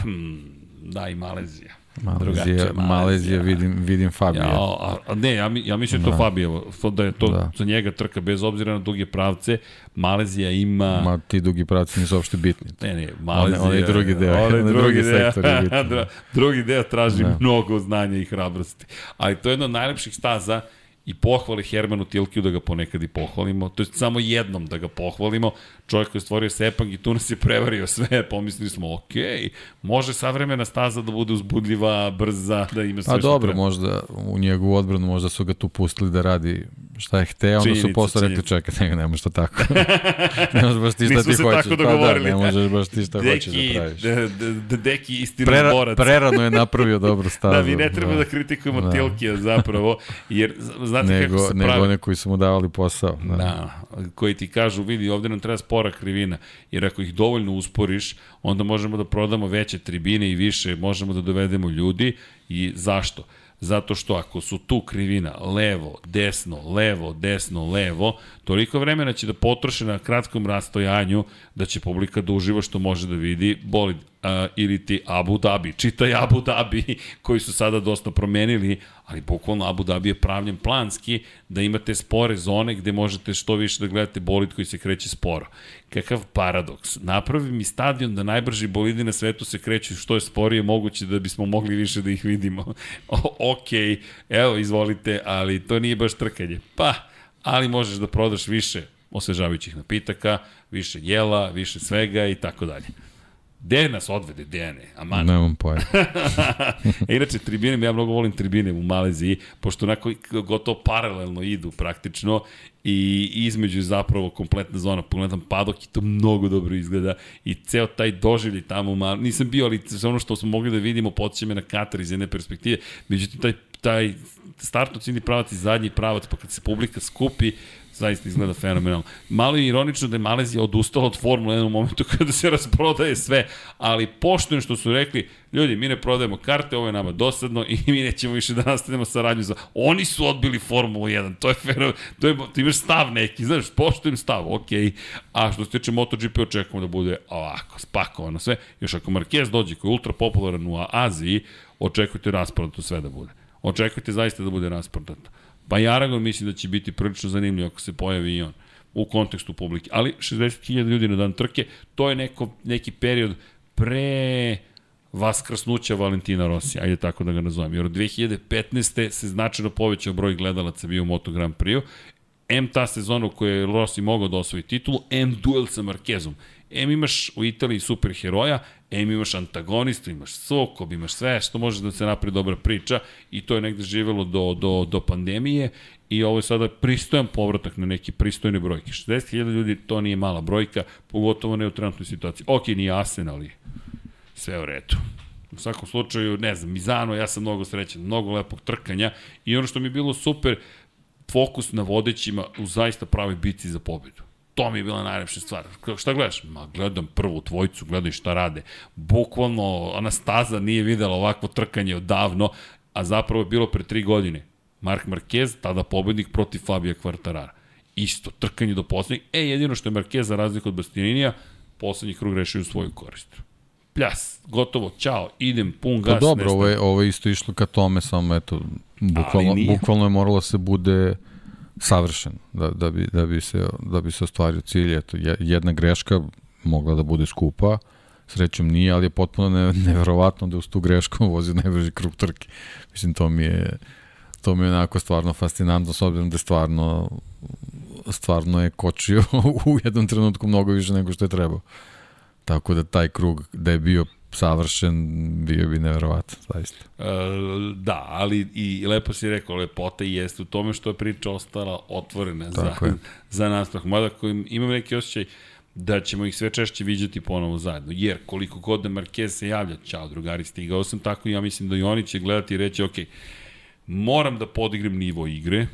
hmm, da i Malezija. Malezija, Malezija vidim, vidim Fabija. Ja, a, a ne, ja, mi- ja mislim da to Da. Fabijevo, da je to Da. za njega trka, bez obzira na duge pravce, Malezija ima... Ma ti dugi pravci nisu uopšte bitni. Ne, ne, Malezija... onaj drugi deo, onaj drugi, drugi deo, sektor je bitan. da, drugi deo traži Da. mnogo znanja i hrabrosti. Ali to je jedna od najlepših staza i pohvali Hermanu Tilkiju da ga ponekad i pohvalimo, to je samo jednom da ga pohvalimo, čovjek koji je stvorio Sepang i tu nas je prevario sve, pomislili smo, ok, može savremena staza da bude uzbudljiva, brza, da ima sve Pa što dobro, treba. možda u njegovu odbranu možda su ga tu pustili da radi šta je hteo, onda su posle rekli čekaj, ne, ne možeš to tako. ne možeš baš ti šta ti hoćeš. tako Pa da, ne možeš baš ti šta hoćeš Deki, da praviš. d, d, d, deki istina Prera, borac. prerano je napravio dobru stazu. Da, mi ne treba da, kritikujemo Da. da. Tilkija zapravo, jer znate nego, kako se nego pravi. one koji su mu davali posao. Da. Da, koji ti kažu, vidi, ovde nam treba spora krivina, jer ako ih dovoljno usporiš, onda možemo da prodamo veće tribine i više, možemo da dovedemo ljudi i zašto? Zato što ako su tu krivina levo, desno, levo, desno, levo, toliko vremena će da potroše na kratkom rastojanju da će publika da uživa što može da vidi bolid uh, ili ti Abu Dhabi, čitaj Abu Dhabi koji su sada dosta promenili, ali bukvalno Abu Dhabi je pravljen planski da imate spore zone gde možete što više da gledate bolid koji se kreće sporo. Kakav paradoks. Napravi mi stadion da najbrži bolidi na svetu se kreću što je sporije moguće da bismo mogli više da ih vidimo. Ok, evo izvolite, ali to nije baš trkanje. Pa, ali možeš da prodaš više osvežavajućih napitaka, više jela, više svega i tako dalje. Gde nas odvede, Dejane? Aman. Nemam pojma. E, Inače, tribine, ja mnogo volim tribine u Maleziji, pošto onako gotovo paralelno idu praktično i između je zapravo kompletna zona. Pogledam padok i to mnogo dobro izgleda i ceo taj doživlje tamo u Maleziji. Nisam bio, ali ono što smo mogli da vidimo podsjeća me na Katar iz jedne perspektive. Međutim, taj, taj startno ciljni pravac i zadnji pravac, pa kad se publika skupi, zaista izgleda fenomenalno. Malo je ironično da je Malezija odustala od Formule 1 u momentu kada se rasprodaje sve, ali poštujem što su rekli, ljudi, mi ne prodajemo karte, ovo je nama dosadno i mi nećemo više da nastavljamo saradnju za... Oni su odbili Formulu 1, to je fenomenalno, to je, ti imaš stav neki, znaš, poštujem stav, ok, a što se tiče MotoGP očekujemo da bude ovako, spakovano sve, još ako Marquez dođe koji je ultra popularan u Aziji, očekujte rasprodato sve da bude. Očekujte zaista da bude rasprodato. Pa i Aragon mislim da će biti prilično zanimljiv ako se pojavi i on u kontekstu publike. Ali 60.000 ljudi na dan trke, to je neko, neki period pre vaskrsnuća Valentina Rosija, ajde tako da ga nazovem. Jer od 2015. se značajno povećao broj gledalaca bio u Moto Grand Prix-u. M ta sezona u kojoj je Rossi mogao da osvoji titulu, M duel sa Marquezom. M imaš u Italiji superheroja, M imaš antagonistu, imaš sokob, imaš sve što može da se napravi dobra priča i to je negde živelo do, do, do pandemije i ovo je sada pristojan povratak na neke pristojne brojke. 60.000 ljudi, to nije mala brojka, pogotovo ne u trenutnoj situaciji. Ok, nije Asen, ali sve u redu. U svakom slučaju, ne znam, Mizano, ja sam mnogo srećan, mnogo lepog trkanja i ono što mi je bilo super, fokus na vodećima u zaista pravoj bici za pobedu. To mi je bila najlepša stvar. Šta gledaš? Ma gledam prvu dvojicu, gledaj šta rade. Bukvalno, Anastaza nije videla ovakvo trkanje odavno, a zapravo je bilo pre tri godine. Mark Marquez, tada pobednik protiv Fabija Kvartarara. Isto, trkanje do poslednjeg. E, jedino što je Marquez za razliku od Bastianinija, poslednji krug rešio u svoju korist. Pljas, gotovo, čao, idem, pun gas. Pa dobro, ovo je, ovo je isto išlo ka tome, samo eto, bukvalno, nije. bukvalno je moralo da se bude savršen da, da, bi, da, bi se, da bi se ostvario cilj. Eto, je- jedna greška mogla da bude skupa, srećom nije, ali je potpuno ne, neverovatno da uz tu grešku vozi najbrži krug trke. Mislim, to mi je to mi je onako stvarno fascinantno, s obzirom da stvarno stvarno je kočio u jednom trenutku mnogo više nego što je trebao. Tako da taj krug da je bio savršen, bio bi neverovatan, zaista. E, da, ali i lepo si rekao, lepota jeste u tome što je priča ostala otvorena za, Tako je. za nastavak. Mada koji imam neki osjećaj, da ćemo ih sve češće viđati ponovo zajedno. Jer koliko god da Marquez se javlja, čao drugari, stigao sam tako i ja mislim da i oni će gledati i reći, ok, moram da podigrem nivo igre,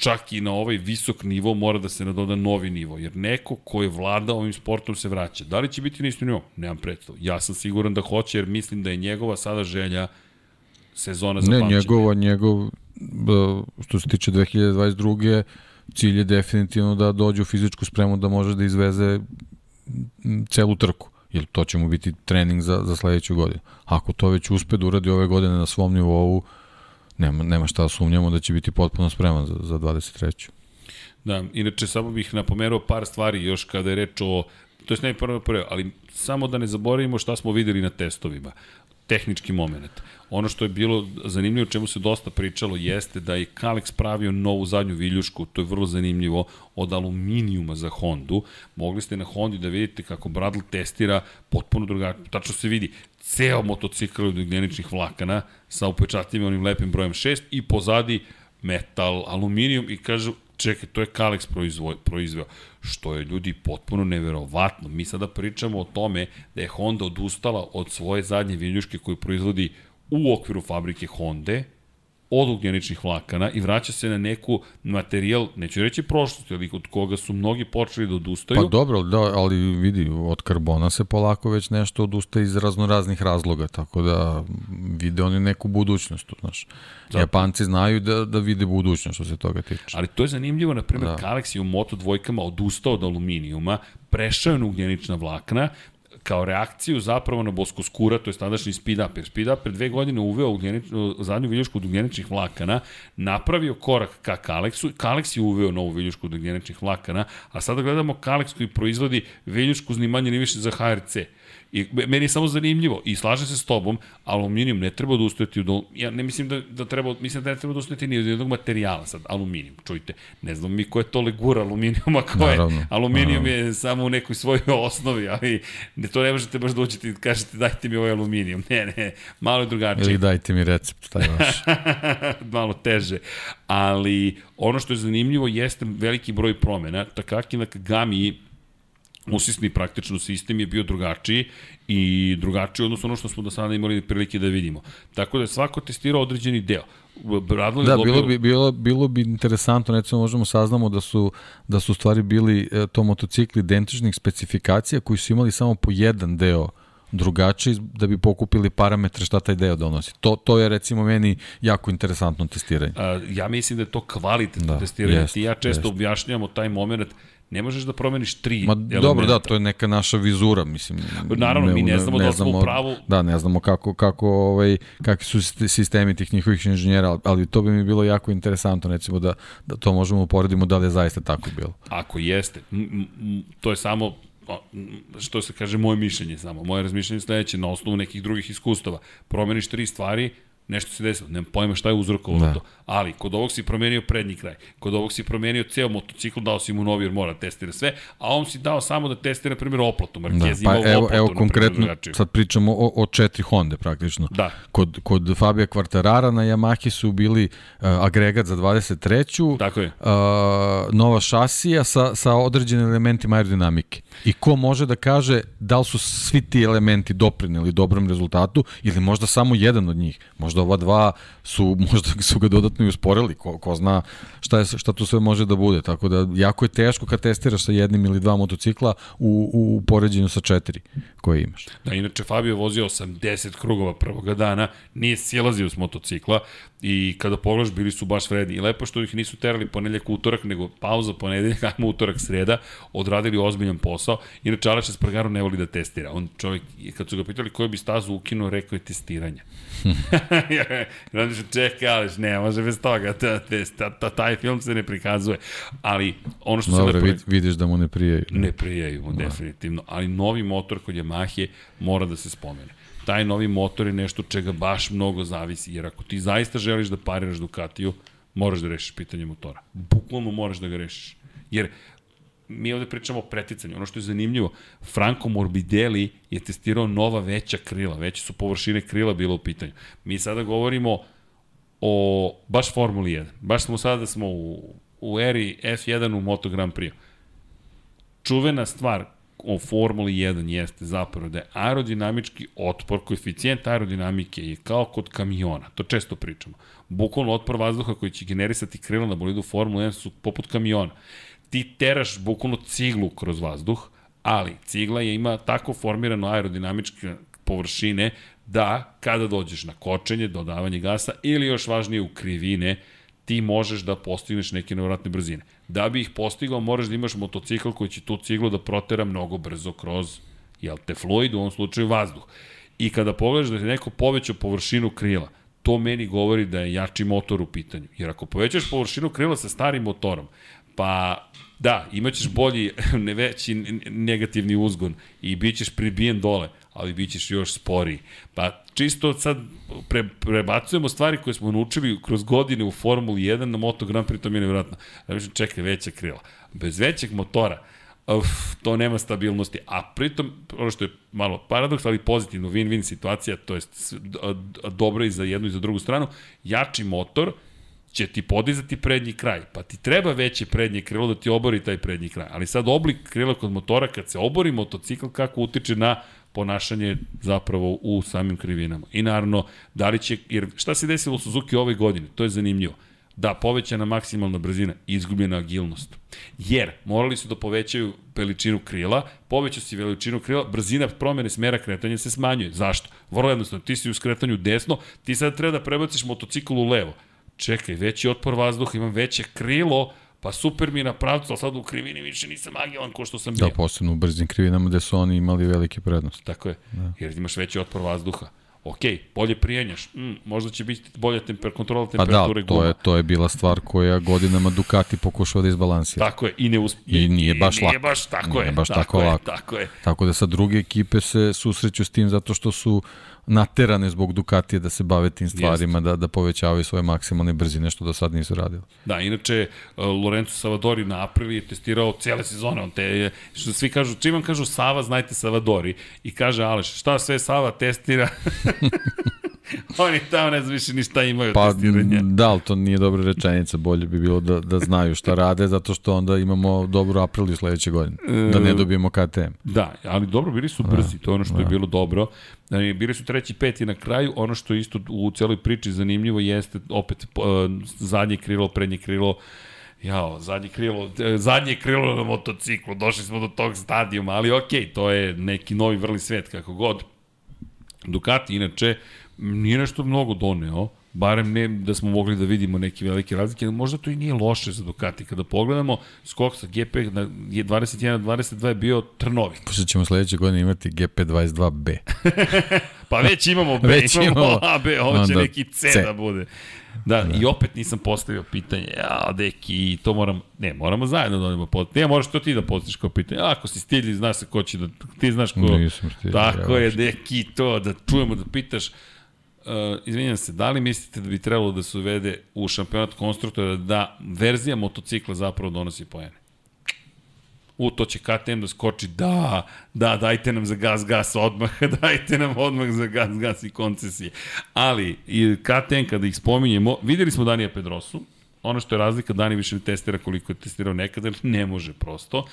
čak i na ovaj visok nivo mora da se nadoda novi nivo, jer neko ko je vlada ovim sportom se vraća. Da li će biti na isto nivo? Nemam predstav. Ja sam siguran da hoće, jer mislim da je njegova sada želja sezona za Ne, pamćenje. njegova, njegov, što se tiče 2022. cilj je definitivno da dođe u fizičku spremu da može da izveze celu trku. Jer to će mu biti trening za, za sledeću godinu. Ako to već uspe da uradi ove godine na svom nivou, nema, nema šta da sumnjamo da će biti potpuno spreman za, za 23. Da, inače samo bih napomenuo par stvari još kada je reč o to je ne prvo prvo, ali samo da ne zaboravimo šta smo videli na testovima. Tehnički moment. Ono što je bilo zanimljivo, čemu se dosta pričalo, jeste da je Kalex pravio novu zadnju viljušku, to je vrlo zanimljivo, od aluminijuma za Hondu. Mogli ste na Hondi da vidite kako Bradl testira potpuno drugačije. Tačno se vidi ceo motocikl od ugljeničnih vlakana sa upečatljivim onim lepim brojem 6 i pozadi metal, aluminijum i kažu čekaj, to je Kalex proizvoj, proizveo, što je ljudi potpuno neverovatno. Mi sada pričamo o tome da je Honda odustala od svoje zadnje viljuške koju proizvodi u okviru fabrike Honda, od ugljeničnih vlakana i vraća se na neku materijal, neću reći prošlosti, ali od koga su mnogi počeli da odustaju. Pa dobro, da, ali vidi, od karbona se polako već nešto odustaje iz raznoraznih razloga, tako da vide oni neku budućnost, tu, znaš. Zato. Japanci znaju da, da vide budućnost što se toga tiče. Ali to je zanimljivo, na primjer, da. Da. Kalex je u Moto dvojkama odustao od aluminijuma, prešao je na ugljenična vlakna, kao reakciju zapravo na Boskoskura, to je tadašnji speed up, jer speed up pre dve godine uveo ugljenič, zadnju viljušku od ugljeničnih vlakana, napravio korak ka Kalexu, Kalex je uveo novu viljušku od ugljeničnih vlakana, a sada gledamo Kalex koji proizvodi viljušku ni manje ni više za HRC. I me- meni je samo zanimljivo i slažem se s tobom, aluminijum ne treba odustajati od ja ne mislim da da treba mislim da ne treba odustajati ni od jednog materijala sad aluminijum čujte ne znam mi ko je to legura aluminijuma ko je Naravno, aluminijum je samo u nekoj svojoj osnovi ali ne to ne možete baš doći i kažete dajte mi ovaj aluminijum ne ne malo je drugačije Ili dajte mi recept, taj vaš. malo teže. Ali ono što je zanimljivo jeste veliki broj promena. Takaki na Kagami usisni praktično sistem je bio drugačiji i drugačiji odnosno ono što smo do sada imali prilike da vidimo. Tako da je svako testirao određeni deo. Bradley Da, dobio... bilo bi, bilo, bilo bi interesantno, recimo možemo saznamo da su, da su stvari bili e, to motocikli identičnih specifikacija koji su imali samo po jedan deo drugačiji da bi pokupili parametre šta taj deo donosi. To, to je recimo meni jako interesantno testiranje. A, ja mislim da je to kvalitetno Da, testiranje. jest, Ti ja često jest. objašnjavamo taj moment ne možeš da promeniš tri Ma elementa. dobro, da, to je neka naša vizura, mislim. Naravno, mi ne znamo da li smo u pravu. Da, ne znamo kako, kako, ovaj, kakvi su sist- sistemi tih njihovih inženjera, ali, ali to bi mi bilo jako interesantno, recimo, da, da to možemo uporedimo da li je zaista tako bilo. Ako jeste, to je samo što se kaže moje mišljenje samo. Moje razmišljenje je sledeće na osnovu nekih drugih iskustava. Promeniš tri stvari, nešto se desilo, nemam pojma šta je uzrokovalo Da. to. Ali, kod ovog si promenio prednji kraj, kod ovog si promenio ceo motocikl, dao si mu novi jer mora da testira sve, a on si dao samo da testira, na primjer, oplatu. Da, Marquez pa imao evo, oplatu, evo primjer, konkretno, drugačiju. sad pričamo o, o četiri Honda praktično. Da. Kod, kod Fabija Kvartarara na Yamahi su bili uh, agregat za 23. Tako je. Uh, nova šasija sa, sa određenim elementima aerodinamike. I ko može da kaže da li su svi ti elementi doprineli dobrom rezultatu ili možda samo jedan od njih. Možda ova dva su, možda su ga dodatno i usporili. Ko, ko zna šta, je, šta tu sve može da bude. Tako da jako je teško kad testiraš sa jednim ili dva motocikla u, u poređenju sa četiri koje imaš. Da, inače Fabio vozio 80 krugova prvoga dana, nije silazio s motocikla i kada pogledaš bili su baš vredni. I lepo što ih nisu terali ponedljak utorak, nego pauza ponedeljak, ajmo utorak sreda, odradili ozbiljan posao. Inače Aleš Espargaro ne voli da testira. On čovjek, kad su ga pitali koju bi stazu ukinuo, rekao je testiranje. Radiš, čekaj, Aleš, ne, može bez toga, ta, ta, ta, taj film se ne prikazuje. Ali ono što se Dobro, lepo... vid, vidiš da mu ne prije. Ne prijaju mu, definitivno. Ali novi motor kod Yamahe mora da se spomene. Taj novi motor je nešto čega baš mnogo zavisi, jer ako ti zaista želiš da pariraš Ducatiju, moraš da rešiš pitanje motora. Bukvalno moraš da ga rešiš. Jer mi ovde pričamo o preticanju. Ono što je zanimljivo, Franco Morbidelli je testirao nova veća krila, veće su površine krila bilo u pitanju. Mi sada govorimo o baš Formuli 1. Baš smo sada da smo u, u eri F1 u Moto Grand Prix. čuvena stvar o Formuli 1 jeste zapravo da je aerodinamički otpor, koeficijent aerodinamike je kao kod kamiona, to često pričamo. Bukvalno otpor vazduha koji će generisati krila na bolidu Formula 1 su poput kamiona. Ti teraš bukvalno ciglu kroz vazduh, ali cigla je ima tako formirano aerodinamičke površine da kada dođeš na kočenje, dodavanje gasa ili još važnije u krivine, ti možeš da postigneš neke nevratne brzine. Da bi ih postigao, moraš da imaš motocikl koji će tu ciglu da protera mnogo brzo kroz, jel te, fluid, u ovom slučaju vazduh. I kada pogledaš da je neko povećao površinu krila, to meni govori da je jači motor u pitanju. Jer ako povećaš površinu krila sa starim motorom, pa da, imaćeš bolji, ne veći negativni uzgon i bit ćeš pribijen dole, ali bit ćeš još sporiji. Pa čisto sad pre, prebacujemo stvari koje smo naučili kroz godine u Formuli 1 na Moto Grand Prix, to mi je nevjerojatno. Da mislim, čekaj, veća krila. Bez većeg motora, uf, to nema stabilnosti. A pritom, ono što je malo paradoks, ali pozitivno, win-win situacija, to je dobro i za jednu i za drugu stranu, jači motor, će ti podizati prednji kraj, pa ti treba veće prednje krilo da ti obori taj prednji kraj. Ali sad oblik krila kod motora, kad se obori motocikl, kako utiče na ponašanje zapravo u samim krivinama. I naravno, da li će, jer šta se desilo u Suzuki ove godine, to je zanimljivo. Da, povećana maksimalna brzina, izgubljena agilnost. Jer morali su da povećaju veličinu krila, povećaju si veličinu krila, brzina promene smera kretanja se smanjuje. Zašto? Vrlo jednostavno, ti si u skretanju desno, ti sad treba da prebaciš motocikl u levo. Čekaj, veći otpor vazduha, imam veće krilo, pa super mi je na pravcu, ali sad u krivini više nisam agilan ko što sam bio. Da, posebno u brzim krivinama gde su oni imali velike prednosti. Tako je, da. jer imaš veći otpor vazduha. Ok, bolje prijenjaš, mm, možda će biti bolja temper, kontrola temperature pa da, to je, to je bila stvar koja godinama Ducati pokušao da izbalansira. Tako je, i ne usp... I nije baš I, lako. Nije baš tako nije je. baš tako, tako je, lako. Tako je. Tako da sad druge ekipe se susreću s tim zato što su naterane zbog Ducatija da se bave tim stvarima, Jest. da, da povećavaju svoje maksimalne brzine, što do sad nisu radili. Da, inače, uh, Lorenzo Savadori na Aprili je testirao cijele sezone, on te, što svi kažu, čim vam kažu Sava, znajte Savadori, i kaže Aleš, šta sve Sava testira? Oni tamo ne znam više ni šta imaju pa, testiranje. Da, ali to nije dobra rečenica, bolje bi bilo da, da znaju šta rade, zato što onda imamo dobru Apriliju sledeće godine, da ne dobijemo KTM. Da, ali dobro, bili su brzi, to je ono što da. je bilo dobro. Bili su treći, peti na kraju, ono što isto u celoj priči zanimljivo jeste opet uh, zadnje krilo, prednje krilo, Jao, zadnje krilo, e, zadnje krilo na motociklu, došli smo do tog stadijuma, ali okej, okay, to je neki novi vrli svet, kako god. Ducati, inače, nije nešto mnogo doneo, barem ne da smo mogli da vidimo neke velike razlike, možda to i nije loše za Ducati. Kada pogledamo, skok sa GP na 21-22 je bio trnovi. Pošto ćemo sledeće godine imati GP 22B. pa već imamo B, već imamo, imamo A, B, ovo će neki C, C, da bude. Da, da, i opet nisam postavio pitanje, ja, deki, to moram, ne, moramo zajedno da odemo pod, ne, moraš to ti da postaviš kao pitanje, ako si stilji, znaš se ko će da, ti znaš ko, nisam stilji, tako ja, je, deki, to, da čujemo, da pitaš, Uh, izvinjam se, da li mislite da bi trebalo da se uvede u šampionat konstruktora da verzija motocikla zapravo donosi poene? U, to će KTM da skoči, da, da, dajte nam za gas, gas odmah, dajte nam odmah za gas, gas i koncesije. Ali, i KTM kada ih spominjemo, videli smo Danija Pedrosu, ono što je razlika, Dani više ne testira koliko je testirao nekada, ne može prosto.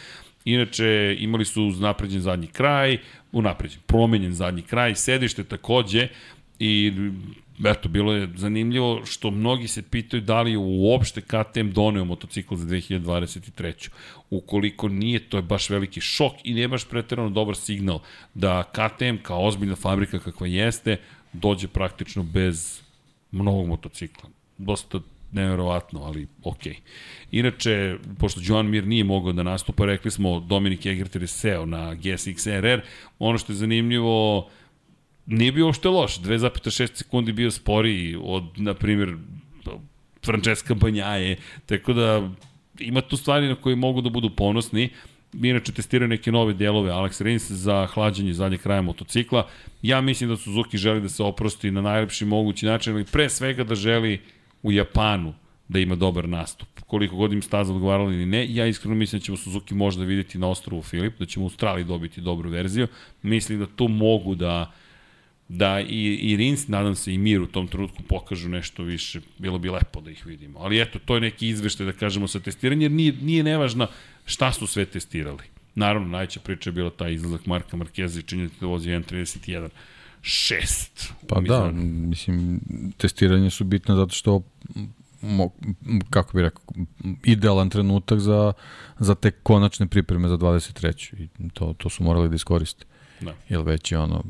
Inače, imali su napređen zadnji kraj, unapređen, promenjen zadnji kraj, sedište takođe, I eto, bilo je zanimljivo što mnogi se pitaju da li je uopšte KTM doneo motocikl za 2023. Ukoliko nije, to je baš veliki šok i nije baš pretjerano dobar signal da KTM kao ozbiljna fabrika kakva jeste, dođe praktično bez mnogog motocikla. Dosta neverovatno, ali. Okay. Inače, pošto Joan Mir nije mogao da nastupa, rekli smo Dominik Egerter je seo na GSX RR. Ono što je zanimljivo, nije bio ošte loš, 2,6 sekundi bio sporiji od, na primjer, Francesca Banjaje, tako da ima tu stvari na koje mogu da budu ponosni. Mi inače testiraju neke nove delove Alex Rins za hlađenje zadnjeg kraja motocikla. Ja mislim da Suzuki želi da se oprosti na najlepši mogući način, ali pre svega da želi u Japanu da ima dobar nastup. Koliko god im staza odgovarala ili ne, ja iskreno mislim da ćemo Suzuki možda videti na ostrovu Filip, da ćemo u Australiji dobiti dobru verziju. Mislim da tu mogu da da i, i Rins, nadam se i Mir u tom trenutku pokažu nešto više, bilo bi lepo da ih vidimo. Ali eto, to je neki izveštaj da kažemo sa testiranja, jer nije, nije nevažno šta su sve testirali. Naravno, najveća priča je bila taj izlazak Marka Markeza i činjenica da vozi 1.31. 6. Pa da, mislim, testiranje su bitne zato što mo, kako bih rekao, idealan trenutak za, za te konačne pripreme za 23. I to, to su morali da iskoriste. Da. Jer već je ono,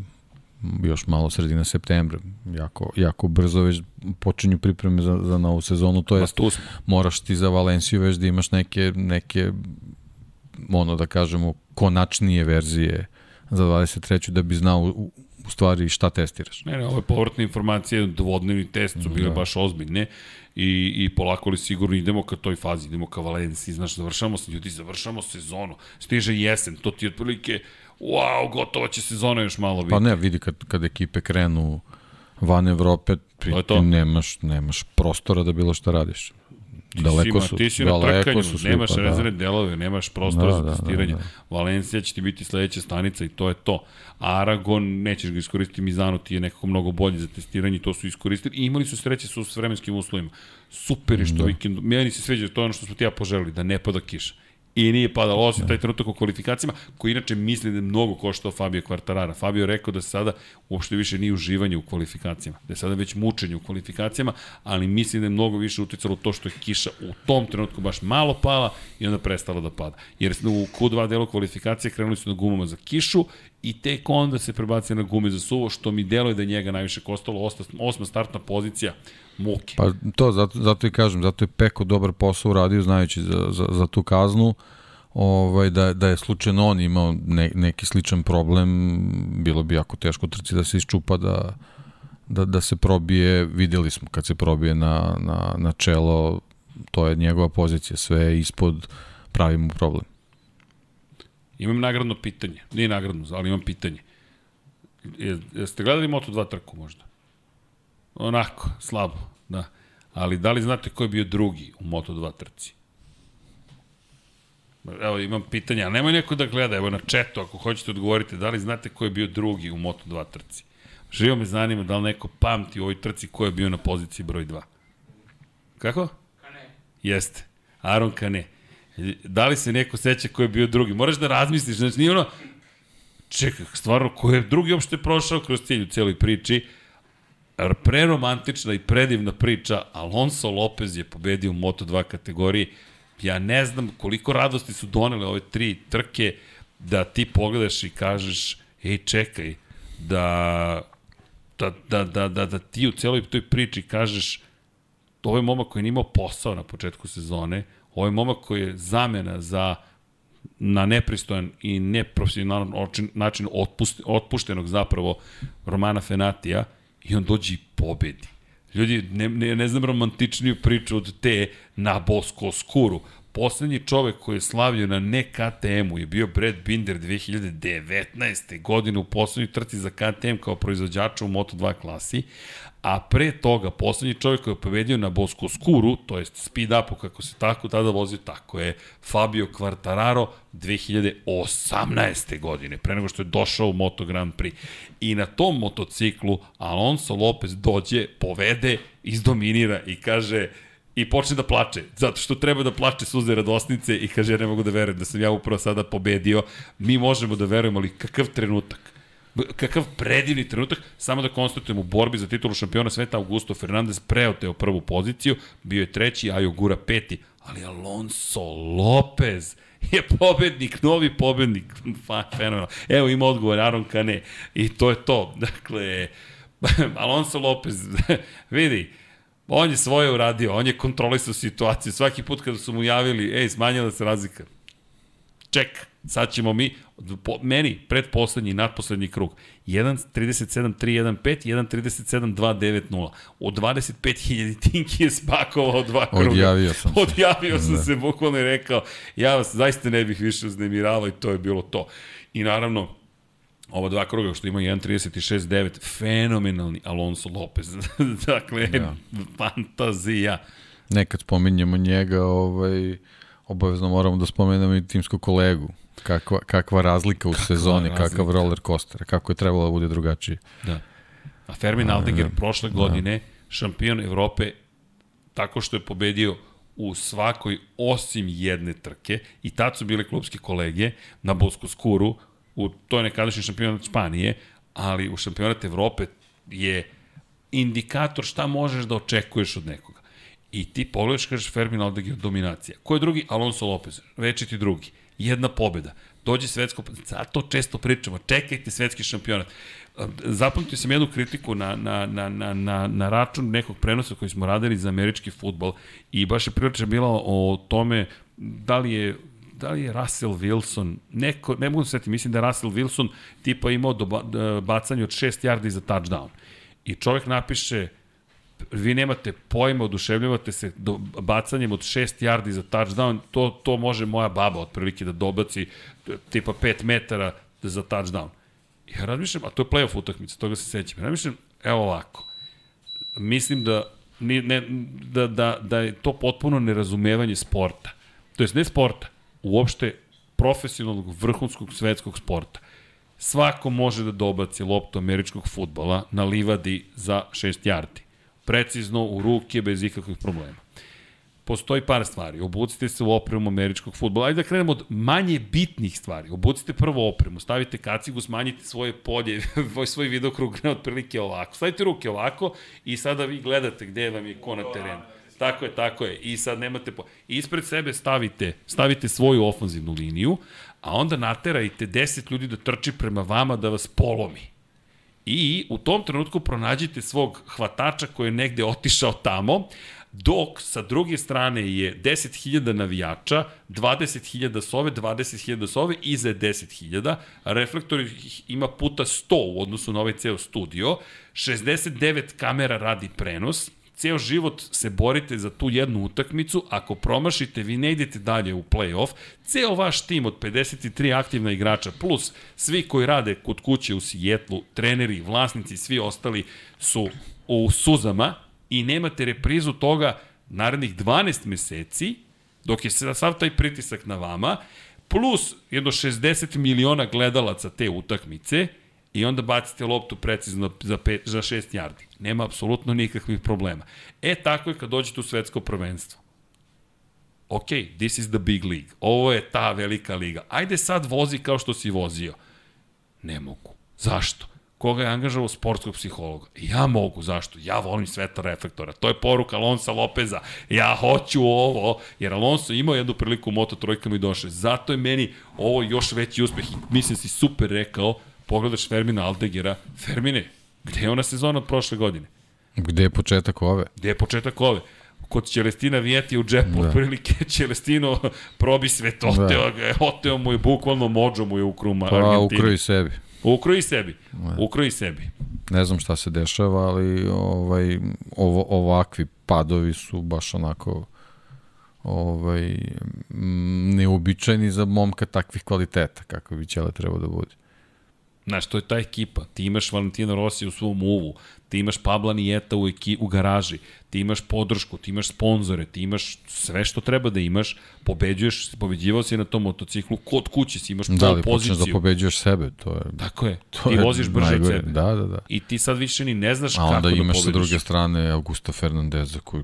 još malo sredina septembra, jako, jako brzo već počinju pripreme za, za novu sezonu, to jest moraš ti za Valenciju već da imaš neke, neke ono da kažemo, konačnije verzije za 23. da bi znao u, u stvari šta testiraš. Ne, ne, ove povratne informacije, dvodnevni test su bile Da. baš ozbiljne i, i polako li sigurno idemo ka toj fazi, idemo ka Valenciji, znaš, završamo se, ljudi, završamo sezonu, stiže jesen, to ti je otprilike, wow, gotova će sezona još malo biti. Pa ne, vidi kad, kad ekipe krenu van Evrope, pri, To to. ti nemaš, nemaš prostora da bilo šta radiš. Ti daleko si, su, ti si na daleko trkanju, su svi, nemaš pa da. rezervne delove, nemaš prostora Da, za da, testiranje. da, da. Valencija će ti biti sledeća stanica i to je to. Aragon, nećeš ga iskoristiti, Mizano ti je nekako mnogo bolji za testiranje to su iskoristili. I imali su sreće sa vremenskim uslovima. Super je što Da. vikend, meni se sviđa, to je ono što smo ti ja poželili, da ne pada kiša. I nije padalo, osim Da. taj trenutak u kvalifikacijama, koji inače misli da je mnogo koštao Fabio Quartarara. Fabio je rekao da sada uopšte više nije uživanje u kvalifikacijama, da je sada već mučenje u kvalifikacijama, ali misli da je mnogo više uticalo to što je kiša u tom trenutku baš malo pala i onda prestala da pada. Jer u Q2 delu kvalifikacije krenuli su na gumama za kišu i tek onda se prebacio na gume za suvo, što mi deluje da je njega najviše kostalo. Osta, osma startna pozicija, muke. Pa to, zato, zato i kažem, zato je Peko dobar posao uradio znajući za, za, za tu kaznu, ovaj, da, da je slučajno on imao ne, neki sličan problem, bilo bi jako teško trci da se iščupa da, da, da se probije, videli smo kad se probije na, na, na čelo, to je njegova pozicija, sve je ispod pravi mu problem. Imam nagradno pitanje. Nije nagradno, ali imam pitanje. Je, jeste gledali Moto2 trku možda? Onako, slabo, da. Ali da li znate ko je bio drugi u Moto2 trci? Evo, imam pitanje, ali nemoj neko da gleda, evo na četu, ako hoćete odgovorite, da li znate ko je bio drugi u Moto2 trci? Živo me zanima da li neko pamti u ovoj trci ko je bio na poziciji broj 2. Kako? Kane. Jeste. Aron Kane. Da li se neko seća ko je bio drugi? Moraš da razmisliš, znači nije ono, čekaj, stvarno, ko je drugi uopšte prošao kroz cilj u cijeloj priči, preromantična i predivna priča, Alonso Lopez je pobedio u Moto2 kategoriji, ja ne znam koliko radosti su donele ove tri trke, da ti pogledaš i kažeš, ej čekaj, da, da, da, da, da, da ti u cijeloj toj priči kažeš, ovo je momak koji nije imao posao na početku sezone, ovo je momak koji je zamena za na nepristojan i neprofesionalan način, otpuštenog zapravo Romana Fenatija i on dođe i pobedi. Ljudi, ne, ne, ne znam romantičniju priču od te na Bosko Skuru. Poslednji čovek koji je slavio na ne KTM-u je bio Brad Binder 2019. godine u poslednjoj trci za KTM kao proizvođača u Moto2 klasi, a pre toga poslednji čovjek koji je pobedio na Bosko Skuru, to jest speed upu kako se tako tada vozio, tako je Fabio Quartararo 2018. godine, pre nego što je došao u Moto Grand Prix. I na tom motociklu Alonso Lopez dođe, povede, izdominira i kaže i počne da plače, zato što treba da plače suze radosnice i kaže ja ne mogu da verujem da sam ja upravo sada pobedio, mi možemo da verujemo, ali kakav trenutak kakav predivni trenutak, samo da konstatujem u borbi za titulu šampiona sveta Augusto Fernandez preoteo prvu poziciju, bio je treći, Ajo Gura peti, ali Alonso Lopez je pobednik, novi pobednik, fenomenal. Evo ima odgovor Aron Kane i to je to. Dakle, Alonso Lopez, vidi, on je svoje uradio, on je kontrolisao situaciju. Svaki put kada su mu javili, ej, smanjila se razlika, ček, sad ćemo mi, po, meni, predposlednji i nadposlednji krug, 1.37.315, 1.37.290. Od 25.000 Tinki je spakovao dva kruga. Odjavio sam se. Odjavio sam da. se, bukvalno je rekao, ja vas zaista ne bih više uznemiravao i to je bilo to. I naravno, ova dva kruga što ima 1.36.9, fenomenalni Alonso Lopez. dakle, Da. fantazija. Nekad spominjemo njega, ovaj, obavezno moramo da spomenemo i timskog kolegu. Kakva, kakva razlika u kakva sezoni, razlika. kakav roller coaster, kako je trebalo da bude drugačije. Da. A Fermin Aldenger prošle godine šampion Evrope tako što je pobedio u svakoj osim jedne trke i tad su bile klubske kolege na Bosku Skuru, u, to je nekadašnji šampionat Španije, ali u šampionat Evrope je indikator šta možeš da očekuješ od nekoga. I ti pogledaš, kažeš Fermin Aldeg je dominacija. Ko je drugi? Alonso Lopez, večiti drugi. Jedna pobeda. Dođe svetsko, zato često pričamo, čekajte svetski šampionat. Zapamtio sam jednu kritiku na, na, na, na, na, na račun nekog prenosa koji smo radili za američki futbol i baš je priča bila o tome da li je da li je Russell Wilson, neko, ne mogu se setiti, mislim da je Russell Wilson tipa imao do, bacanje od 6 yardi za touchdown. I čovjek napiše, vi nemate pojma, oduševljavate se do, bacanjem od 6 yardi za touchdown, to, to može moja baba otprilike da dobaci tipa 5 metara za touchdown. Ja razmišljam, a to je playoff utakmica, toga se sećam. Ja razmišljam, evo ovako, mislim da, ni, ne, da, da, da je to potpuno nerazumevanje sporta. To jest ne sporta, uopšte profesionalnog vrhunskog svetskog sporta. Svako može da dobaci loptu američkog futbala na livadi za 6 yardi. Precizno, u ruke, bez ikakvih problema. Postoji par stvari. Obucite se u opremu američkog futbola. Ajde da krenemo od manje bitnih stvari. Obucite prvo opremu, stavite kacigu, smanjite svoje polje, svoj videokrug na otprilike ovako. Stavite ruke ovako i sada vi gledate gde vam je ko na terenu. Tako je, tako je. I sad nemate po... Ispred sebe stavite, stavite svoju ofanzivnu liniju, a onda naterajte 10 ljudi da trči prema vama da vas polomi. I u tom trenutku pronađite svog hvatača koji je negde otišao tamo, dok sa druge strane je 10.000 navijača, 20.000 sove, 20.000 sove, iza je 10.000, reflektor ima puta 100 u odnosu na ovaj ceo studio, 69 kamera radi prenos, ceo život se borite za tu jednu utakmicu, ako promašite, vi ne idete dalje u play-off, ceo vaš tim od 53 aktivna igrača, plus svi koji rade kod kuće u Sijetlu, treneri, vlasnici, svi ostali su u suzama i nemate reprizu toga narednih 12 meseci, dok je sav taj pritisak na vama, plus jedno 60 miliona gledalaca te utakmice, i onda bacite loptu precizno za, pet, za 6 yardi. Nema apsolutno nikakvih problema. E, tako je kad dođete u svetsko prvenstvo. Ok, this is the big league. Ovo je ta velika liga. Ajde sad vozi kao što si vozio. Ne mogu. Zašto? Koga je angažavao sportskog psihologa? Ja mogu, zašto? Ja volim sveta reflektora. To je poruka Alonso Lopeza. Ja hoću ovo, jer Alonso imao jednu priliku u Moto trojkama i došle. Zato je meni ovo još veći uspeh. Mislim si super rekao, pogledaš Fermina Aldegera, Fermine, gde je ona sezona od prošle godine? Gde je početak ove? Gde je početak ove? Kod Čelestina Vijeti u džepu, da. otprilike Čelestino probi svet, oteo da. ga je, oteo mu je, bukvalno mođo mu je u kruma pa, Argentini. ukroji sebi. Ukroji sebi, da. ukroji sebi. Ne znam šta se dešava, ali ovaj, ovo, ovakvi padovi su baš onako ovaj, neobičajni za momka takvih kvaliteta, kako bi Ćele trebao da bude. Znaš, to je ta ekipa. Ti imaš Valentina Rossi u svom uvu, ti imaš Pabla Nijeta u, eki, u garaži, ti imaš podršku, ti imaš sponzore, ti imaš sve što treba da imaš, pobeđuješ, pobeđivao si na tom motociklu, kod kuće si, imaš da, pol poziciju. Da, da pobeđuješ sebe, to je... Tako je, to ti je voziš brže najgore. od sebe. Da, da, da. I ti sad više ni ne znaš kako da pobediš. A onda imaš sa druge strane Augusta Fernandeza koji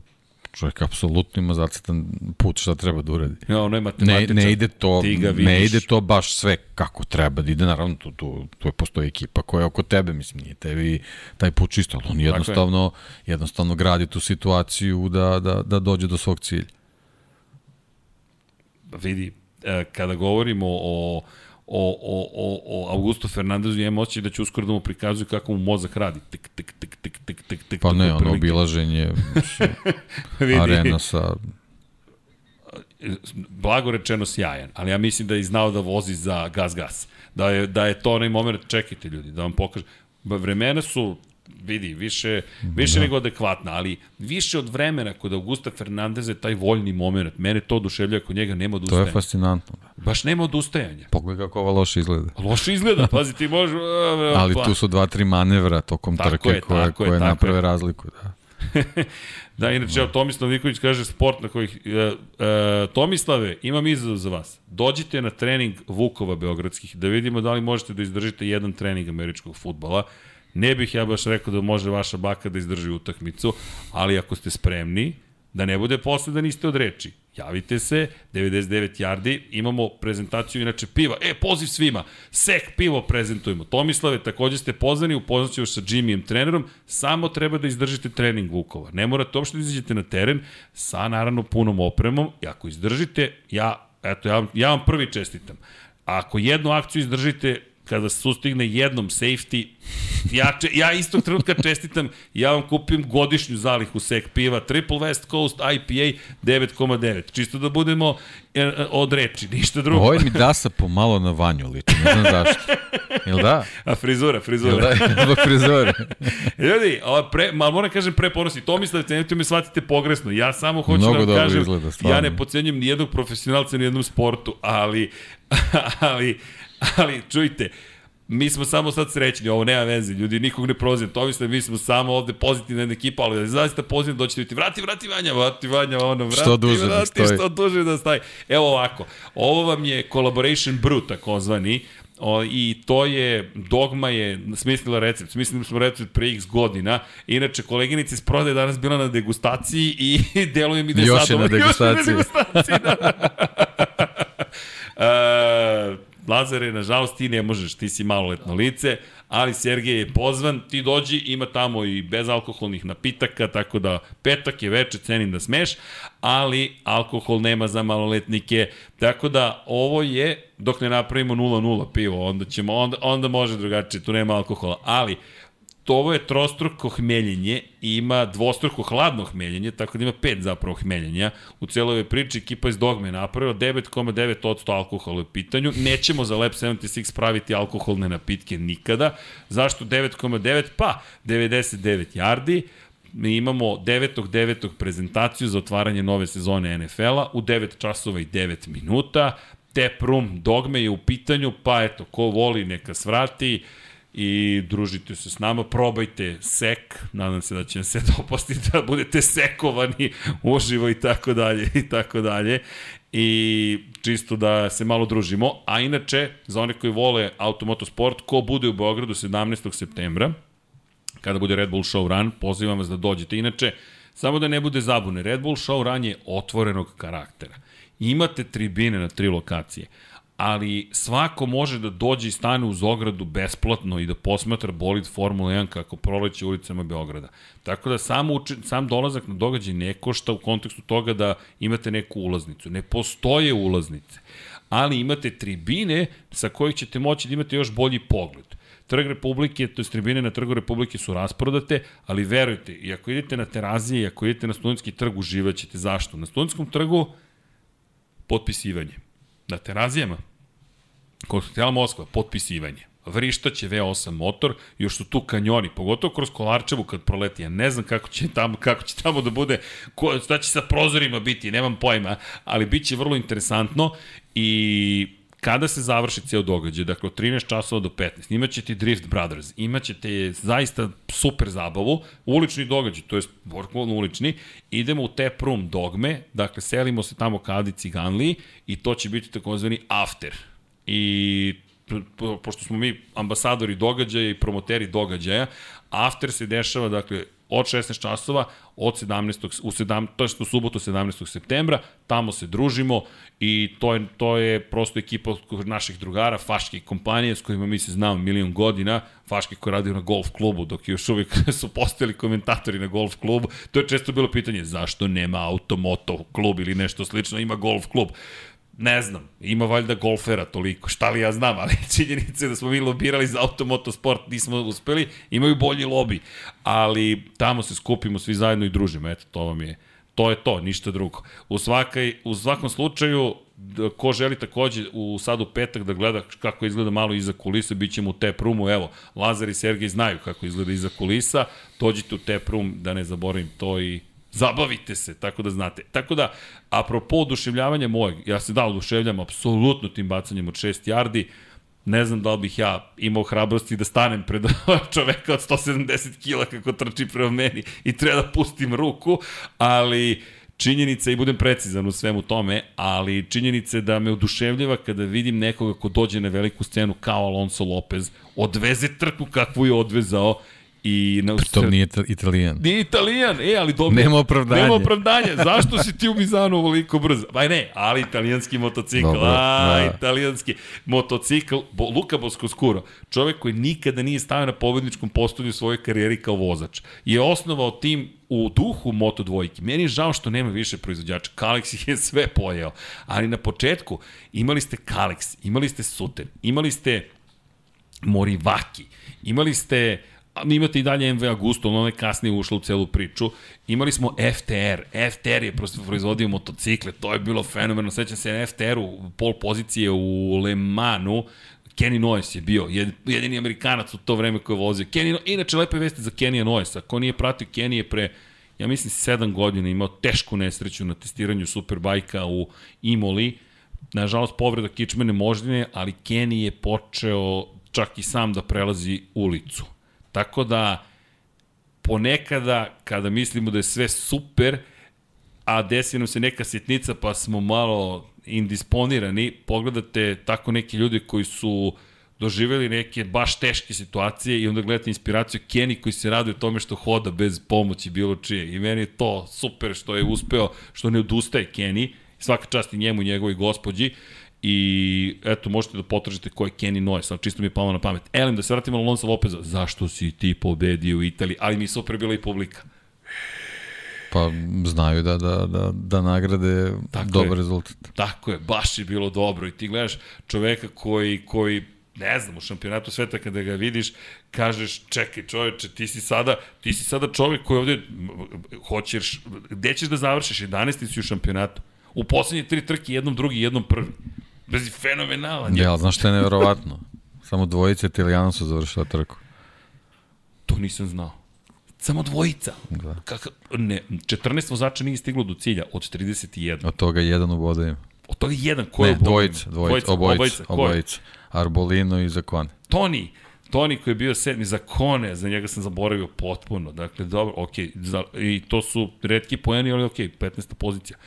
čovjek apsolutno ima zacrtan put šta treba da uradi. Ja, ono je matematičan. Ne, ne ide to, ne ide to baš sve kako treba da ide, naravno tu, tu, tu je postoji ekipa koja je oko tebe, mislim, nije tebi taj put čisto, ali on jednostavno, jednostavno gradi tu situaciju da, da, da dođe do svog cilja. Vidi, e, kada govorimo o o, o, o, o Augusto Fernandezu imam osjećaj da će uskoro da mu prikazuju kako mu mozak radi. Tik, tik, tik, tik, tik, tik, tik, pa ne, ono obilaženje arena sa blago rečeno sjajan, ali ja mislim da je znao da vozi za gas-gas. Da je, da je to onaj moment, čekajte ljudi, da vam pokažem. Vremena su vidi, više, više da. nego adekvatna, ali više od vremena kod Augusta Fernandeza taj voljni moment, mene to oduševlja kod njega nema odustajanja. To je fascinantno. Baš nema odustajanja. Pogledaj kako ova loše izgleda. Loše izgleda, pazi ti možeš... ali tu su dva, tri manevra tokom tako trke je, koje, koje naprave je. razliku. Da. da, inače, no. Tomislav Niković kaže sport na kojih... E, e, Tomislave, imam izazov za vas. Dođite na trening Vukova Beogradskih, da vidimo da li možete da izdržite jedan trening američkog futbala. Ne bih ja baš rekao da može vaša baka da izdrži utakmicu, ali ako ste spremni, Da ne bude posle da niste od reči. Javite se, 99 yardi, imamo prezentaciju inače piva. E, poziv svima, sek pivo prezentujemo. Tomislave, takođe ste pozvani, upoznaću sa Jimmyjem trenerom, samo treba da izdržite trening Vukova. Ne morate uopšte da izađete na teren sa naravno punom opremom i ako izdržite, ja, eto, ja, ja vam prvi čestitam. Ako jednu akciju izdržite, kada se sustigne jednom safety, ja, če, ja istog trenutka čestitam, ja vam kupim godišnju zalihu sek piva, Triple West Coast IPA 9,9. Čisto da budemo e, od reči, ništa drugo. Ovo mi dasa pomalo na vanju liči, ne znam zašto. Jel da? A frizura, frizura. Jel da? Zbog frizure. Ljudi, ova pre, mal moram kažem pre ponosi, to mislite, nemojte me shvatite pogresno. Ja samo hoću Mnogo da vam kažem, izgleda, stvarno. ja ne pocenjujem ni jednog profesionalca ni jednom sportu, ali, ali, ali čujte, mi smo samo sad srećni, ovo nema veze, ljudi, nikog ne prozivam, to mislim, mi smo samo ovde pozitivna jedna ekipa, ali da zaista pozivam doćete vidjeti, vrati, vrati Vanja, vrati Vanja, ono, vrati, Što duže da vrati, stoji. što duže da staje. Evo ovako, ovo vam je Collaboration Brew, takozvani, O, I to je, Dogma je smislila recept, smislili smo recept pre x godina. Inače, koleginica iz prodaje danas bila na degustaciji i deluje mi da je Još je sad na degustaciji. Još je na degustaciji, da. e, Lazare, nažalost, ti ne možeš, ti si maloletno lice, ali Sergej je pozvan, ti dođi, ima tamo i bezalkoholnih napitaka, tako da petak je veče, cenim da smeš, ali alkohol nema za maloletnike, tako da ovo je, dok ne napravimo 0-0 pivo, onda, ćemo, onda, onda može drugačije, tu nema alkohola, ali ovo je trostruko hmeljenje i ima dvostruko hladno hmeljenje, tako da ima pet zapravo hmeljenja. U celoj ovoj priči ekipa iz Dogme je napravila 9,9% alkohola u pitanju. Nećemo za Lab 76 praviti alkoholne napitke nikada. Zašto 9,9? Pa 99 yardi. Mi imamo 9.9. prezentaciju za otvaranje nove sezone NFL-a u 9 časova i 9 minuta. Tap room dogme je u pitanju, pa eto, ko voli neka svrati i družite se s nama, probajte sek, nadam se da će vam se dopasti da budete sekovani uživo i tako dalje i tako dalje i čisto da se malo družimo, a inače za one koji vole automotosport, ko bude u Beogradu 17. septembra, kada bude Red Bull Show Run, pozivam vas da dođete. Inače, samo da ne bude zabune, Red Bull Show Run je otvorenog karaktera. Imate tribine na tri lokacije, ali svako može da dođe i stane uz ogradu besplatno i da posmatra bolid Formula 1 kako proleće ulicama Beograda. Tako da sam, uči, sam dolazak na događaj ne košta u kontekstu toga da imate neku ulaznicu. Ne postoje ulaznice, ali imate tribine sa kojih ćete moći da imate još bolji pogled. Trg Republike, to je tribine na Trgu Republike su rasprodate, ali verujte, i ako idete na terazije, i ako idete na studentski trg, uživaćete. Zašto? Na studentskom trgu potpisivanje. Na terazijama, hotela Moskva, potpisivanje. Vrištaće V8 motor, još su tu kanjoni, pogotovo kroz Kolarčevu kad proleti. Ja ne znam kako će tamo, kako će tamo da bude, ko, šta će sa prozorima biti, nemam pojma, ali bit će vrlo interesantno i kada se završi ceo događaj, dakle od 13 časova do 15, imaćete Drift Brothers, imaćete zaista super zabavu, ulični događaj, to je bukvalno ulični, idemo u tap room dogme, dakle selimo se tamo ka Adi Ciganliji i to će biti takozvani after. I po- pošto smo mi ambasadori događaja i promoteri događaja, after se dešava, dakle, od 16 časova, od 17. u 17, to je u subotu 17. septembra, tamo se družimo i to je, to je prosto ekipa od naših drugara, faške kompanije s kojima mi se znamo milion godina, faške koji radio na golf klubu, dok još uvijek su postojali komentatori na golf klubu, to je često bilo pitanje, zašto nema automoto klub ili nešto slično, ima golf klub. Ne znam, ima valjda golfera toliko, šta li ja znam, ali činjenica je da smo mi lobirali za automotosport, nismo uspeli, imaju bolji lobi, ali tamo se skupimo svi zajedno i družimo, eto, to vam je, to je to, ništa drugo. U, svakaj, u svakom slučaju, ko želi takođe u sad u petak da gleda kako izgleda malo iza kulisa, bit ćemo u tap roomu, evo, Lazar i Sergej znaju kako izgleda iza kulisa, dođite u tap room, da ne zaboravim to i Zabavite se, tako da znate. Tako da, apropo oduševljavanja mojeg, ja se da oduševljam apsolutno tim bacanjem od 6 yardi, ne znam da li bih ja imao hrabrosti da stanem pred čoveka od 170 kila kako trči prema meni i treba da pustim ruku, ali činjenica i budem precizan u svemu tome, ali činjenica je da me oduševljava kada vidim nekoga ko dođe na veliku scenu kao Alonso Lopez, odveze trku kakvu je odvezao I na, To nije ita- italijan. Nije italijan, e, ali dobro. Nema opravdanja. Nema opravdanja. Zašto si ti u Mizanu ovoliko brzo? Pa ne, ali italijanski motocikl. Dobro, a, da. italijanski motocikl. Bo, Luka Boskoskuro, čovek koji nikada nije stavio na pobedničkom postolju u svojoj karijeri kao vozač, je osnovao tim u duhu Moto dvojke. Meni je žao što nema više proizvođača. Kalex ih je sve pojeo. Ali na početku imali ste Kalex, imali ste Suten, imali ste Morivaki, imali ste imate i dalje MV Agusto, ono je kasnije ušlo u celu priču. Imali smo FTR. FTR je prosto proizvodio motocikle, to je bilo fenomenalno. Sećam se FTR-u, pol pozicije u Le Manu, Kenny Noyes je bio, jed, jedini Amerikanac u to vreme koji je vozio. Kenny, inače, lepe vesti za Kenny Noyesa. Ko nije pratio, Kenny je pre, ja mislim, 7 godina imao tešku nesreću na testiranju Superbajka u Imoli. Nažalost, povreda kičmene moždine, ali Kenny je počeo čak i sam da prelazi ulicu. Tako da, ponekada, kada mislimo da je sve super, a desi nam se neka sitnica pa smo malo indisponirani, pogledate tako neki ljudi koji su doživeli neke baš teške situacije i onda gledate inspiraciju Kenny koji se raduje tome što hoda bez pomoći bilo čije. I meni je to super što je uspeo, što ne odustaje Kenny, svaka čast i njemu i njegovoj gospođi. I eto, možete da potražite ko je Kenny Noy, sam čisto mi je palo na pamet. Elem, da se vratimo na Lonsa Lopeza. Zašto si ti pobedio u Italiji? Ali mi je super bila i publika. Pa znaju da, da, da, da nagrade Tako dobar je. rezultat. Tako je, baš je bilo dobro i ti gledaš čoveka koji, koji ne znam, u šampionatu sveta kada ga vidiš, kažeš, čekaj čoveče, ti si sada, ti si sada čovek koji ovde hoćeš, gde ćeš da završiš, 11. si u šampionatu. U poslednje tri trke, jednom drugi, jednom prvi. Bez fenomenalan. Ja, ali znaš što je nevjerovatno? Samo dvojice Italijana su završila trku. To nisam znao. Samo dvojica. Da. Kaka, ne, 14 vozača nije stiglo do cilja od 31. Od toga jedan u bodovima. Od toga jedan ko je Ne, u bodovima? dvojica, dvojica, obojica, je? obojica. Arbolino i Zakone. Toni, Toni koji je bio sedmi za Kone, za njega sam zaboravio potpuno. Dakle, dobro, okej, za, i to su redki poeni, ali okej, 15. pozicija. Pa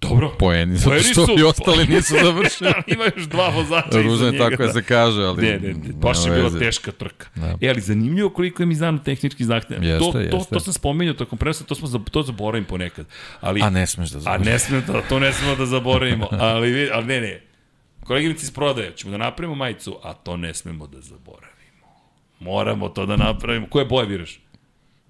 Dobro. poeni, zato Poeni što i ostali nisu završili. Ima još dva vozača Ružno je tako da se kaže, ali... Ne, ne, ne, baš je bila teška trka. Da. E, ali zanimljivo koliko je Mizano tehnički zahtev. Jeste, to, to, jeste. to sam spomenuo tokom prenosa, to, smo, to zaboravim ponekad. Ali, A ne smeš da A završi. ne smemo da, to ne smemo da zaboravimo. Ali, ali ne, ne. Koleginici iz prodaje, ćemo da napravimo majicu, a to ne smemo da zaboravimo. Moramo to da napravimo. Koje boje biraš?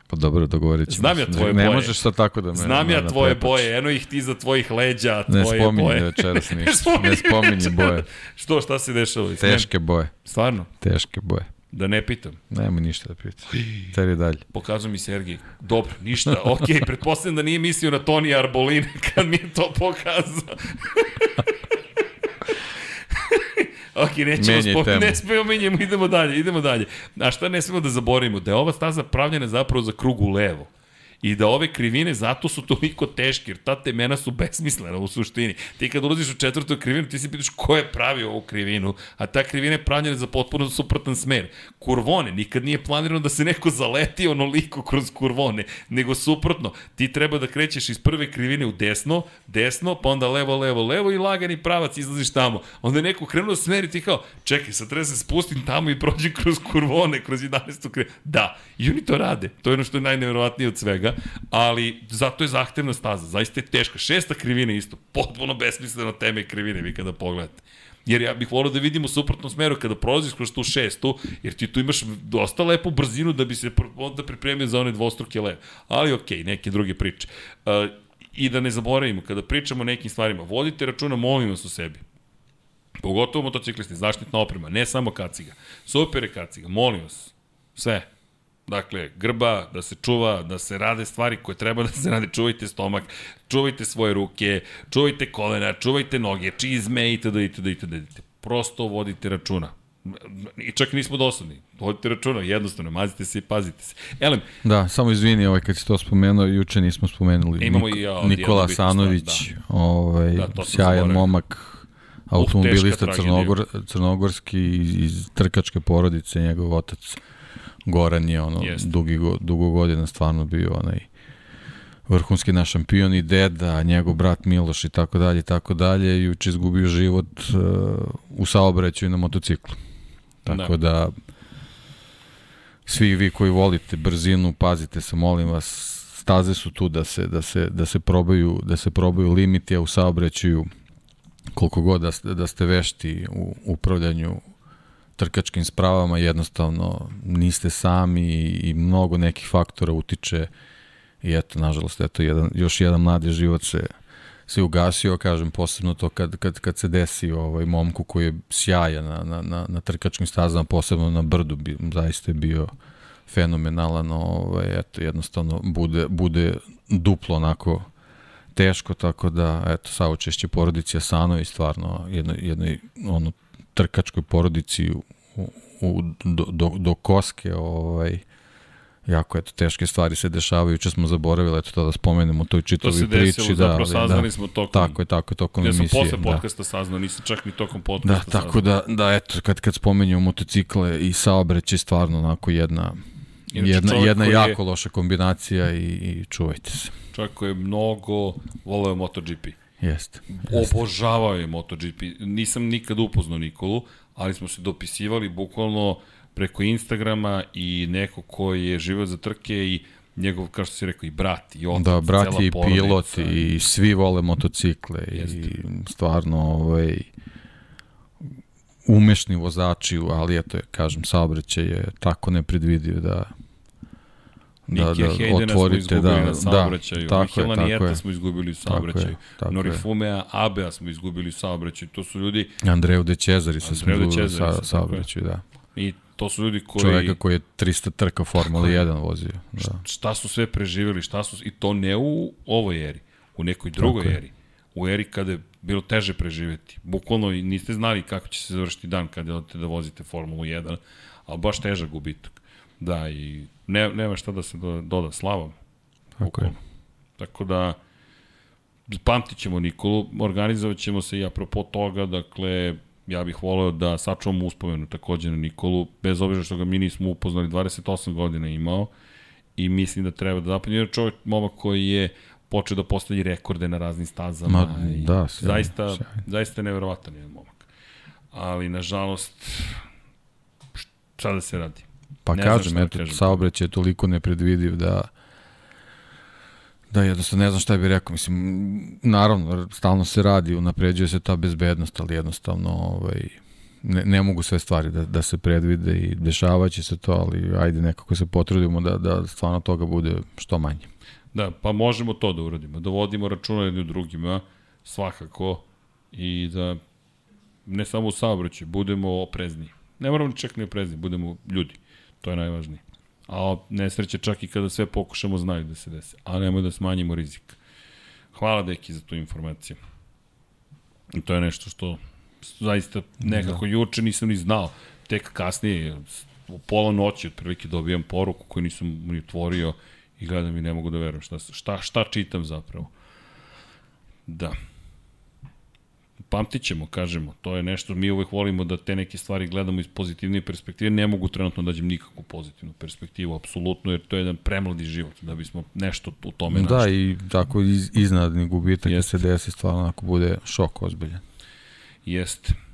Pa dobro, dogovorit ćemo. Znam ja tvoje ne, ne boje. možeš sad tako da me... Znam na- ja na tvoje prepač. boje, eno ih ti za tvojih leđa, a Ne tvoje spominje boje. večeras ništa. spominje Ne spominje boje. Što, šta se dešava? Teške boje. Stvarno, Teške boje. da ne pitam. Nema ništa da pita. Teri dalje. Pokazao mi Sergij. Dobro, ništa. Ok, pretpostavljam da nije mislio na Toni Arbolina kad mi je to pokazao. ok, nećemo spomenuti, ne smemo menjamo, idemo dalje, idemo dalje. A šta ne smemo da zaboravimo? Da je ova staza pravljena zapravo za krug u levo. I da ove krivine zato su toliko teške, jer ta temena su besmislena u suštini. Ti kad ulaziš u četvrtu krivinu, ti se pitaš ko je pravio ovu krivinu, a ta krivina je pravljena za potpuno suprotan smer. Kurvone, nikad nije planirano da se neko zaleti onoliko kroz kurvone, nego suprotno. Ti treba da krećeš iz prve krivine u desno, desno, pa onda levo, levo, levo i lagani pravac izlaziš tamo. Onda je neko krenuo da smeri ti kao, čekaj, sad treba da se spustim tamo i prođem kroz kurvone, kroz 11. krivinu. Da, i oni to rade. To je ono što je najnevjerovatnije od svega, ali zato je zahtevna staza, zaista je teška. Šesta krivina isto, potpuno besmisleno teme krivine vi kada pogledate. Jer ja bih volio da vidimo u suprotnom smeru kada prolaziš kroz tu šestu, jer ti tu imaš dosta lepu brzinu da bi se onda pripremio za one dvostruke leve. Ali okej, neke druge priče. Uh, I da ne zaboravimo, kada pričamo o nekim stvarima, vodite računa, molim vas u sebi. Pogotovo motociklisti, zaštitna oprema, ne samo kaciga. Super je kaciga, molim vas. Sve. Dakle, grba, da se čuva, da se rade stvari koje treba da se rade, čuvajte stomak, čuvajte svoje ruke, čuvajte kolena, čuvajte noge, čizme, itd., itd., itd. itd. Prosto vodite računa. I čak nismo dosadni. Vodite računa, jednostavno, mazite se i pazite se. Elem, Da, samo izvini, ovaj, kad si to spomenuo, juče nismo spomenuli. Imamo Niko- i ja Nikola stvar, Sanović, ovaj, Da, to sam sjajan momak, automobilista teška Crnogor, crnogorski iz, iz trkačke porodice, njegov otac Goran je ono, Jeste. dugi, go- dugo godina stvarno bio onaj vrhunski naš šampion i deda, njegov brat Miloš i tako dalje i tako dalje, juče izgubio život uh, u saobraćaju na motociklu. Tako da, svi vi koji volite brzinu, pazite se, molim vas, staze su tu da se, da se, da se probaju, da se probaju limiti, a u saobraćaju koliko god da da ste vešti u upravljanju trkačkim spravama, jednostavno niste sami i, i mnogo nekih faktora utiče. I eto, nažalost, eto, jedan, još jedan mladi život se, se ugasio, kažem, posebno to kad, kad, kad se desi ovaj momku koji je sjajan na, na, na, na trkačkim stazama, posebno na brdu, bi, zaista je bio fenomenalan, ovaj, eto, jednostavno bude, bude duplo onako teško, tako da, eto, saučešće Asano i stvarno jednoj, jednoj ono, trkačkoj porodici u, u, do, do, do koske, ovaj, jako eto teške stvari se dešavaju, juče smo zaboravili eto to da spomenemo toj čitovi priči. To se desilo, priči, da, zapravo da, saznali da, smo tokom. Tako je, tako je, tokom emisije. Ja sam posle podcasta da. saznao, nisam čak ni tokom podcasta Da, tako saznao. da, da eto, kad, kad spomenju motocikle i saobraćaj, stvarno onako jedna, Inači, jedna, jedna jako je, loša kombinacija i, i čuvajte se. Čovjek koji je mnogo voleo MotoGP. Jeste. Obožavao je MotoGP. Nisam nikad upoznao Nikolu, ali smo se dopisivali bukvalno preko Instagrama i neko ko je živeo za trke i njegov, kao što si rekao, i brat, i otac, Da, brat i pilot i svi vole motocikle Jeste. i stvarno ovaj, umešni vozači, ali eto, kažem, saobraćaj je tako nepredvidiv da da, da otvorite, da, na saobraćaju, da, tako Mihela Nijeta smo izgubili u saobraćaju, Norifumea Abea smo izgubili u saobraćaju, to su ljudi... Andreu de Cezari se smo izgubili u sa, saobraćaju, da. I to su ljudi koji... Čoveka koji je 300 trka Formula 1 vozio. Da. Šta su sve preživjeli, šta su... I to ne u ovoj eri, u nekoj drugoj Tako eri. U eri kada je bilo teže preživeti. Bukvalno niste znali kako će se završiti dan kada odete da vozite Formulu 1, ali baš težak gubitak. Da, i ne, nema šta da se doda, slavom. Tako je. Tako da, pamtit ćemo Nikolu, organizovat ćemo se i apropo toga, dakle, ja bih voleo da sačuvamo uspomenu takođe na Nikolu, bez obzira što ga mi nismo upoznali, 28 godina imao i mislim da treba da zapadne. Jer čovjek, momak koji je počeo da postavi rekorde na raznim stazama. Ma, da, sjajno, zaista, sjajno. zaista je nevjerovatan je momak. Ali, nažalost, šta da se radi? Pa ne kažem, da eto, saobraćaj je toliko nepredvidiv da da jednostavno ne znam šta bih rekao, mislim, naravno, stalno se radi, unapređuje se ta bezbednost, ali jednostavno, ovaj, ne, ne mogu sve stvari da, da se predvide i dešavaće se to, ali ajde nekako se potrudimo da, da stvarno toga bude što manje. Da, pa možemo to da uradimo, da vodimo računa jedni u drugima, svakako, i da ne samo u saobraćaju, budemo oprezni. Ne moramo čak ni oprezni, budemo ljudi. To je najvažnije. A nesreće čak i kada sve pokušamo znaju da se desi. A nemoj da smanjimo rizik. Hvala deki za tu informaciju. I to je nešto što zaista nekako da. juče nisam ni znao. Tek kasnije, u pola noći otprilike dobijam poruku koju nisam ni otvorio i gledam i ne mogu da verujem šta, šta, šta čitam zapravo. Da pamtit ćemo, kažemo, to je nešto, mi uvek volimo da te neke stvari gledamo iz pozitivne perspektive, ne mogu trenutno da dađem nikakvu pozitivnu perspektivu, apsolutno, jer to je jedan premladi život, da bismo nešto u tome da, našli. Da, i tako iz, iznadni gubitak da se desi stvarno ako bude šok ozbiljan. Jeste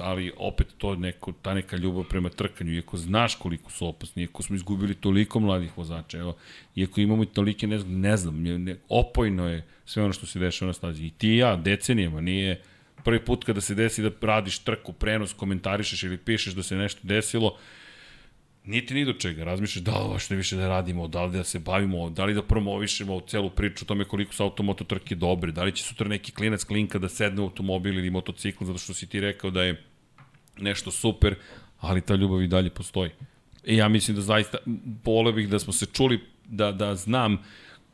ali opet to neko, ta neka ljubav prema trkanju, iako znaš koliko su opasni, iako smo izgubili toliko mladih vozača, evo, iako imamo i tolike, ne znam, ne znam ne, opojno je sve ono što se dešava na stazi. I ti i ja, decenijama, nije prvi put kada se desi da radiš trku, prenos, komentarišeš ili pišeš da se nešto desilo, niti ni do čega. Razmišljaš da li što više da radimo, da li da se bavimo, da li da promovišemo celu priču o tome koliko su automoto trke dobre, da li će sutra neki klinac klinka da sedne u automobil ili motocikl zato što si ti rekao da je nešto super, ali ta ljubav i dalje postoji. I ja mislim da zaista, vole bih da smo se čuli, da, da znam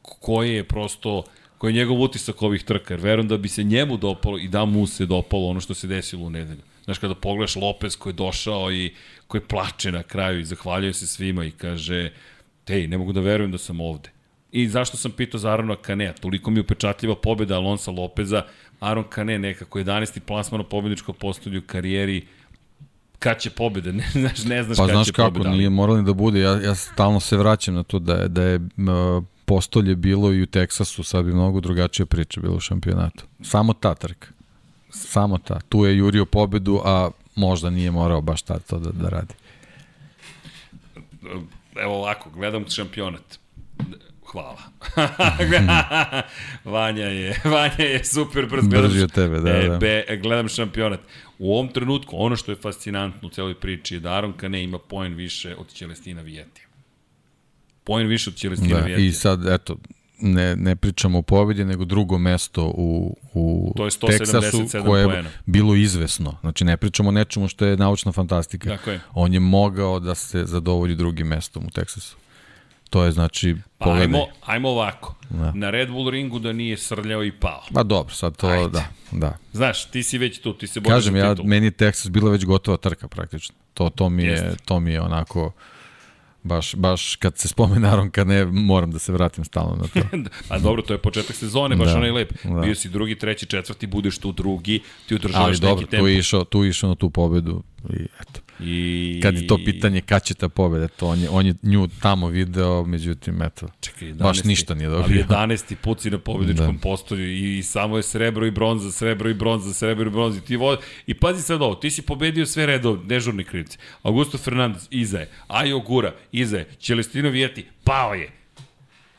koje je prosto koji je njegov utisak ovih trka, jer verujem da bi se njemu dopalo i da mu se dopalo ono što se desilo u nedelju. Znaš, kada pogledaš Lopez koji je došao i koji plače na kraju i zahvaljuje se svima i kaže, tej, ne mogu da verujem da sam ovde. I zašto sam pitao za Arona Kanea? Toliko mi je upečatljiva pobjeda Alonsa Lopeza. Aron Kane nekako 11. plasmano pobjedičko postolju u karijeri kad će pobjede, ne znaš, ne znaš pa, kad znaš će kako, pobjede. Pa nije moralo ni da bude, ja, ja stalno se vraćam na to da je, da je uh, postolje bilo i u Teksasu, sad bi mnogo drugačija priča bilo u šampionatu. Samo ta trka. Samo ta. Tu je jurio pobedu, a možda nije morao baš ta to da, da radi. evo ovako, gledam šampionat. Hvala. Vanja je, Vanja je super brz. Gledam, Brži od tebe, da, e, da. Be, gledam šampionat. U ovom trenutku, ono što je fascinantno u celoj priči je da Aron Kane ima poen više od Celestina Vijeti. Poen više od Celestina Da, Vijeti. i sad, eto, ne, ne pričamo o pobedi, nego drugo mesto u, u To je 177 Teksasu koje je poena. bilo izvesno. Znači, ne pričamo o nečemu što je naučna fantastika. Tako je. On je mogao da se zadovolji drugim mestom u Teksasu. To je, znači, Pa pogledaj. ajmo, ajmo ovako. Da. Na Red Bull ringu da nije srljao i pao. Pa dobro, sad to, Ajde. da, da. Znaš, ti si već tu, ti se boriš Kažem, ja, meni je Texas bila već gotova trka praktično. To, to, mi je, Jeste. to mi je onako, baš, baš kad se spomene Aron kad ne, moram da se vratim stalno na to. A dobro, to je početak sezone, baš Da, onaj lep. da. Bio si drugi, treći, četvrti, budeš tu drugi, ti održavaš Ali neki dobro, tempo. tu je išao, tu išao na tu pobedu i eto. I... Kad je to pitanje kad će ta pobeda, to on je, on je nju tamo video, međutim, eto, Čekaj, 11. baš ništa nije Ali dobio. 11. puci na pobjedičkom Da. postolju i, i samo je srebro i bronza, srebro i bronza, srebro i bronza. I, ti vo... I pazi sad ovo, ti si pobedio sve redov, dežurni krivci. Augusto Fernandez, iza je. Ajo Gura, iza je. Celestino Vijeti, pao je.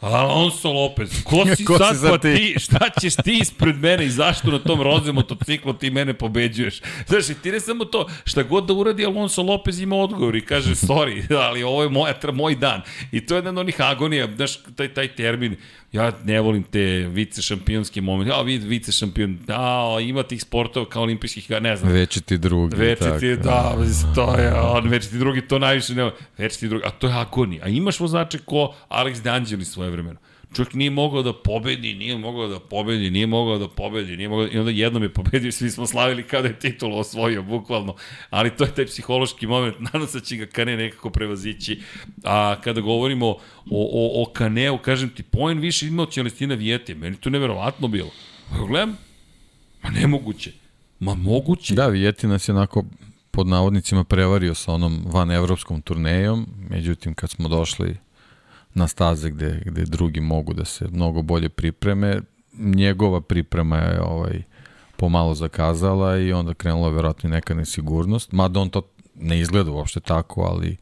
Alonso Lopez, ko si Ko si sad sad pa ti? ti? Šta ćeš ti ispred mene i zašto na tom roze motociklu ti mene pobeđuješ? Znaš, i ti ne samo to, šta god da uradi Alonso Lopez ima odgovor i kaže, sorry, ali ovo je moja, moj dan. I to je jedan od onih agonija, znaš, taj, taj termin, ja ne volim te vice šampionske momente, a vid vice šampion, da, ima tih sportova kao olimpijskih, igara, ne znam, Veći ti drugi. Već tako. ti, da, to je on, već ti drugi, to najviše nema, već ti drugi, a to je agonija. A imaš vozače ko Alex De Angelis svoje vremeno. Čovjek nije mogao da pobedi, nije mogao da pobedi, nije mogao da pobedi, nije mogao, i onda jednom je pobedio, svi smo slavili kada je titul osvojio, bukvalno. Ali to je taj psihološki moment, nadam se da će ga Kane nekako prevazići. A kada govorimo o, o, o Kaneu, kažem ti, poen više imao Celestina Vijete, meni to neverovatno bilo. Gledam, ma nemoguće. Ma moguće. Da, Vijeti nas je onako pod navodnicima prevario sa onom van evropskom turnejom, međutim kad smo došli na staze gde, gde drugi mogu da se mnogo bolje pripreme, njegova priprema je ovaj, pomalo zakazala i onda krenula verovatno neka nesigurnost, mada on to ne izgleda uopšte tako, ali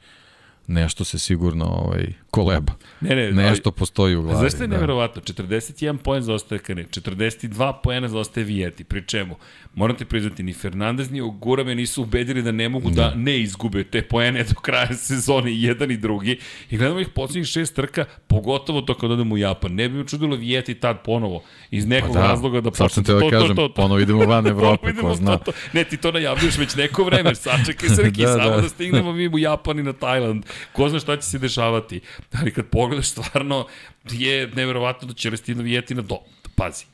nešto se sigurno ovaj, koleba. Ne, ne, Nešto postoji u glavi. Znaš što je da. neverovatno? 41 poen zaostaje Kane, 42 poena zaostaje Vijeti. Pri čemu? Moram ti priznati, ni Fernandez ni Ogura me nisu ubedili da ne mogu da, ne izgube te poene do kraja sezone jedan i drugi. I gledamo ih poslednjih šest trka, pogotovo to kad odemo u Japan. Ne bi me čudilo Vijeti tad ponovo iz nekog Pa da, razloga da sad sam počne te da kažem, ponovo idemo van Evrope, ko zna. To, to. Ne, ti to najavljuješ već neko vreme, sačekaj se neki, Da, samo da. da stignemo mi u Japan i na Tajland. Ko zna šta će se dešavati. Ali kad pogledaš, stvarno je neverovatno da će Restino Vijetina do... Pazi,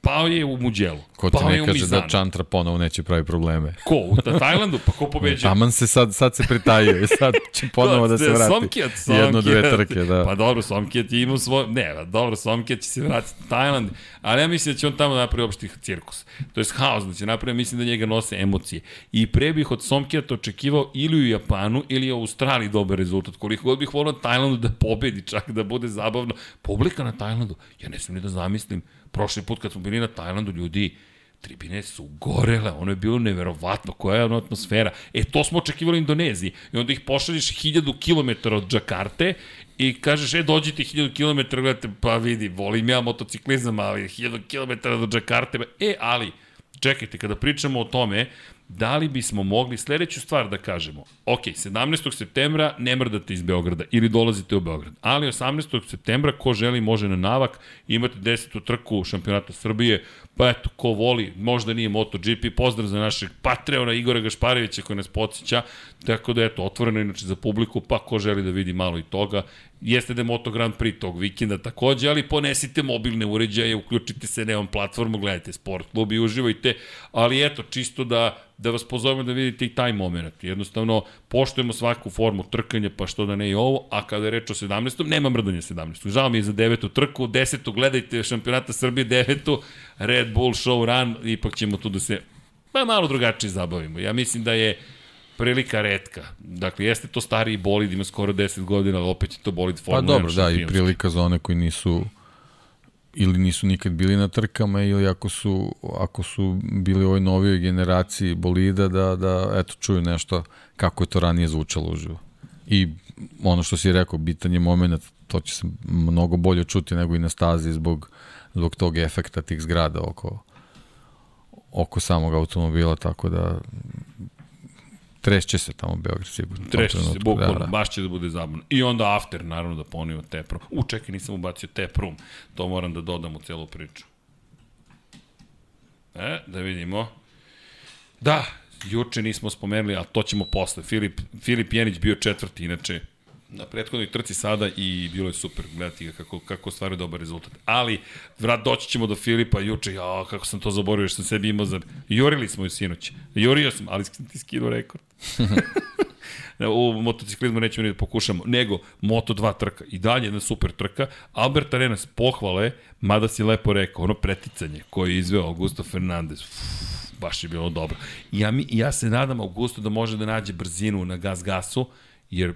pao je u Muđelu, Ko ti ne kaže da Čantra ponovo neće pravi probleme. Ko? U Tajlandu? Pa ko pobeđuje? Taman se sad, sad se pritajio i sad će ponovo da se vrati. Somkijat, Somkijat. Jedno, dve trke, da. Pa dobro, Somkijat je imao svoj... Ne, dobro, Somkijat će se vratiti u Tajland, ali ja mislim da će on tamo napravi opšti cirkus. To je haos, da će napravi, mislim da njega nose emocije. I pre bih od Somkijata očekivao ili u Japanu ili u Australiji dobar rezultat. Koliko god bih volao Tajlandu da pobedi, čak da bude zabavno. Publika na Tajlandu, ja ne smijem ni da zamislim, prošli put kad smo bili na Tajlandu, ljudi, tribine su gorele, ono je bilo neverovatno, koja je ono atmosfera. E, to smo očekivali u Indoneziji. I onda ih pošalješ hiljadu kilometara od Džakarte i kažeš, e, dođite hiljadu kilometara, gledate, pa vidi, volim ja motociklizam, ali hiljadu kilometara do Džakarte, e, ali, čekajte, kada pričamo o tome, da li bismo mogli sledeću stvar da kažemo? Ok, 17. septembra ne mrdate iz Beograda ili dolazite u Beograd, ali 18. septembra ko želi može na navak, imate 10. trku šampionata Srbije, pa eto, ko voli, možda nije MotoGP, pozdrav za našeg Patreona Igora Gašparevića koji nas podsjeća, tako da eto, otvoreno inače za publiku, pa ko želi da vidi malo i toga, jeste da je Moto Grand Prix tog vikenda takođe, ali ponesite mobilne uređaje, uključite se na platformu, gledajte sport klub i uživajte, ali eto, čisto da, da vas pozovemo da vidite i taj moment. Jednostavno, poštujemo svaku formu trkanja, pa što da ne i ovo, a kada je reč o 17. nema mrdanja 17. Žao mi je za devetu trku, desetu gledajte šampionata Srbije, devetu, Red Bull Show Run, ipak ćemo tu da se pa malo drugačije zabavimo. Ja mislim da je prilika redka. Dakle, jeste to stariji bolid, ima skoro 10 godina, ali opet je to bolid Pa Formula 1 dobro, da, i prilika za one koji nisu ili nisu nikad bili na trkama ili ako su, ako su bili u ovoj novijoj generaciji bolida da, da eto, čuju nešto kako je to ranije zvučalo uživo. I ono što si rekao, bitan je moment, to će se mnogo bolje čuti nego i na stazi zbog, zbog tog efekta tih zgrada oko, oko samog automobila, tako da trešće se tamo Beograd sigurno. Trešće se, bukvalno, da, da. baš će da bude zabavno. I onda after, naravno, da ponio tap room. U, čekaj, nisam ubacio tap room. To moram da dodam u celu priču. E, da vidimo. Da, juče nismo spomenuli, a to ćemo posle. Filip, Filip Jenić bio četvrti, inače na prethodnoj trci sada i bilo je super gledati ga kako, kako stvari dobar rezultat. Ali, vrat, doći ćemo do Filipa juče, ja, kako sam to zaboravio, što sam sebi imao za... Jurili smo ju sinoć. Jurio sam, ali sam ti skinuo rekord. u motociklizmu nećemo ni da pokušamo, nego Moto2 trka i dalje jedna super trka. Albert Arenas pohvale, mada si lepo rekao, ono preticanje koje je izveo Augusto Fernandez. Uf, baš je bilo dobro. I ja, mi, ja se nadam Augusto da može da nađe brzinu na gas gasu, jer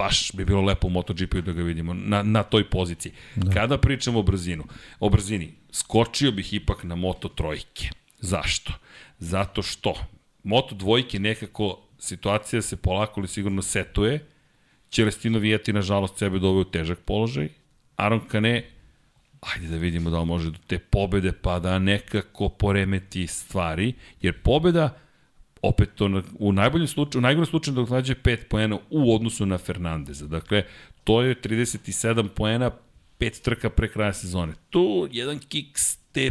baš bi bilo lepo u MotoGP-u da ga vidimo na, na toj poziciji. Da. Kada pričamo o brzinu, o brzini, skočio bih ipak na Moto trojke. Zašto? Zato što Moto dvojke nekako situacija se polako ali sigurno setuje. Celestino Vijeti, nažalost, sebe doveo u težak položaj. Aron Kane, ajde da vidimo da li može do te pobede pa da nekako poremeti stvari, jer pobeda opet to u najboljem slučaju, u najgorem slučaju da odlađe 5 poena u odnosu na Fernandeza. Dakle, to je 37 poena, 5 trka pre kraja sezone. Tu jedan kiks te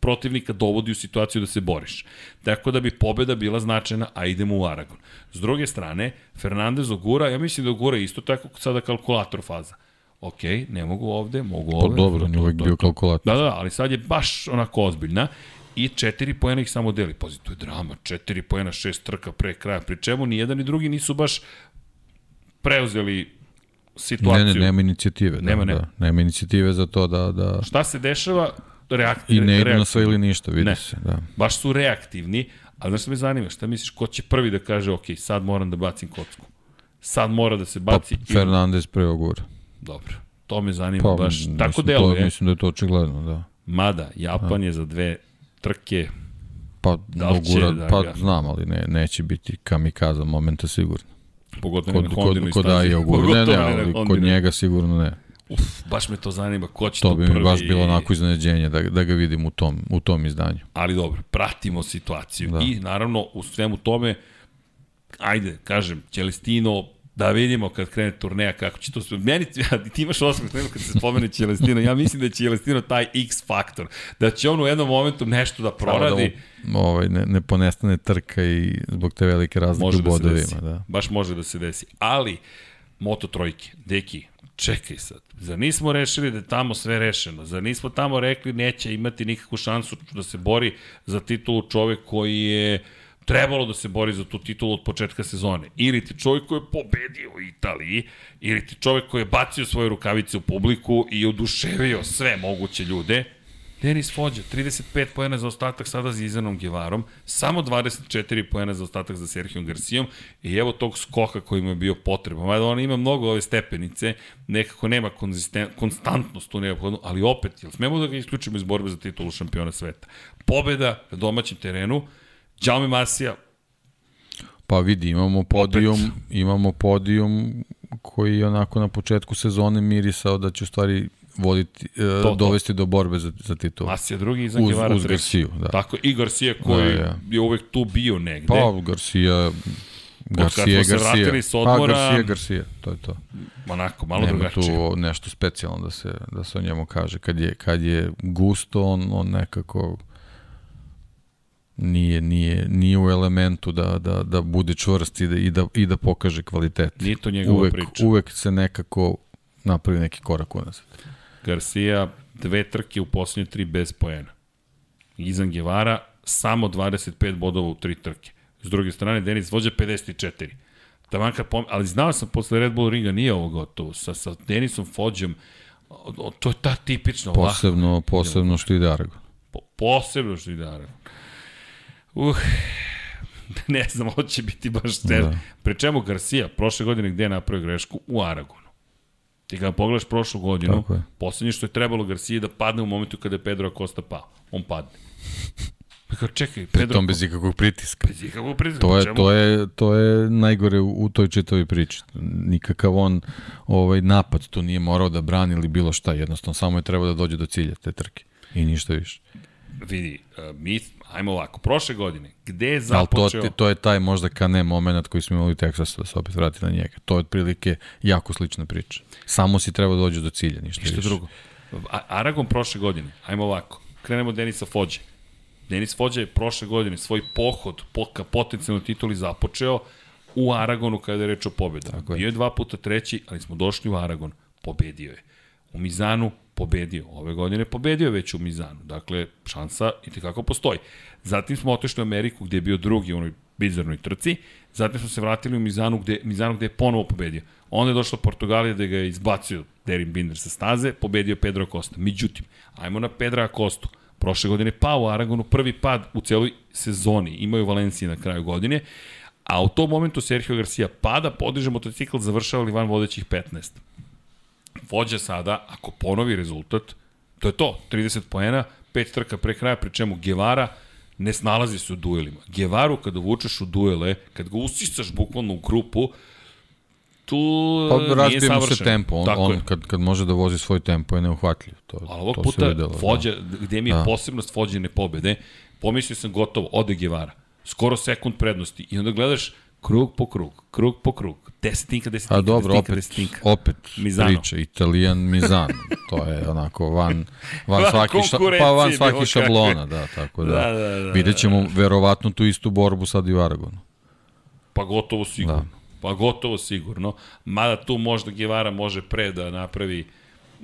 protivnika dovodi u situaciju da se boriš. Tako da bi pobeda bila značajna, a idemo u Aragon. S druge strane, Fernandez ogura, ja mislim da ogura isto tako sada kalkulator faza. Ok, ne mogu ovde, mogu Pa ovde. dobro, on je uvek bio kalkulator. Da, da, ali sad je baš onako ozbiljna i četiri poena ih samo deli. Pazi, to je drama. Četiri poena, šest trka pre kraja. Pri čemu ni jedan ni drugi nisu baš preuzeli situaciju. Ne, ne, nema inicijative. Nema, da, nema. Da, nema inicijative za to da... da... Šta se dešava? Reak, I ne idu na sve ili ništa, vidi Ne. se. Da. Baš su reaktivni, ali znaš što me zanima, šta misliš, ko će prvi da kaže, ok, sad moram da bacim kocku. Sad mora da se Pa, baci. i- Fernandez pre ogura. Dobro. To me zanima Pa, baš. mislim, Tako to, deluje. Mislim da je to očigledno, da. Mada, Japan je za dve trke Pa, Da li će da pa ga- znam, ali ne, neće biti kamikaza momenta sigurno. pogotovo Kod, na kod, Hondinoj kod stazi. Aja i ogura. Ne, ne, ali na kod njega sigurno ne. Uf, baš me to zanima, ko će To to bi prvi... mi baš bilo onako iznenađenje da, da ga vidim u tom, u tom izdanju. Ali dobro, pratimo situaciju. Da. I naravno, u svemu tome, ajde, kažem, Celestino, da vidimo kad krene turneja kako će to sve. Meni, ti imaš osmeh, nema kad se spomene Celestino, ja mislim da će Celestino taj X faktor, da će on u jednom momentu nešto da proradi, Samo Da, ovaj, ne, ne ponestane trka i zbog te velike razlike može u da bodovima. desi. Da. Baš može da se desi. Ali, Moto trojke, deki, čekaj sad, zar nismo rešili da je tamo sve rešeno? Zar nismo tamo rekli neće imati nikakvu šansu da se bori za titulu čovek koji je trebalo da se bori za tu titulu od početka sezone. Ili ti čovjek koji je pobedio u Italiji, ili ti čovjek koji je bacio svoje rukavice u publiku i oduševio sve moguće ljude. Denis Fođa, 35 poena za ostatak sada za Izanom Gevarom, samo 24 poena za ostatak za Serhijom Garcijom i evo tog skoka koji mu je bio potreban. Mada on ima mnogo ove stepenice, nekako nema konstantnost tu neophodnu, ali opet, jel smemo da ga isključimo iz borbe za titulu šampiona sveta? Pobeda na domaćem terenu, Jaume Masija, Pa vidi, imamo podijum, imamo podijum koji je onako na početku sezone mirisao da će u stvari voditi, e, to. dovesti do borbe za, za titul. Masija drugi, Izan Uz, Gevara uz treći. Garciju, da. Tako, i Garcia koji Da, da. je uvek tu bio negde. Pa, Garcia, Garcia smo je se Garcia. vratili s odmora- Pa, Garcia Garcia, to je to. onako, malo Nema drugačije. tu nešto specijalno da se, da se o njemu kaže. Kad je, kad je gusto, on, on nekako nije, nije, nije u elementu da, da, da bude čvrst i da, i da, i da pokaže kvalitet. Nije to njegova uvek, priča. Uvek se nekako napravi neki korak unazad. Garcia dve trke u posljednje tri bez poena. Izan Gevara samo 25 bodova u tri trke. S druge strane, Denis vođa 54. Taman kad pom... Ali znao sam posle Red Bull ringa nije ovo gotovo. Sa, sa Denisom Fođom, to je ta tipična. Posebno, posebno što ide Aragon. Po, posebno što ide Aragon. Uh, ne znam, ovo će biti baš teže. Da. Pre čemu Garcia prošle godine gde je napravio grešku? U Aragonu. Ti ga pogledaš prošlu godinu, poslednje što je trebalo Garcia da padne u momentu kada je Pedro Acosta pao. On padne. Kao, čekaj, Pedro... Pritom bez ikakvog pritiska. Bez ikakvog pritiska. To je, čemu? to je, to je najgore u, u toj čitavoj priči. Nikakav on ovaj, napad tu nije morao da brani ili bilo šta. Jednostavno, samo je trebao da dođe do cilja te trke. I ništa više. Vidi, uh, mi, ajmo ovako, prošle godine, gde je Ali započeo... to, ti- to je taj možda kane moment koji smo imali u Teksasu, da se opet vrati na njega. To je otprilike jako slična priča. Samo si treba da dođe do cilja, ništa, Ništa više. drugo. A, Aragon prošle godine, ajmo ovako, krenemo od Denisa Fođe. Denis Fođe je prošle godine svoj pohod po, ka potencijalnoj tituli započeo u Aragonu kada je reč o je. Bio je dva puta treći, ali smo došli u Aragon. Pobedio je. U Mizanu pobedio. Ove godine pobedio već u Mizanu. Dakle, šansa i tekako postoji. Zatim smo otišli u Ameriku gde je bio drugi u onoj bizarnoj trci. Zatim smo se vratili u Mizanu gde, Mizanu gde je ponovo pobedio. Onda je došla Portugalija da ga je izbacio Derin Binder sa staze, pobedio Pedro Acosta. Međutim, ajmo na Pedra Acostu. Prošle godine pao u Aragonu, prvi pad u celoj sezoni. Imaju Valencije na kraju godine. A u tom momentu Sergio Garcia pada, podiže motocikl, završava li van vodećih 15 vođa sada, ako ponovi rezultat, to je to, 30 poena, pet trka pre kraja, pri čemu Guevara ne snalazi se u duelima. Guevaru kada vučeš u duele, kad ga usisaš bukvalno u grupu, tu Pa nije razbije mu savršen. se tempo, on, Tako on je. kad, kad može da vozi svoj tempo je neuhvatljiv. To, Ali ovog to puta videlo, vođa, gde mi je Da. posebnost vođene pobede, pomislio sam gotovo, ode Guevara. Skoro sekund prednosti. I onda gledaš krug po krug, krug po krug, desetinka, desetinka, A dobro, desetinka, opet, desetinka. opet Mizano. priča, italijan Mizan, to je onako van, van Van svaki, ša, pa van svaki šablona, da, tako da, Da, da, da, vidjet ćemo verovatno tu istu borbu sad i u Aragonu. Pa gotovo sigurno. Da. Pa gotovo sigurno. Mada tu možda Guevara može pre da napravi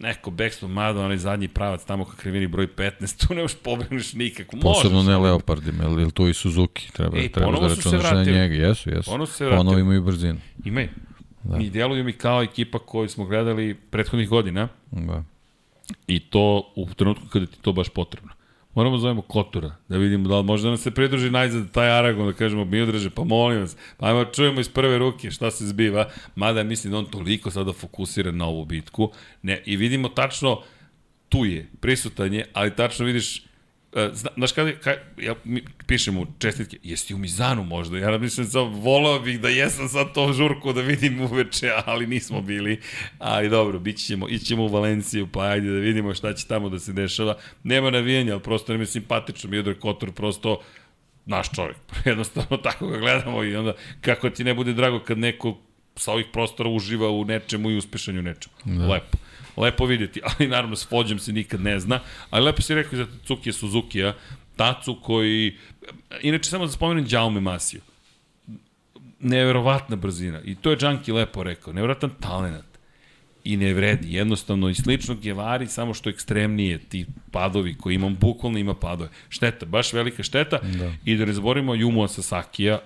neko backstop, mada onaj zadnji pravac tamo ka krivini broj 15, tu ne možeš pobrineš nikako. Posebno Možeš, ne ali- Leopardima, ili, tu i Suzuki, treba, Ej, ponovo da računaš na njega, jesu, jesu. Ponovo su se vratili. Ponovo imaju brzinu. Imaj. Da. I deluju mi kao ekipa koju smo gledali prethodnih godina Da. i to u trenutku kada ti to baš potrebno. Moramo da zovemo Kotura, da vidimo da li može da nam se pridruži najzad taj Aragon, da kažemo Miodraže, pa molim vas, pa ajmo čujemo iz prve ruke šta se zbiva, mada mislim da on toliko sada fokusira na ovu bitku, ne, i vidimo tačno, tu je, prisutan je, ali tačno vidiš, zna, znaš kada, kada ja mi, pišem mu čestitke, jesi ti u Mizanu možda? Ja mislim sad, volao bih da jesam sad to žurku da vidim uveče, ali nismo bili. Ali dobro, bit ćemo, ićemo u Valenciju, pa ajde da vidimo šta će tamo da se dešava. Nema navijanja, ali prosto nam je simpatično. Miodor Kotor prosto naš čovjek. Jednostavno tako ga gledamo i onda kako ti ne bude drago kad neko sa ovih prostora uživa u nečemu i uspešan u nečemu. Da. Lepo. Lepo vidjeti, ali naravno s Fođem se nikad ne zna, ali lepo si rekao za Tsukije Suzukija, Tacu koji, inače samo da spomenem Jaume Masiju, neverovatna brzina, i to je Džanki lepo rekao, neverovatan talent, i ne vredi, jednostavno i slično Gevari, samo što ekstremnije ti padovi koji imam, bukvalno ima padove. Šteta, baš velika šteta. Da. I da ne zaborimo Jumua Sasakija,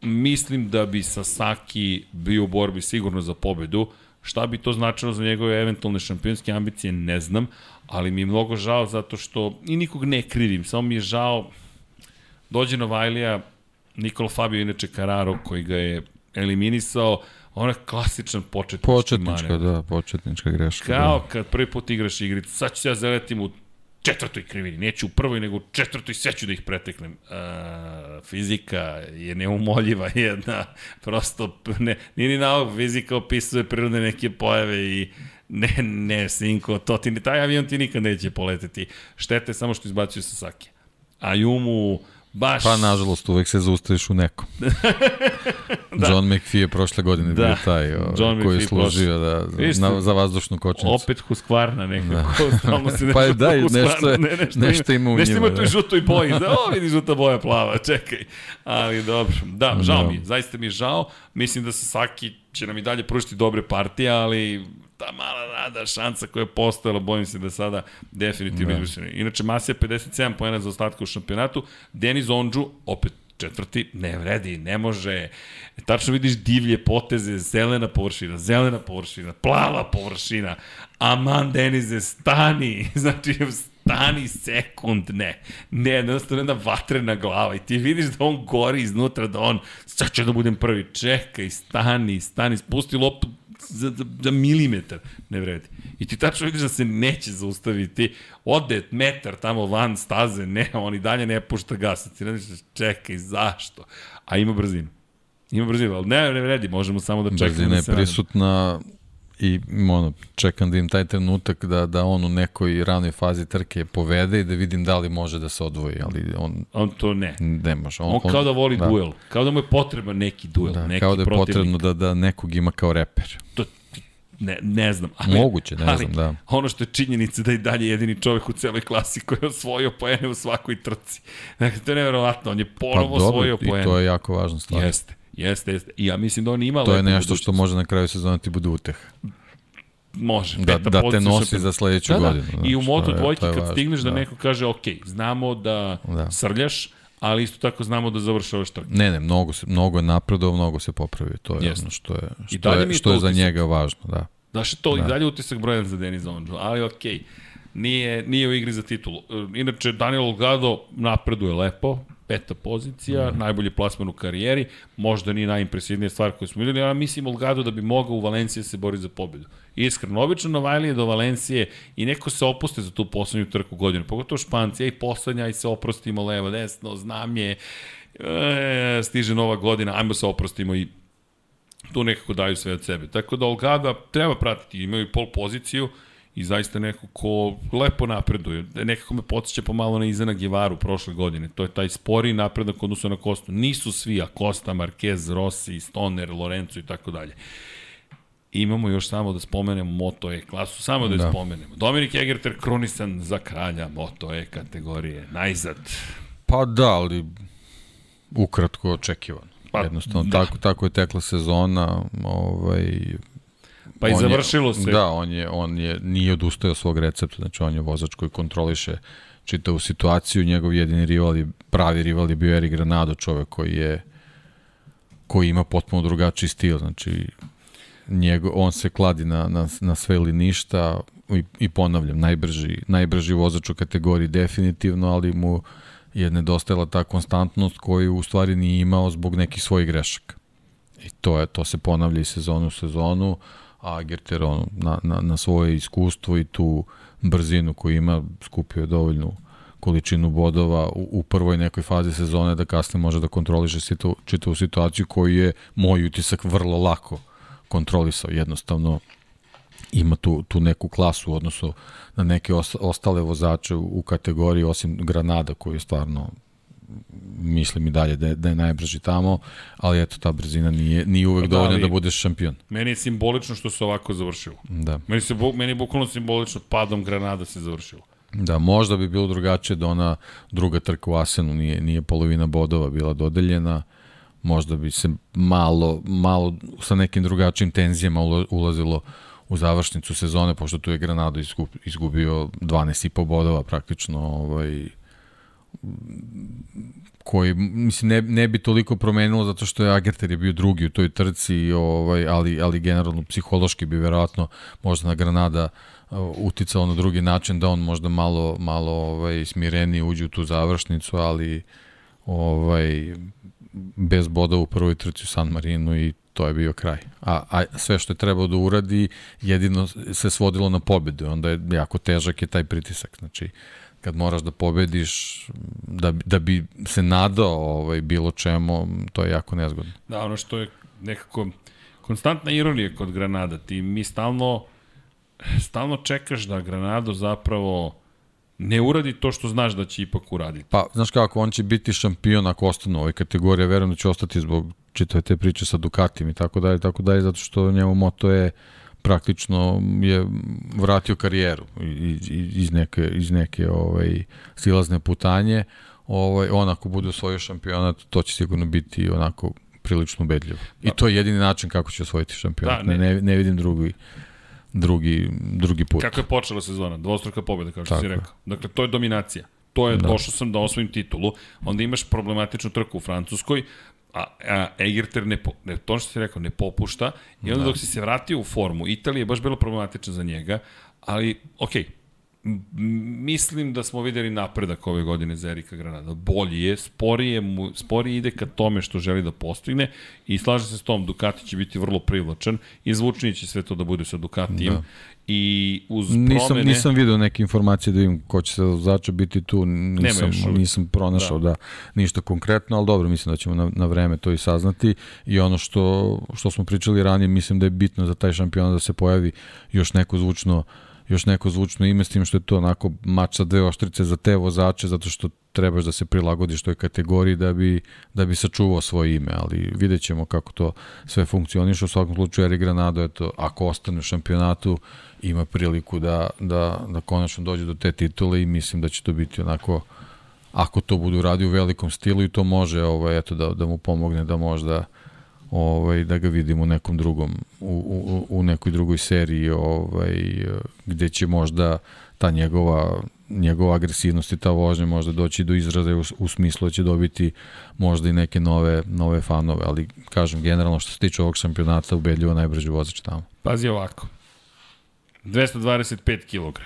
mislim da bi Sasaki bio u borbi sigurno za pobedu. Šta bi to značilo za njegove eventualne šampionske ambicije, ne znam, ali mi je mnogo žao zato što, i nikog ne krivim, samo mi je žao, dođe Novajlija, Nikola Fabio, inače Carraro, koji ga je eliminisao, ona klasičan početnički Početnička, manevar. da, početnička greška. Kao da. kad prvi put igraš igricu, sad ću ja zaletim u četvrtoj krivini, neću u prvoj, nego u četvrtoj, sve ću da ih preteknem. A, fizika je neumoljiva jedna, prosto, ne, nije ni nauk, fizika opisuje prirodne neke pojave i ne, ne, sinko, to ti, taj avion ti nikad neće poleteti. Štete samo što izbacio Sasaki. A Jumu, baš... Pa, nažalost, uvek se zaustaviš u nekom. da. John McPhee je prošle godine Da. bio taj o, John koji je služio da, na, za vazdušnu kočnicu. Opet Husqvarna nekako, da. stalno se nešto Pa je, da, nešto je- nešto ima u nešto njima, ima u toj da. žutoj boji, da, o, vidi žuta boja plava, čekaj. Ali dobro, da, žao Da. mi je, zaista mi je žao, mislim da Sasaki će nam i dalje pružiti dobre partije, ali ta mala nada, šansa koja je postojala, bojim se da sada definitivno Da. izvršena. Inače, Masija 57 pojena za ostatka u šampionatu, Denis Ondžu, opet četvrti, ne vredi, ne može. Tačno vidiš divlje poteze, zelena površina, zelena površina, plava površina. Aman Denize, stani, znači stani sekund, ne. Ne, jednostavno jedna vatrena glava i ti vidiš da on gori iznutra, da on, sad ću da budem prvi, čekaj, stani, stani, spusti lopu, za, za, za milimetar ne vredi. I ti tačno vidiš da se neće zaustaviti. Ode metar tamo van staze, ne, on i dalje ne pušta gas. Ti ne znaš, čekaj, zašto? A ima brzinu. Ima brzinu, ali ne, ne vredi, možemo samo da čekamo. Brzina da je vrati. I ono, čekam da im taj trenutak da, da on u nekoj ranoj fazi trke povede i da vidim da li može da se odvoji, ali on On to ne. ne može. On, kao da voli da. duel. Kao da mu je potreban neki duel, Da, neki kao da je protivnik. potrebno da, da nekog ima kao reper. To, ne, ne znam. Ali, Moguće, ne ali, znam, da. Ono što je činjenica da je i dalje jedini čovjek u celoj klasi koji je osvojio poene u svakoj trci. Dakle, to je nevjerovatno. On je Pa ponovo dobro, osvojio i poene. to je jako važna stvar. Jeste, jeste, jeste. I ja mislim da on ima To je nešto što može na kraju sezona ti bude uteh. Može. Da, da te nosi šampiona. za sledeću da, godinu. Da. I u znači, Moto je kad važno, stigneš da, neko kaže, ok, znamo da, Da. srljaš, ali isto tako znamo da završavaš trku. Ne, ne, mnogo, se, mnogo je napredovao, mnogo se popravio. To je Jeste. ono što je, što je, što to je za utisak. njega važno, da. Znaš, to da. Da. i dalje utisak brojan za Denis Ondžu, ali okej. Okay. Nije, nije u igri za titulu. Inače, Daniel Olgado napreduje lepo, peta pozicija, mm. najbolji plasman u karijeri, možda nije najimpresivnija stvar koju smo videli, ja mislim Olgado da bi mogao u Valenciji da se bori za pobedu. Iskreno, obično Novajlije do Valencije i neko se opuste za tu poslednju trku godinu, pogotovo Španci, ja i poslednja i se oprostimo levo, desno, znam je, e, stiže nova godina, ajmo se oprostimo i tu nekako daju sve od sebe. Tako da Olgada treba pratiti, imaju pol poziciju i zaista neko ko lepo napreduje. Nekako me podsjeća pomalo na Izana Givaru prošle godine. To je taj spori napredak odnosno na Kostu. Nisu svi, a Costa, Marquez, Rossi, Stoner, Lorenzo i tako dalje. Imamo još samo da spomenemo Moto E klasu, samo da Da. spomenemo. Dominik Egerter krunisan za kralja Moto E kategorije. Najzad. Pa da, ali ukratko očekivano. Pa, Jednostavno, da. tako, tako je tekla sezona. Ovaj, Pa i on završilo je, se. Da, on je, on je, nije odustao od svog recepta, znači on je vozač koji kontroliše čitavu situaciju, njegov jedini rival je, pravi rival je bio Eric Granado, čovek koji je koji ima potpuno drugačiji stil, znači njego, on se kladi na, na, na sve ili ništa i, i ponavljam, najbrži, najbrži vozač u kategoriji definitivno, ali mu je nedostajala ta konstantnost koju u stvari nije imao zbog nekih svojih grešaka. I to je to se ponavlja i sezonu u sezonu, Gerter on, na, na, na svoje iskustvo i tu brzinu koju ima skupio je dovoljnu količinu bodova u, u prvoj nekoj fazi sezone da kasnije može da kontroliše situ, čitavu situaciju koju je moj utisak vrlo lako kontrolisao. Jednostavno ima tu, tu neku klasu u odnosu na neke os, ostale vozače u, u kategoriji, osim Granada koji je stvarno mislim i dalje da je, da je najbrži tamo, ali eto, ta brzina nije, nije uvek Pa da, dovoljna da budeš šampion. Meni je simbolično što se ovako završilo. Da. Meni, se, meni je bukvalno simbolično padom Granada se završilo. Da, možda bi bilo drugačije da ona druga trka u Asenu nije, nije polovina bodova bila dodeljena, možda bi se malo, malo sa nekim drugačijim tenzijama ulazilo u završnicu sezone, pošto tu je Granado izgub, izgubio 12,5 bodova praktično, ovaj, koji mislim ne, ne bi toliko promenilo zato što je Agerter je bio drugi u toj trci ovaj ali ali generalno psihološki bi verovatno možda na Granada uh, uticalo na drugi način da on možda malo malo ovaj smireniji uđe u tu završnicu ali ovaj bez boda u prvoj trci u San Marinu i to je bio kraj. A, a sve što je trebao da uradi jedino se svodilo na pobedu. Onda je jako težak je taj pritisak. Znači, kad moraš da pobediš da, da bi se nadao ovaj, bilo čemu, to je jako nezgodno. Da, ono što je nekako konstantna ironija kod Granada. Ti mi stalno stalno čekaš da Granado zapravo ne uradi to što znaš da će ipak uraditi. Pa, znaš kako, on će biti šampion ako ostane u ovoj kategoriji, verujem da će ostati zbog čitave te priče sa Dukatim i tako dalje, tako dalje, zato što njemu moto je praktično je vratio karijeru iz, iz neke, iz neke ovaj, silazne putanje. Ovaj, on ako bude osvojio šampionat, to će sigurno biti onako prilično ubedljivo. I to je jedini način kako će osvojiti šampionat. Da, Da, ne. ne, ne, vidim drugi, drugi, drugi put. Kako je počela sezona? Dvostruka pobjeda, kao što Tako si rekao. Dakle, to je dominacija. To je, da. Da. došao sam da osvojim titulu, onda imaš problematičnu trku u Francuskoj, a, a Egerter ne, po, ne, to što si rekao, ne popušta, i onda da. dok si se vratio u formu, Italija je baš bila problematična za njega, ali, okej, M- mislim da smo videli napredak ove godine za Erika Granada. Bolji je, sporije, mu, sporije ide ka tome što želi da postigne i slaže se s tom, Ducati će biti vrlo privlačan i zvučnije će sve to da bude sa Ducatijem. Da. I uz promene... Nisam, nisam video neke informacije da vidim ko će se vozača biti tu, nisam, nisam pronašao da. da. ništa konkretno, ali dobro, mislim da ćemo na, na vreme to i saznati i ono što, što smo pričali ranije, mislim da je bitno za taj šampion da se pojavi još neko zvučno još neko zvučno ime s tim što je to onako mač sa dve oštrice za te vozače zato što trebaš da se prilagodiš toj kategoriji da bi, da bi sačuvao svoje ime, ali vidjet ćemo kako to sve funkcioniše. U svakom slučaju Eri Granado, eto, ako ostane u šampionatu, ima priliku da, da, da konačno dođe do te titule i mislim da će to biti onako ako to budu radi u velikom stilu i to može ovaj, eto, da, da mu pomogne da možda ovaj, da ga vidimo u nekom drugom, u, u, u nekoj drugoj seriji ovaj, gde će možda ta njegova njegova agresivnost i ta vožnja možda doći do izraza u, u smislu da će dobiti možda i neke nove, nove fanove, ali kažem generalno što se tiče ovog šampionata ubedljivo najbrži vozač tamo. Pazi ovako, 225 kg.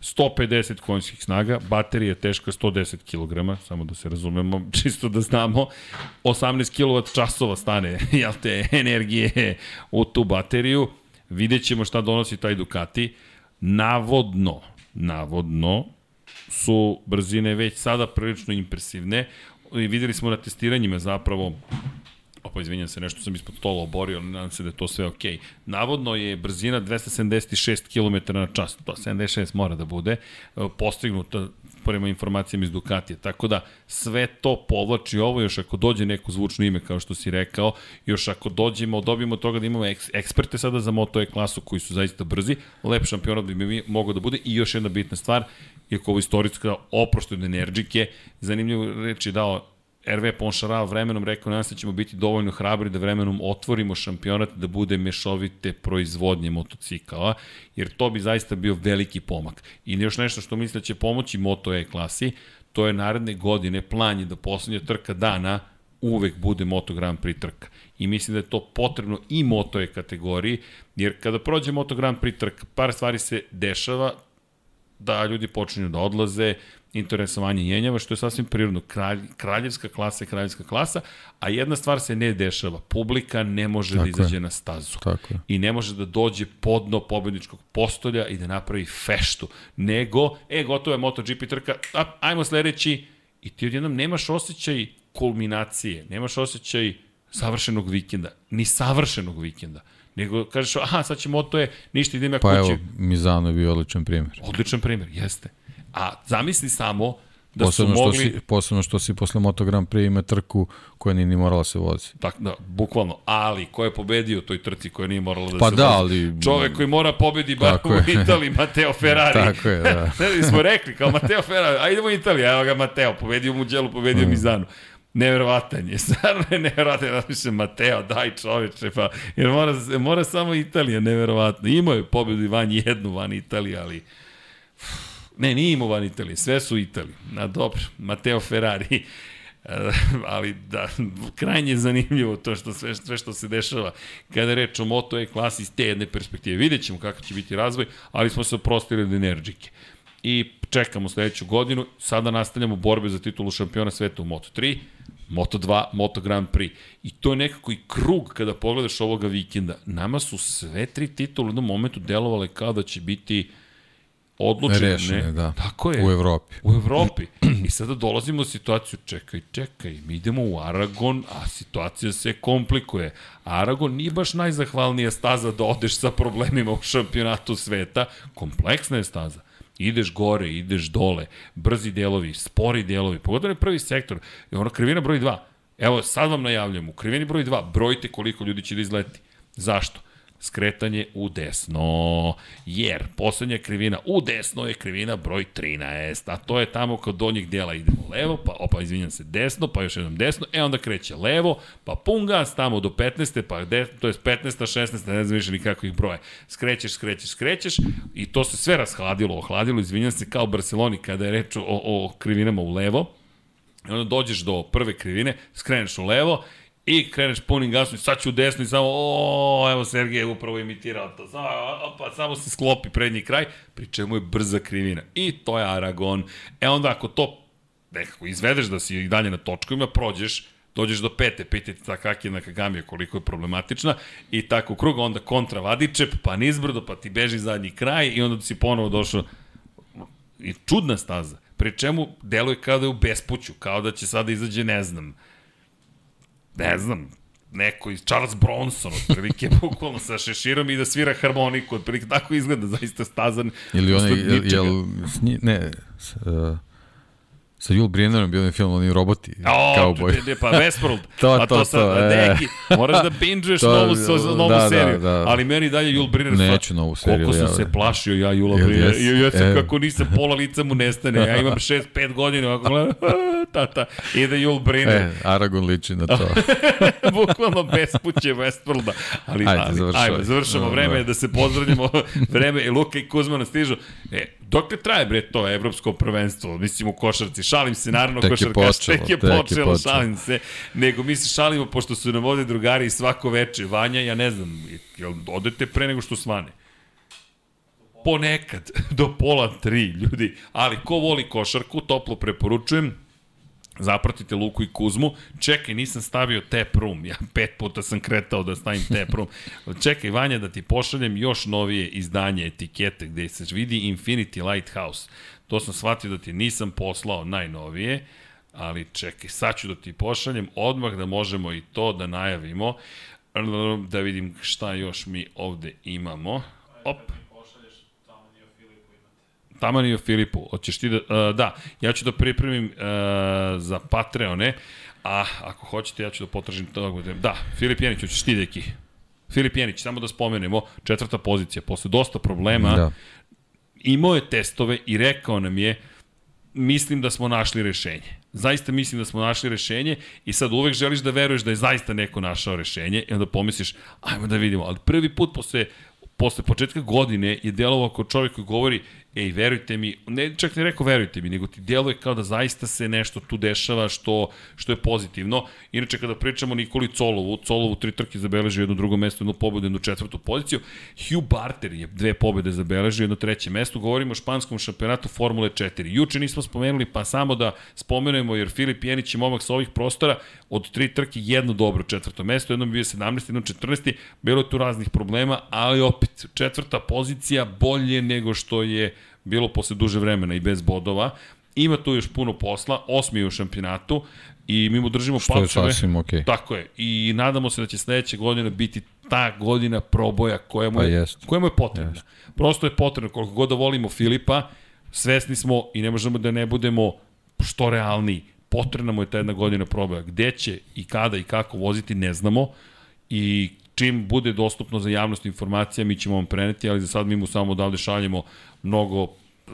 150 konjskih snaga, baterija teška 110 kg, samo da se razumemo, čisto da znamo, 18 kW časova stane, jel te, energije u tu bateriju, vidjet ćemo šta donosi taj Ducati, navodno, navodno, su brzine već sada prilično impresivne, i videli smo na testiranjima zapravo Opa, izvinjam se, nešto sam ispod stola oborio, ali nadam se da je to sve okej. Navodno je brzina 276 km na čas, to 76 mora da bude, e, postignuta prema informacijama iz Ducatija. Tako da sve to povlači ovo, još ako dođe neko zvučno ime, kao što si rekao, još ako dođemo, dobijemo toga da imamo eks, eksperte sada za Moto E klasu koji su zaista brzi, lep šampionat bi mi mogao da bude i još jedna bitna stvar, iako ovo istorijska oprošto od energike, zanimljivo reći dao RV Ponšaral vremenom rekao nas da ćemo biti dovoljno hrabri da vremenom otvorimo šampionat da bude mešovite proizvodnje motocikala, jer to bi zaista bio veliki pomak. I još nešto što mislim da će pomoći Moto E klasi, to je naredne godine plan je da poslednja trka dana uvek bude Moto Grand Prix trka. I mislim da je to potrebno i Moto E kategoriji, jer kada prođe Moto Grand Prix trka, par stvari se dešava, da ljudi počinju da odlaze, interesovanje jenjava, što je sasvim prirodno. Kralj, kraljevska klasa je kraljevska klasa, a jedna stvar se ne dešava. Publika ne može da Tako da izađe je. na stazu. Tako je. I ne može da dođe podno pobedničkog postolja i da napravi feštu. Nego, e, gotovo je MotoGP trka, a, ajmo sledeći, i ti odjednom nemaš osjećaj kulminacije, nemaš osjećaj savršenog vikenda, ni savršenog vikenda nego kažeš, aha, sad će moto je, ništa idem ja pa kući. Pa evo, Mizano je bio odličan primjer. Odličan primjer, jeste. A zamisli samo da posebno su mogli... Što si, posebno što si posle Moto Grand Prix ima trku koja nije ni morala se vozi. Tako da, bukvalno. Ali, ko je pobedio toj trci koja nije morala da pa se da, vozi? ali... Čovek koji mora pobedi bar u Italiji, Mateo Ferrari. tako je, da. ne, smo rekli, kao Mateo Ferrari, a idemo u Italiju, evo ga Mateo, pobedio Mugello, pobedio mm. Mizanu. Neverovatan je, stvarno je neverovatan, ja mislim, Mateo, daj čoveče, pa, jer mora, mora samo Italija, neverovatno. Imao je pobedu i van jednu van Italije, ali... Ne, nije imao van Italije, sve su Italije. Na dobro, Mateo Ferrari. ali da, krajnje zanimljivo to što sve, sve što se dešava kada je reč o Moto E klasi iz te jedne perspektive. Vidjet ćemo kakav će biti razvoj, ali smo se oprostili od energike. I čekamo sledeću godinu, sada nastavljamo borbe za titulu šampiona sveta u Moto 3, Moto 2, Moto Grand Prix. I to je nekako i krug kada pogledaš ovoga vikenda. Nama su sve tri titule u jednom momentu delovale kao da će biti uh, odlučene. Rešene, da. Tako je. U Evropi. U Evropi. I sada dolazimo u situaciju, čekaj, čekaj, mi idemo u Aragon, a situacija se komplikuje. Aragon nije baš najzahvalnija staza da odeš sa problemima u šampionatu sveta. Kompleksna je staza. Ideš gore, ideš dole, brzi delovi, spori delovi. Pogledaj prvi sektor, je ono krivina broj 2. Evo, sad vam najavljam, u krivini broj 2, brojite koliko ljudi će da izleti. Zašto? Skretanje u desno, jer poslednja krivina u desno je krivina broj 13, a to je tamo kod donjeg dela idemo levo, pa opa, izvinjam se, desno, pa još jednom desno, e onda kreće levo, pa pun gas tamo do 15. pa de, to je 15. 16. ne znam više ni kako ih broje. Skrećeš, skrećeš, skrećeš i to se sve rashladilo, ohladilo, izvinjam se, kao u Barceloni kada je reč o, o krivinama u levo, i onda dođeš do prve krivine, skreneš u levo i kreneš punim gasom sad ću desno i samo, o, evo Sergej je upravo imitirao to, samo, opa, samo se sklopi prednji kraj, pri čemu je brza krivina. I to je Aragon. E onda ako to nekako izvedeš da si i dalje na točkovima, prođeš, dođeš do pete, pete Takaki na Kagamija koliko je problematična i tako u krug, onda kontra Vadičep, pa nizbrdo, pa ti beži zadnji kraj i onda si ponovo došao i čudna staza. Pri čemu deluje kao da je u bespuću, kao da će sada izađe, ne znam, ne znam, neko iz Charles Bronson, otprilike, bukvalno sa šeširom i da svira harmoniku, otprilike, tako izgleda zaista stazan. Ili onaj, jel, jel, ne, s, uh, Sa Jul Brynnerom bio onaj film, oni roboti, O, cowboy. ne, pa Westworld. To, pa to, sad, to, e. Deki, moraš da bingeuješ To, novu, so, novu da, da, seriju. da. Ali meni dalje Jul Brynner... Neću novu seriju, Koliko sam ja, se da. plašio ja Jula Brynner. jes? I ja sam E. kako nisam, pola lica mu nestane. Ja imam 6-5 godina, ovako gledam, tata, ide Jul Brynner. E, Aragon liči na to. Bukvalno bespuće Westworlda. Ali, Ajde, ali, završavaj. ajmo, završamo Da, vreme da. da se pozdravimo. vreme i Luka i Kuzma nas stižu. E, dok traje bre to evropsko prvenstvo? Mislim u košarci. Šalim se, naravno Tek je košarkaš. počelo, tek je tek je počelo, počelo. šalim se. Nego mi se šalimo pošto su nam ovde drugari svako veče. Vanja, ja ne znam, jel odete pre nego što svane? Ponekad, do pola tri, ljudi. Ali ko voli košarku, toplo preporučujem zapratite Luku i Kuzmu. Čekaj, nisam stavio tap room. Ja pet puta sam kretao da stavim tap room. Čekaj, Vanja, da ti pošaljem još novije izdanje etikete gde se vidi Infinity Lighthouse. To sam shvatio da ti nisam poslao najnovije, ali čekaj, sad ću da ti pošaljem odmah da možemo i to da najavimo. Da vidim šta još mi ovde imamo. Op. Taman i o Filipu, hoćeš ti da, uh, da, ja ću da pripremim uh, za Patreone, a ako hoćete ja ću da potražim to. Da, Filip Jenić, hoćeš ti deki. Filip Jenić, samo da spomenemo, četvrta pozicija, posle dosta problema, Da. Imao je testove i rekao nam je mislim da smo našli rešenje. Zaista mislim da smo našli rešenje i sad uvek želiš da veruješ da je zaista neko našao rešenje i onda pomisliš, ajmo da vidimo. Ali prvi put posle, posle početka godine je delovao kao čovjek koji govori, ej, verujte mi, ne čak ne rekao verujte mi, nego ti deluje kao da zaista se nešto tu dešava što, što je pozitivno. Inače, kada pričamo Nikoli Colovu, Colovu tri trke zabeležio jedno drugo mesto, jednu pobedu, jednu četvrtu poziciju. Hugh Barter je dve pobede zabeležio, jedno treće mesto. Govorimo o španskom šampionatu Formule 4. Juče nismo spomenuli, pa samo da spomenujemo, jer Filip Jenić je momak sa ovih prostora, od tri trke jedno dobro četvrto mesto, jedno bi bio 17, jedno 14, bilo je tu raznih problema, ali opet četvrta pozicija bolje nego što je bilo posle duže vremena i bez bodova. Ima tu još puno posla, osmi je u šampionatu i mi mu držimo Što je palčeve. sasvim okej. Tako je. I nadamo se da će sledeća godina biti ta godina proboja koja mu Pa je, jest. koja mu je potrebna. Prosto je potrebno, koliko god da volimo Filipa, svesni smo i ne možemo da ne budemo što realniji. Potrebna mu je ta jedna godina proboja. Gde će i kada i kako voziti ne znamo i čim bude dostupno za javnost informacija mi ćemo vam preneti, ali za sad mi mu samo odavde šaljemo mnogo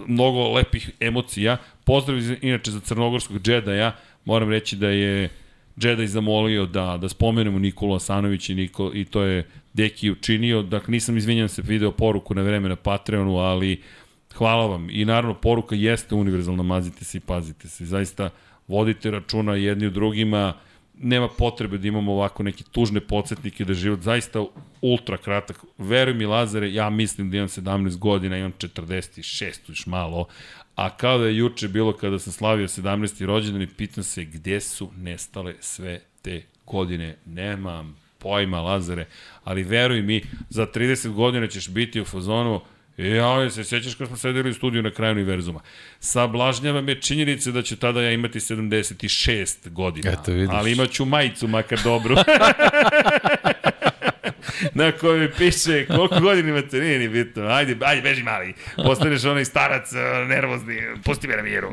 mnogo lepih emocija. Pozdrav iz- inače za crnogorskog džedaja. Moram reći da je Jedi zamolio da, da spomenemo Nikolu Asanović i, Niko, i to je Deki učinio. Dakle, nisam izvinjan se video poruku na vreme na Patreonu, ali hvala vam. I naravno, poruka jeste univerzalna, mazite se i pazite se. Zaista vodite računa jedni u drugima, nema potrebe da imamo ovako neke tužne podsjetnike da je život zaista ultra kratak. Veruj mi Lazare, ja mislim da imam 17 godina, imam 46, još malo, a kao da je juče bilo kada sam slavio 17. rođendan i pitam se gde su nestale sve te godine. Nemam pojma Lazare, ali veruj mi, za 30 godina ćeš biti u fazonu Ja, se sjećaš kad smo sedeli u studiju na kraju univerzuma. Sablažnjava me činjenica da ću tada ja imati 76 godina. Eto, vidiš. Ali imaću majicu, makar dobru. na kojoj piše koliko godina imate, nije ni bitno. Ajde, ajde, beži mali. Postaneš onaj starac, eh, nervozni, pusti me na miru.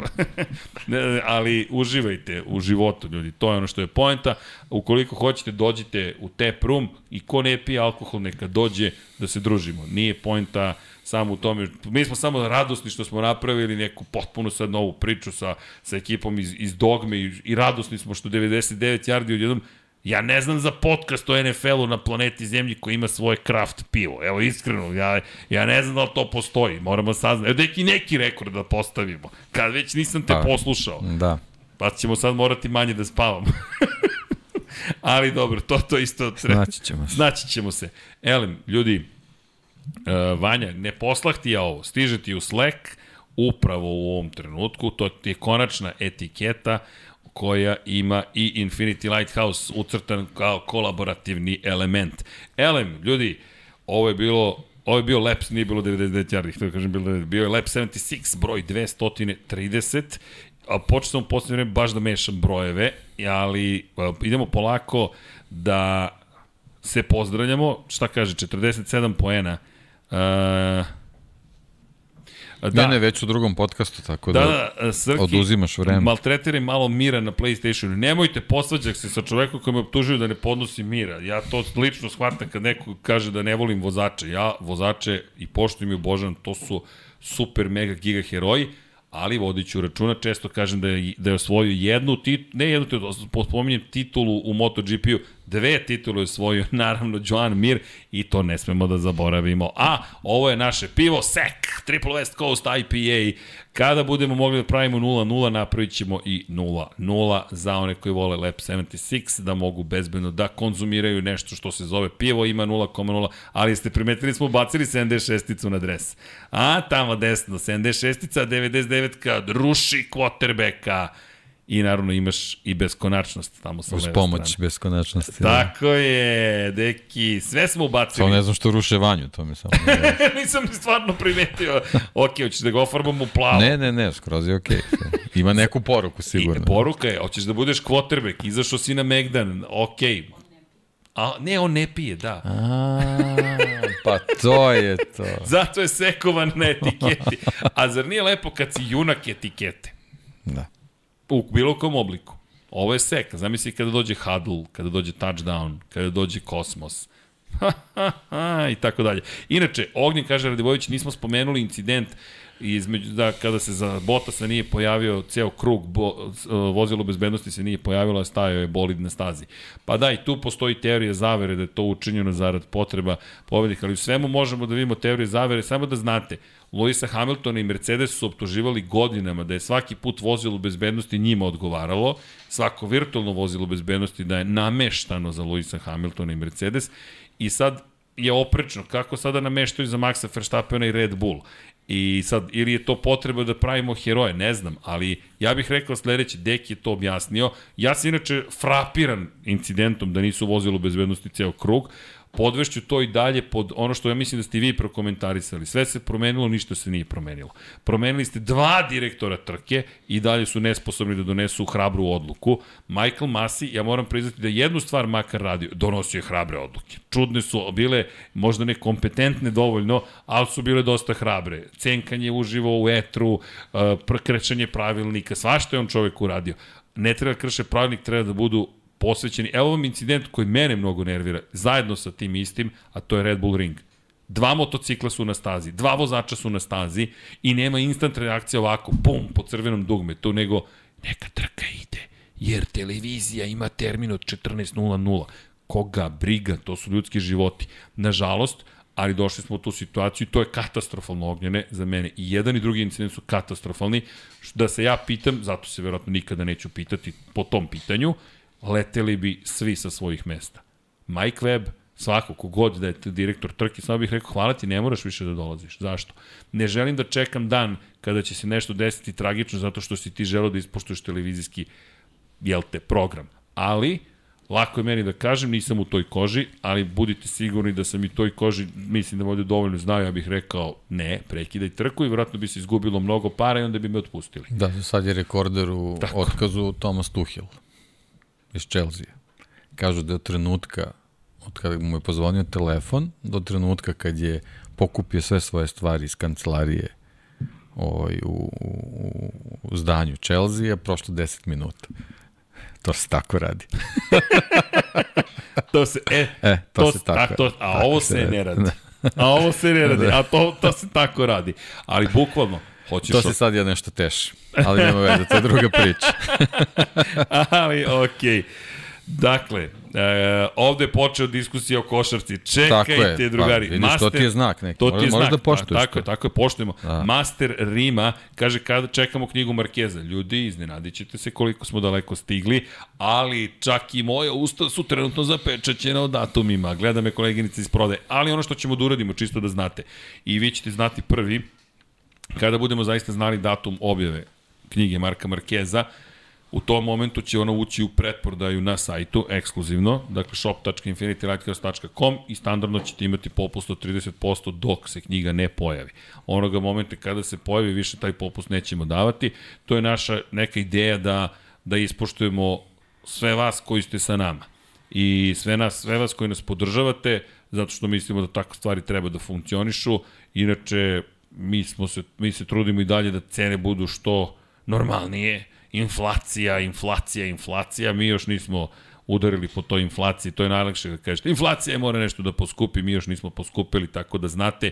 Ali uživajte u životu, ljudi. To je ono što je poenta. Ukoliko hoćete, dođite u tap room i ko ne pije alkohol, neka dođe da se družimo. Nije poenta samo u tome. Mi smo samo radosni što smo napravili neku potpuno sad novu priču sa, sa ekipom iz, iz Dogme i, i radosni smo što 99 yardi odjednom Ja ne znam za podcast o NFL-u na planeti Zemlji koji ima svoje kraft pivo. Evo, iskreno, ja, ja ne znam da li to postoji. Moramo saznati. Evo, neki, neki rekord da postavimo. Kad već nisam te Pa. poslušao. Da. Pa ćemo sad morati manje da spavamo. Ali dobro, to to isto treba. Znaći ćemo se. Znaći ćemo se. Elem, ljudi, uh, Vanja, ne poslah ti ja ovo, stiže ti u Slack upravo u ovom trenutku, to ti je konačna etiketa koja ima i Infinity Lighthouse ucrtan kao kolaborativni element. Elem, ljudi, ovo je bilo Ovo je bio Laps, nije bilo 99 yardi, da kažem, bilo, bio je Lap 76, broj 230, a počeo sam u poslednje vreme baš da mešam brojeve, ali a, idemo polako da se pozdravljamo, šta kaže, 47 poena, uh, Da. Ne, ne, već u drugom podcastu, tako da, Da, da, Srki, oduzimaš vreme. maltretiraj malo mira na Playstationu. Nemojte posvađak se sa čovekom koji me optužuju da ne podnosi mira. Ja to lično shvatam kad neko kaže da ne volim vozače. Ja vozače i poštujem i obožavam, to su super mega giga heroji, ali vodiću računa, često kažem da je, da je osvojio jednu titulu, ne jednu titulu, spominjem titulu u MotoGP-u, dve titule osvojio, naravno, Joan Mir, i to ne smemo da zaboravimo. A, ovo je naše pivo SEC, Triple West Coast IPA. Kada budemo mogli da pravimo 0-0, napravit ćemo i 0-0 za one koji vole Lab 76, da mogu bezbedno da konzumiraju nešto što se zove pivo, ima 0,0, ali ste primetili smo bacili 76-icu na dres. A, tamo desno, 76-ica, 99-ka, ruši quarterbacka, i naravno imaš i beskonačnost tamo sa Uz pomoć strane. beskonačnosti. Da. Tako je, deki, sve smo ubacili. To ne znam što ruše vanju, to mi samo... ne- Nisam ni stvarno primetio. ok, hoćeš da ga ofarbamo u plavo. ne, ne, ne, skroz je okej. Ima neku poruku, sigurno. I poruka je, hoćeš da budeš quarterback, izašao si na Megdan, ok. A, ne, on ne pije, da. A, pa to je to. Zato je sekovan na etiketi. A zar nije lepo kad si junak etikete? Da. U bilo kom obliku. Ovo je sek. Zamisli kada dođe huddle, kada dođe touchdown, kada dođe kosmos. I tako dalje. Inače, Ognjen kaže Radivojević, nismo spomenuli incident između, da kada se za Botasa nije pojavio ceo krug, bo, s- vozilo bezbednosti se nije pojavilo, a stajao je bolid na stazi. Pa da, i tu postoji teorija zavere da je to učinjeno zarad potreba pobednika, ali u svemu možemo da vidimo teorije zavere, samo da znate, Luisa Hamiltona i Mercedes su optuživali godinama da je svaki put vozilo bezbednosti njima odgovaralo, svako virtualno vozilo bezbednosti da je nameštano za Luisa Hamiltona i Mercedes i sad je oprečno kako sada nameštaju za Maxa Verstappena i Red Bull. I sad, ili je to potreba da pravimo heroje, ne znam, ali ja bih rekao sledeće, Dek je to objasnio. Ja sam inače frapiran incidentom da nisu vozilo bezbednosti ceo krug, podvešću to i dalje pod ono što ja mislim da ste vi prokomentarisali. Sve se promenilo, ništa se nije promenilo. Promenili ste dva direktora trke i dalje su nesposobni da donesu hrabru odluku. Michael Masi, ja moram priznati da je jednu stvar makar radio, donosio je hrabre odluke. Čudne su bile, možda ne kompetentne dovoljno, ali su bile dosta hrabre. Cenkanje uživo u etru, uh, prekrečanje pravilnika, svašta je on čovek uradio. Ne treba krše pravilnik, treba da budu posvećeni. Evo vam incident koji mene mnogo nervira, zajedno sa tim istim, a to je Red Bull Ring. Dva motocikla su na stazi, dva vozača su na stazi i nema instant reakcija ovako, pum, po crvenom dugmetu, nego neka trka ide, jer televizija ima termin od 14.00. Koga briga, to su ljudski životi. Nažalost, ali došli smo u tu situaciju i to je katastrofalno ognjene za mene. I jedan i drugi incident su katastrofalni. Da se ja pitam, zato se verovatno nikada neću pitati po tom pitanju, leteli bi svi sa svojih mesta. Mike Webb, svako, kogod da je direktor trke, samo bih rekao, hvala ti, ne moraš više da dolaziš. Zašto? Ne želim da čekam dan kada će se nešto desiti tragično zato što si ti želeo da ispoštuješ televizijski, jel te, program. Ali, lako je meni da kažem, nisam u toj koži, ali budite sigurni da sam i toj koži, mislim da ovde dovoljno znaju, ja bih rekao, ne, prekidaj trku i vratno bi se izgubilo mnogo para i onda bi me otpustili. Da, sad je rekorder u Tako. otkazu Thomas Tuchel iz Chelsea. Kažu da je od trenutka od kada mu je pozvonio telefon do trenutka kad je pokupio sve svoje stvari iz kancelarije ovaj, u, u, u zdanju Chelsea je prošlo 10 minuta. To se tako radi. To se, e, E, to, se tako a, to, a tako ovo se ne radi. Da. A ovo se ne radi, a to, to se tako radi. Ali bukvalno, hoćeš... To se sad ja nešto teši, ali nema veze, to je druga priča. Ali, okej. Okay. Dakle, E, ovde je počeo diskusija o košarci. Čekajte, je, drugari. pa, vidiš, to ti je znak neki. To ti je znak. da poštuješ Ta- tako je, to. tako je, poštujemo. Da. Master Rima kaže kada čekamo knjigu Markeza. Ljudi, iznenadit ćete se koliko smo daleko stigli, ali čak i moja usta su trenutno zapečaćena od datumima. Gleda me koleginica iz prode. Ali ono što ćemo da uradimo, čisto da znate, i vi ćete znati prvi, kada budemo zaista znali datum objave knjige Marka Markeza, u tom momentu će ona ući u pretprodaju na sajtu, ekskluzivno, dakle shop.infinitylighthouse.com i standardno ćete imati popust od 30% dok se knjiga ne pojavi. Onoga momenta kada se pojavi, više taj popust nećemo davati. To je naša neka ideja da, da ispoštujemo sve vas koji ste sa nama i sve nas, sve vas koji nas podržavate, zato što mislimo da tako stvari treba da funkcionišu. Inače, mi, smo se, mi se trudimo i dalje da cene budu što normalnije. Inflacija, inflacija, inflacija. Mi još nismo udarili po toj inflaciji, to je najlakše da kažete. Inflacija je mora nešto da poskupi, mi još nismo poskupili, tako da znate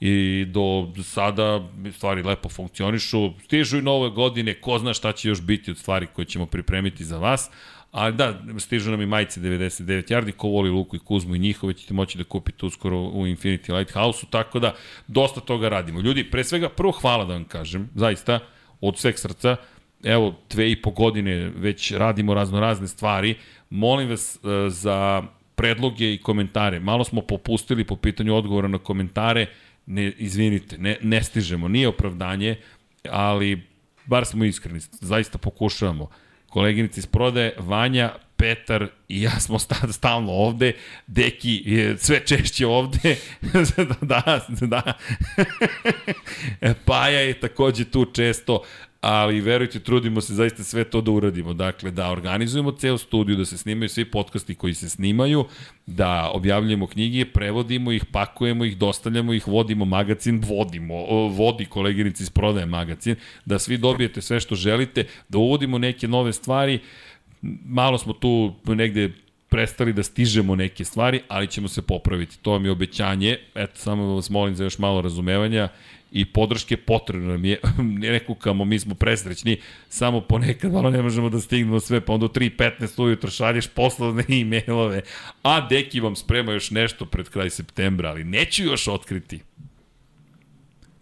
i do sada stvari lepo funkcionišu. Stižu i nove godine, ko zna šta će još biti od stvari koje ćemo pripremiti za vas, A da, stižu nam i majice 99 yardi, ko voli Luku i Kuzmu i njihove ćete moći da kupite uskoro u Infinity Lighthouse-u, tako da dosta toga radimo. Ljudi, pre svega, prvo hvala da vam kažem, zaista, od sveg srca, evo, dve i po godine već radimo razno razne stvari, molim vas e, za predloge i komentare. Malo smo popustili po pitanju odgovora na komentare, ne, izvinite, ne, ne stižemo, nije opravdanje, ali bar smo iskreni, zaista pokušavamo koleginici iz prodaje, Vanja, Petar i ja smo sta- stalno ovde, Deki je sve češće ovde, da, da, Paja je takođe tu često, ali verujte, trudimo se zaista sve to da uradimo. Dakle, da organizujemo ceo studiju, da se snimaju svi podcasti koji se snimaju, da objavljujemo knjige, prevodimo ih, pakujemo ih, dostavljamo ih, vodimo magazin, vodimo, vodi koleginici iz prodaje magazin, da svi dobijete sve što želite, da uvodimo neke nove stvari, malo smo tu negde prestali da stižemo neke stvari, ali ćemo se popraviti. To vam je obećanje. Eto, samo vas molim za još malo razumevanja i podrške potrebno nam je. ne nekukamo, mi smo presrećni, samo ponekad malo ne možemo da stignemo sve, pa onda u 3.15 ujutro šalješ poslovne e-mailove, a Deki vam sprema još nešto pred kraj septembra, ali neću još otkriti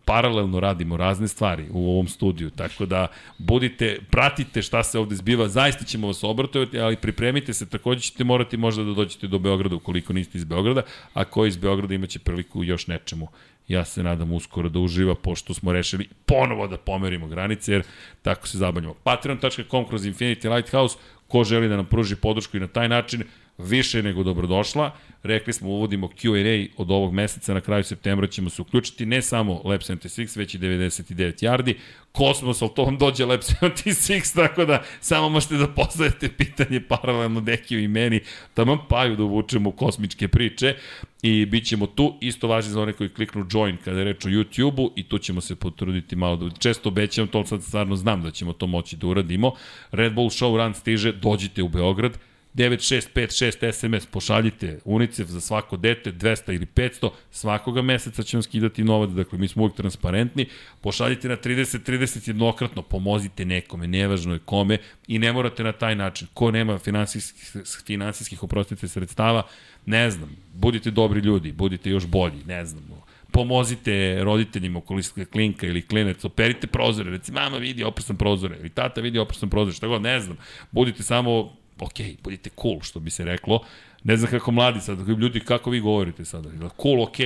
paralelno radimo razne stvari u ovom studiju, tako da budite, pratite šta se ovde zbiva, zaista ćemo vas obratovati, ali pripremite se, takođe ćete morati možda da dođete do Beograda ukoliko niste iz Beograda, a ko iz Beograda imaće priliku još nečemu. Ja se nadam uskoro da uživa, pošto smo rešili ponovo da pomerimo granice, jer tako se zabavljamo. Patreon.com kroz Infinity Lighthouse, ko želi da nam pruži podršku i na taj način, više nego dobrodošla. Rekli smo, uvodimo Q&A od ovog meseca, na kraju septembra ćemo se uključiti ne samo Lab 76, već i 99 yardi. Kosmos, ali to vam dođe Lab 76, tako da samo možete da postavite pitanje paralelno Dekiju i meni, tamo paju da uvučemo kosmičke priče i bit ćemo tu. Isto važi za one koji kliknu join kada je reč o YouTube-u i tu ćemo se potruditi malo da često obećam, to sad stvarno znam da ćemo to moći da uradimo. Red Bull Show Run stiže, dođite u Beograd, 9656 SMS, pošaljite UNICEF za svako dete, 200 ili 500, svakoga meseca će vam skidati novac, dakle mi smo uvijek transparentni, pošaljite na 30-30 jednokratno, pomozite nekome, nevažno je kome i ne morate na taj način. Ko nema finansijskih, finansijskih oprostite sredstava, ne znam, budite dobri ljudi, budite još bolji, ne znam, pomozite roditeljima okolinske klinka ili klinec, operite prozore, reci mama vidi oprsan prozore, ili tata vidi oprsan prozore, šta god, ne znam, budite samo ok, budite cool, što bi se reklo. Ne znam kako mladi sad, ljudi, kako vi govorite sada? Cool, ok.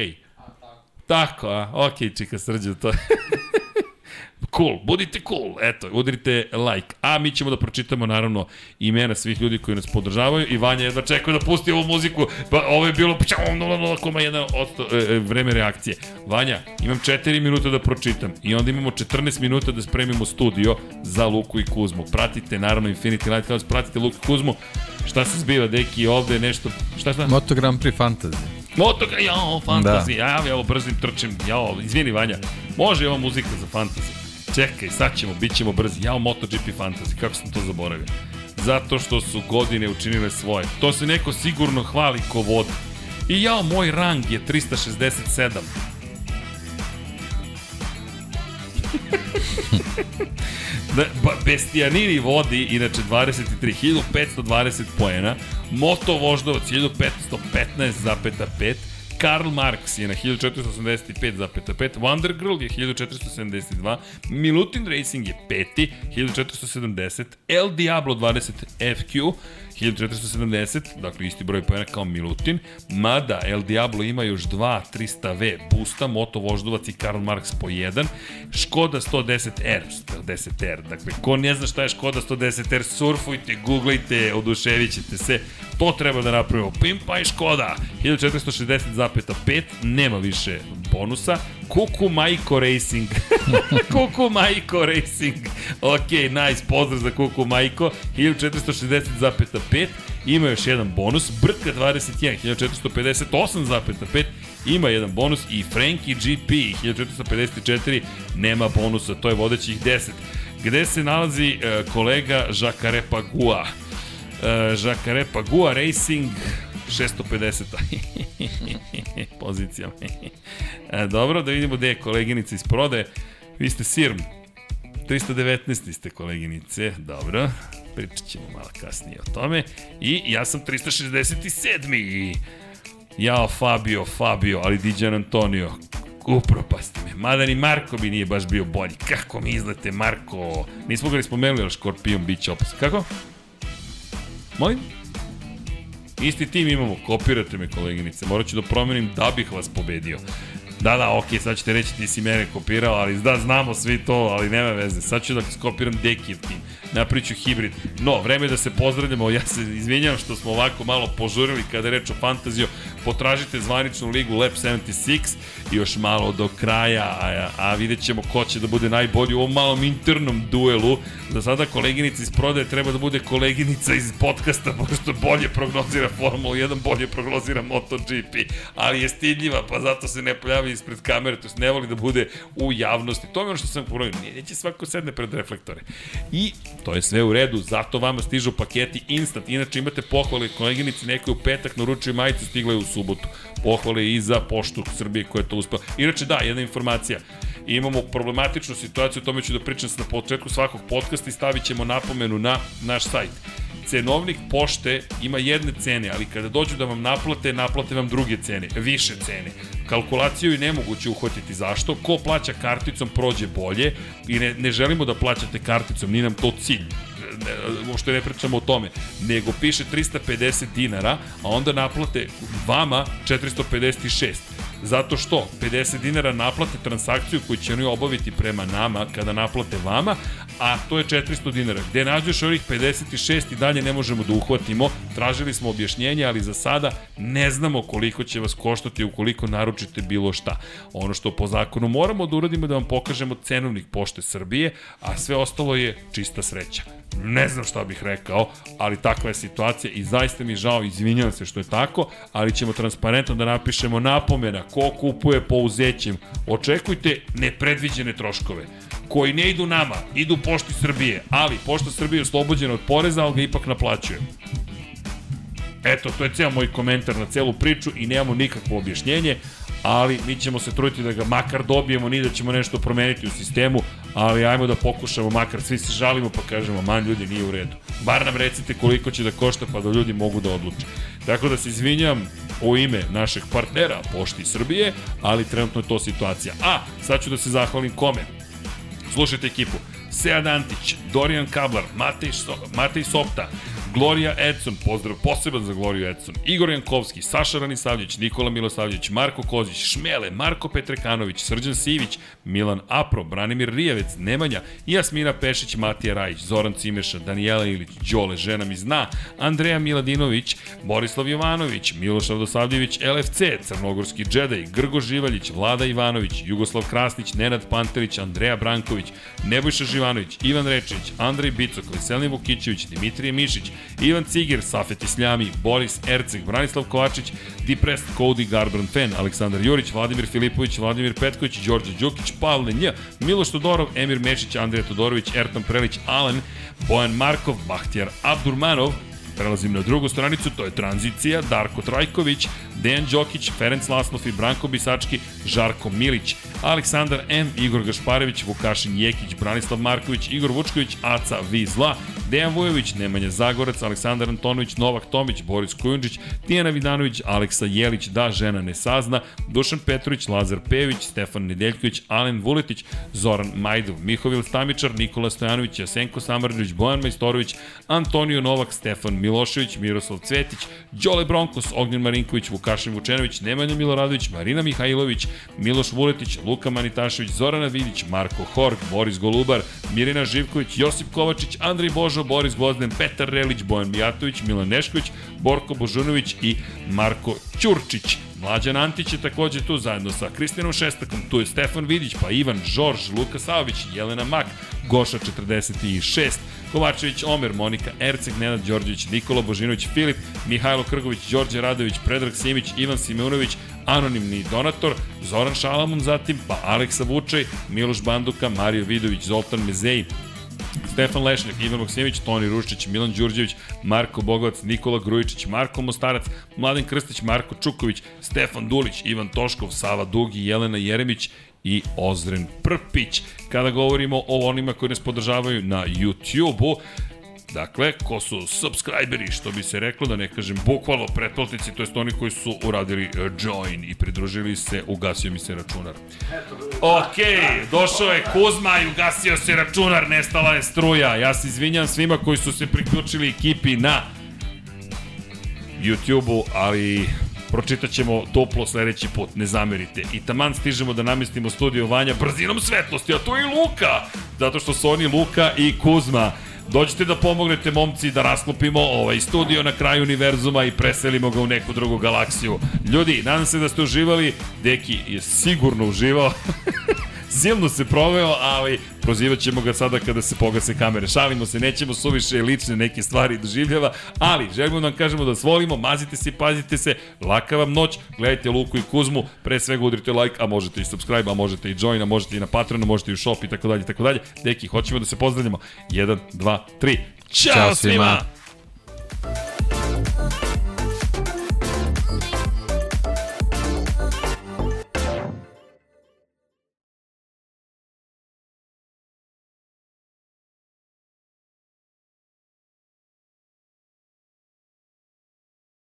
Tako, a? Ok, čika srđa, to cool, budite cool, eto, udrite like. A mi ćemo da pročitamo naravno imena svih ljudi koji nas podržavaju i Vanja jedva čekuje da pusti ovu muziku, pa ovo je bilo 0,1% e, vreme reakcije. Vanja, imam 4 minuta da pročitam i onda imamo 14 minuta da spremimo studio za Luku i Kuzmu. Pratite naravno Infinity Lighthouse, pratite Luku i Kuzmu. Šta se zbiva, deki, ovde nešto, šta šta? Moto Grand Prix Fantasy. Moto, jao, fantasy, da. ja, evo, brzim trčim, jao, izvini Vanja, može ova muzika za fantasy. Čekaj, sad ćemo, bit ćemo brzi, jao, MotoGP fantasy, kako sam to zaboravio? Zato što su godine učinile svoje. To se neko sigurno hvali ko vodi. I jao, moj rang je 367. Da, ba, Bestianini vodi, inače 23.520 poena, Moto Voždovac 1515,5, Karl Marx je na 1485,5, Wonder Girl je 1472, Milutin Racing je peti, 1470, El Diablo 20 FQ 1470, dakle isti broj pojena kao Milutin, mada El Diablo ima još dva 300V boosta, Moto Voždovac i Karl Marx po jedan, Škoda 110R, 110R, dakle ko ne zna šta je Škoda 110R, surfujte, googlajte, oduševit ćete se, to treba da napravimo, Pimpa i Škoda, 1460,5, nema više bonusa, Kuku Majko Racing. Kuku Majko Racing. Ok, nice, pozdrav za Kuku Majko. 1460,5. Ima još jedan bonus. Brka 21, 1458,5. Ima jedan bonus i Frankie GP 1454 nema bonusa, to je vodećih 10. Gde se nalazi uh, kolega Žakare Pagua? Uh, Žakare Pagua Racing 650. Pozicija. e, dobro, da vidimo gde je koleginica iz prode. Vi ste Sirm. 319. ste koleginice. Dobro. Pričat ćemo malo kasnije o tome. I ja sam 367. Jao Fabio, Fabio, ali Diđan Antonio. Upropasti me. Mada ni Marko bi nije baš bio bolji. Kako mi izlete, Marko? Nismo ga li spomenuli, ali Škorpion bit će opasno. Kako? Molim? Isti tim imamo, kopirate me koleginice, morat ću da promenim da bih vas pobedio. Da, da, okej, okay, sad ćete reći ti si mene kopirao, ali da, znamo svi to, ali nema veze. Sad ću da skopiram Dekiv tim, napriču hibrid. No, vreme je da se pozdravljamo, ja se izvinjam što smo ovako malo požurili kada je reč o fantaziju. Potražite zvaničnu ligu Lab 76 i još malo do kraja, a, a vidjet ćemo ko će da bude najbolji u ovom malom internom duelu. Za sada koleginica iz prodaje treba da bude koleginica iz podcasta, pošto bolje prognozira Formula 1, bolje prognozira MotoGP, ali je stidljiva, pa zato se ne pojavlja ispred kamere, to ne voli da bude u javnosti. To je ono što sam ponovio, neće svako sedne pred reflektore. I to je sve u redu, zato vama stižu paketi instant. Inače imate pohvale koleginici, neko u petak naručuje majicu, stigla je u subotu. Pohvale i za poštu Srbije koja je to uspela. Inače da, jedna informacija. Imamo problematičnu situaciju, o tome ću da pričam na početku svakog podcasta i stavit ćemo napomenu na naš sajt cenovnik pošte ima jedne cene, ali kada dođu da vam naplate, naplate vam druge cene, više cene. Kalkulaciju je nemoguće uhvatiti zašto. Ko plaća karticom prođe bolje i ne, ne želimo da plaćate karticom, ni nam to cilj uopšte ne pričamo o tome, nego piše 350 dinara, a onda naplate vama 456. Zato što 50 dinara naplate transakciju koju će oni obaviti prema nama kada naplate vama, a to je 400 dinara. Gde nađeš ovih 56 i dalje ne možemo da uhvatimo. Tražili smo objašnjenje, ali za sada ne znamo koliko će vas koštati ukoliko naručite bilo šta. Ono što po zakonu moramo da uradimo da vam pokažemo cenovnik pošte Srbije, a sve ostalo je čista sreća. Ne znam šta bih rekao, ali takva je situacija i zaista mi žao, izvinjavam se što je tako, ali ćemo transparentno da napišemo napomena ko kupuje po uzećem. Očekujte nepredviđene troškove koji ne idu nama, idu Pošti Srbije, ali Pošta Srbije je oslobođena od poreza, ali ga ipak naplaćuje. Eto, to je ceo moj komentar na celu priču i nemamo nikakvo objašnjenje, ali mi ćemo se truditi da ga makar dobijemo, ni da ćemo nešto promeniti u sistemu, ali ajmo da pokušamo, makar svi se žalimo pa kažemo, man ljudi nije u redu. Bar nam recite koliko će da košta pa da ljudi mogu da odluče. Tako da se izvinjam u ime našeg partnera Pošti Srbije, ali trenutno je to situacija. A, sad ću da se zahvalim kome? Slušajte ekipu. Sead Antić, Dorijan Kablar, Matej, so, Matej Sopta, Gloria Edson, pozdrav poseban za Gloriju Edson, Igor Jankovski, Saša Ranisavljević, Nikola Milosavljević, Marko Kozić, Šmele, Marko Petrekanović, Srđan Sivić, Milan Apro, Branimir Rijevec, Nemanja, Jasmina Pešić, Matija Rajić, Zoran Cimeša, Danijela Ilić, Đole, žena mi zna, Andreja Miladinović, Borislav Jovanović, Miloš Radosavljević, LFC, Crnogorski džedaj, Grgo Živaljić, Vlada Ivanović, Jugoslav Krasnić, Nenad Pantelić, Andreja Branković, Nebojša Živanović, Ivan Rečić, Andrej Bicok, Veselin Vukićević, Dimitrije Mišić, Ivan Ciger, Safet Isljami, Boris Erceg, Branislav Kovačić, Depressed, Cody Garbrandt Fan, Aleksandar Jurić, Vladimir Filipović, Vladimir Petković, Đorđe Đukić, Pavle Nj, Miloš Todorov, Emir Mešić, Andrija Todorović, Ertan Prelić, Alen, Bojan Markov, Bahtjar Abdurmanov, Prelazim na drugu stranicu, to je tranzicija, Darko Trajković, Dejan Đokić, Ferenc Laslov i Branko Bisački, Žarko Milić, Aleksandar M, Igor Gašparević, Vukašin Jekić, Branislav Marković, Igor Vučković, Aca Vizla, Dejan Vujović, Nemanja Zagorac, Aleksandar Antonović, Novak Tomić, Boris Kujundžić, Tijana Vidanović, Aleksa Jelić, Da žena ne sazna, Dušan Petrović, Lazar Pević, Stefan Nedeljković, Alen Vuletić, Zoran Majdov, Mihovil Stamičar, Nikola Stojanović, Jasenko Samarđević, Bojan Majstorović, Antonio Novak, Stefan Milošević, Miroslav Cvetić, Đole Bronkos, Ognjen Marinković, Vukašin Vučenović, Nemanja Miloradović, Marina Mihajlović, Miloš Vuletić, Luka Manitašević, Zorana Vidić, Marko Horg, Boris Golubar, Mirina Živković, Josip Kovačić, Andrej Božo, Boris Gvozden, Petar Relić, Bojan Mijatović, Milan Nešković, Borko Božunović i Marko Ćurčić. Mlađan Antić je takođe tu zajedno sa Kristijanom Šestakom, tu je Stefan Vidić, pa Ivan Žorž, Luka Saović, Jelena Mak, Goša 46, Kovačević, Omer, Monika Erceg, Nenad Đorđević, Nikola Božinović, Filip, Mihajlo Krgović, Đorđe Radović, Predrag Simić, Ivan Simeunović, anonimni donator, Zoran Šalamun zatim, pa Aleksa Vučaj, Miloš Banduka, Mario Vidović, Zoltan Mezeji, Stefan Lešnjak, Ivan Maksimović, Toni Ruščić, Milan Đurđević, Marko Bogovac, Nikola Grujičić, Marko Mostarac, Mladen Krstić, Marko Čuković, Stefan Dulić, Ivan Toškov, Sava Dugi, Jelena Jeremić i Ozren Prpić. Kada govorimo o onima koji nas podržavaju na YouTube-u, Dakle, ko su subscriberi, što bi se reklo, da ne kažem bukvalno pretplatnici, to jest oni koji su uradili uh, join i pridružili se, ugasio mi se računar. Ok, došao je Kuzma i ugasio se računar, nestala je struja. Ja se izvinjam svima koji su se priključili ekipi na YouTube-u, ali pročitat ćemo toplo sledeći put, ne zamerite. I taman stižemo da namestimo studio Vanja brzinom svetlosti, a je i Luka, zato što su oni Luka i Kuzma. Dođite da pomognete momci da rasklopimo ovaj studio na kraju univerzuma i preselimo ga u neku drugu galaksiju. Ljudi, nadam se da ste uživali. Deki je sigurno uživao. Silno se proveo, ali prozivat ćemo ga sada kada se pogase kamere. Šalimo se, nećemo suviše lične neke stvari doživljava, ali želimo da vam kažemo da vas volimo, mazite se, pazite se, laka vam noć, gledajte Luku i Kuzmu, pre svega udrite like, a možete i subscribe, a možete i join, a možete i na Patreonu, možete i u shop i tako dalje, tako dalje. Deki, hoćemo da se pozdravljamo. 1, 2, 3. Ćao, Ćao svima! svima.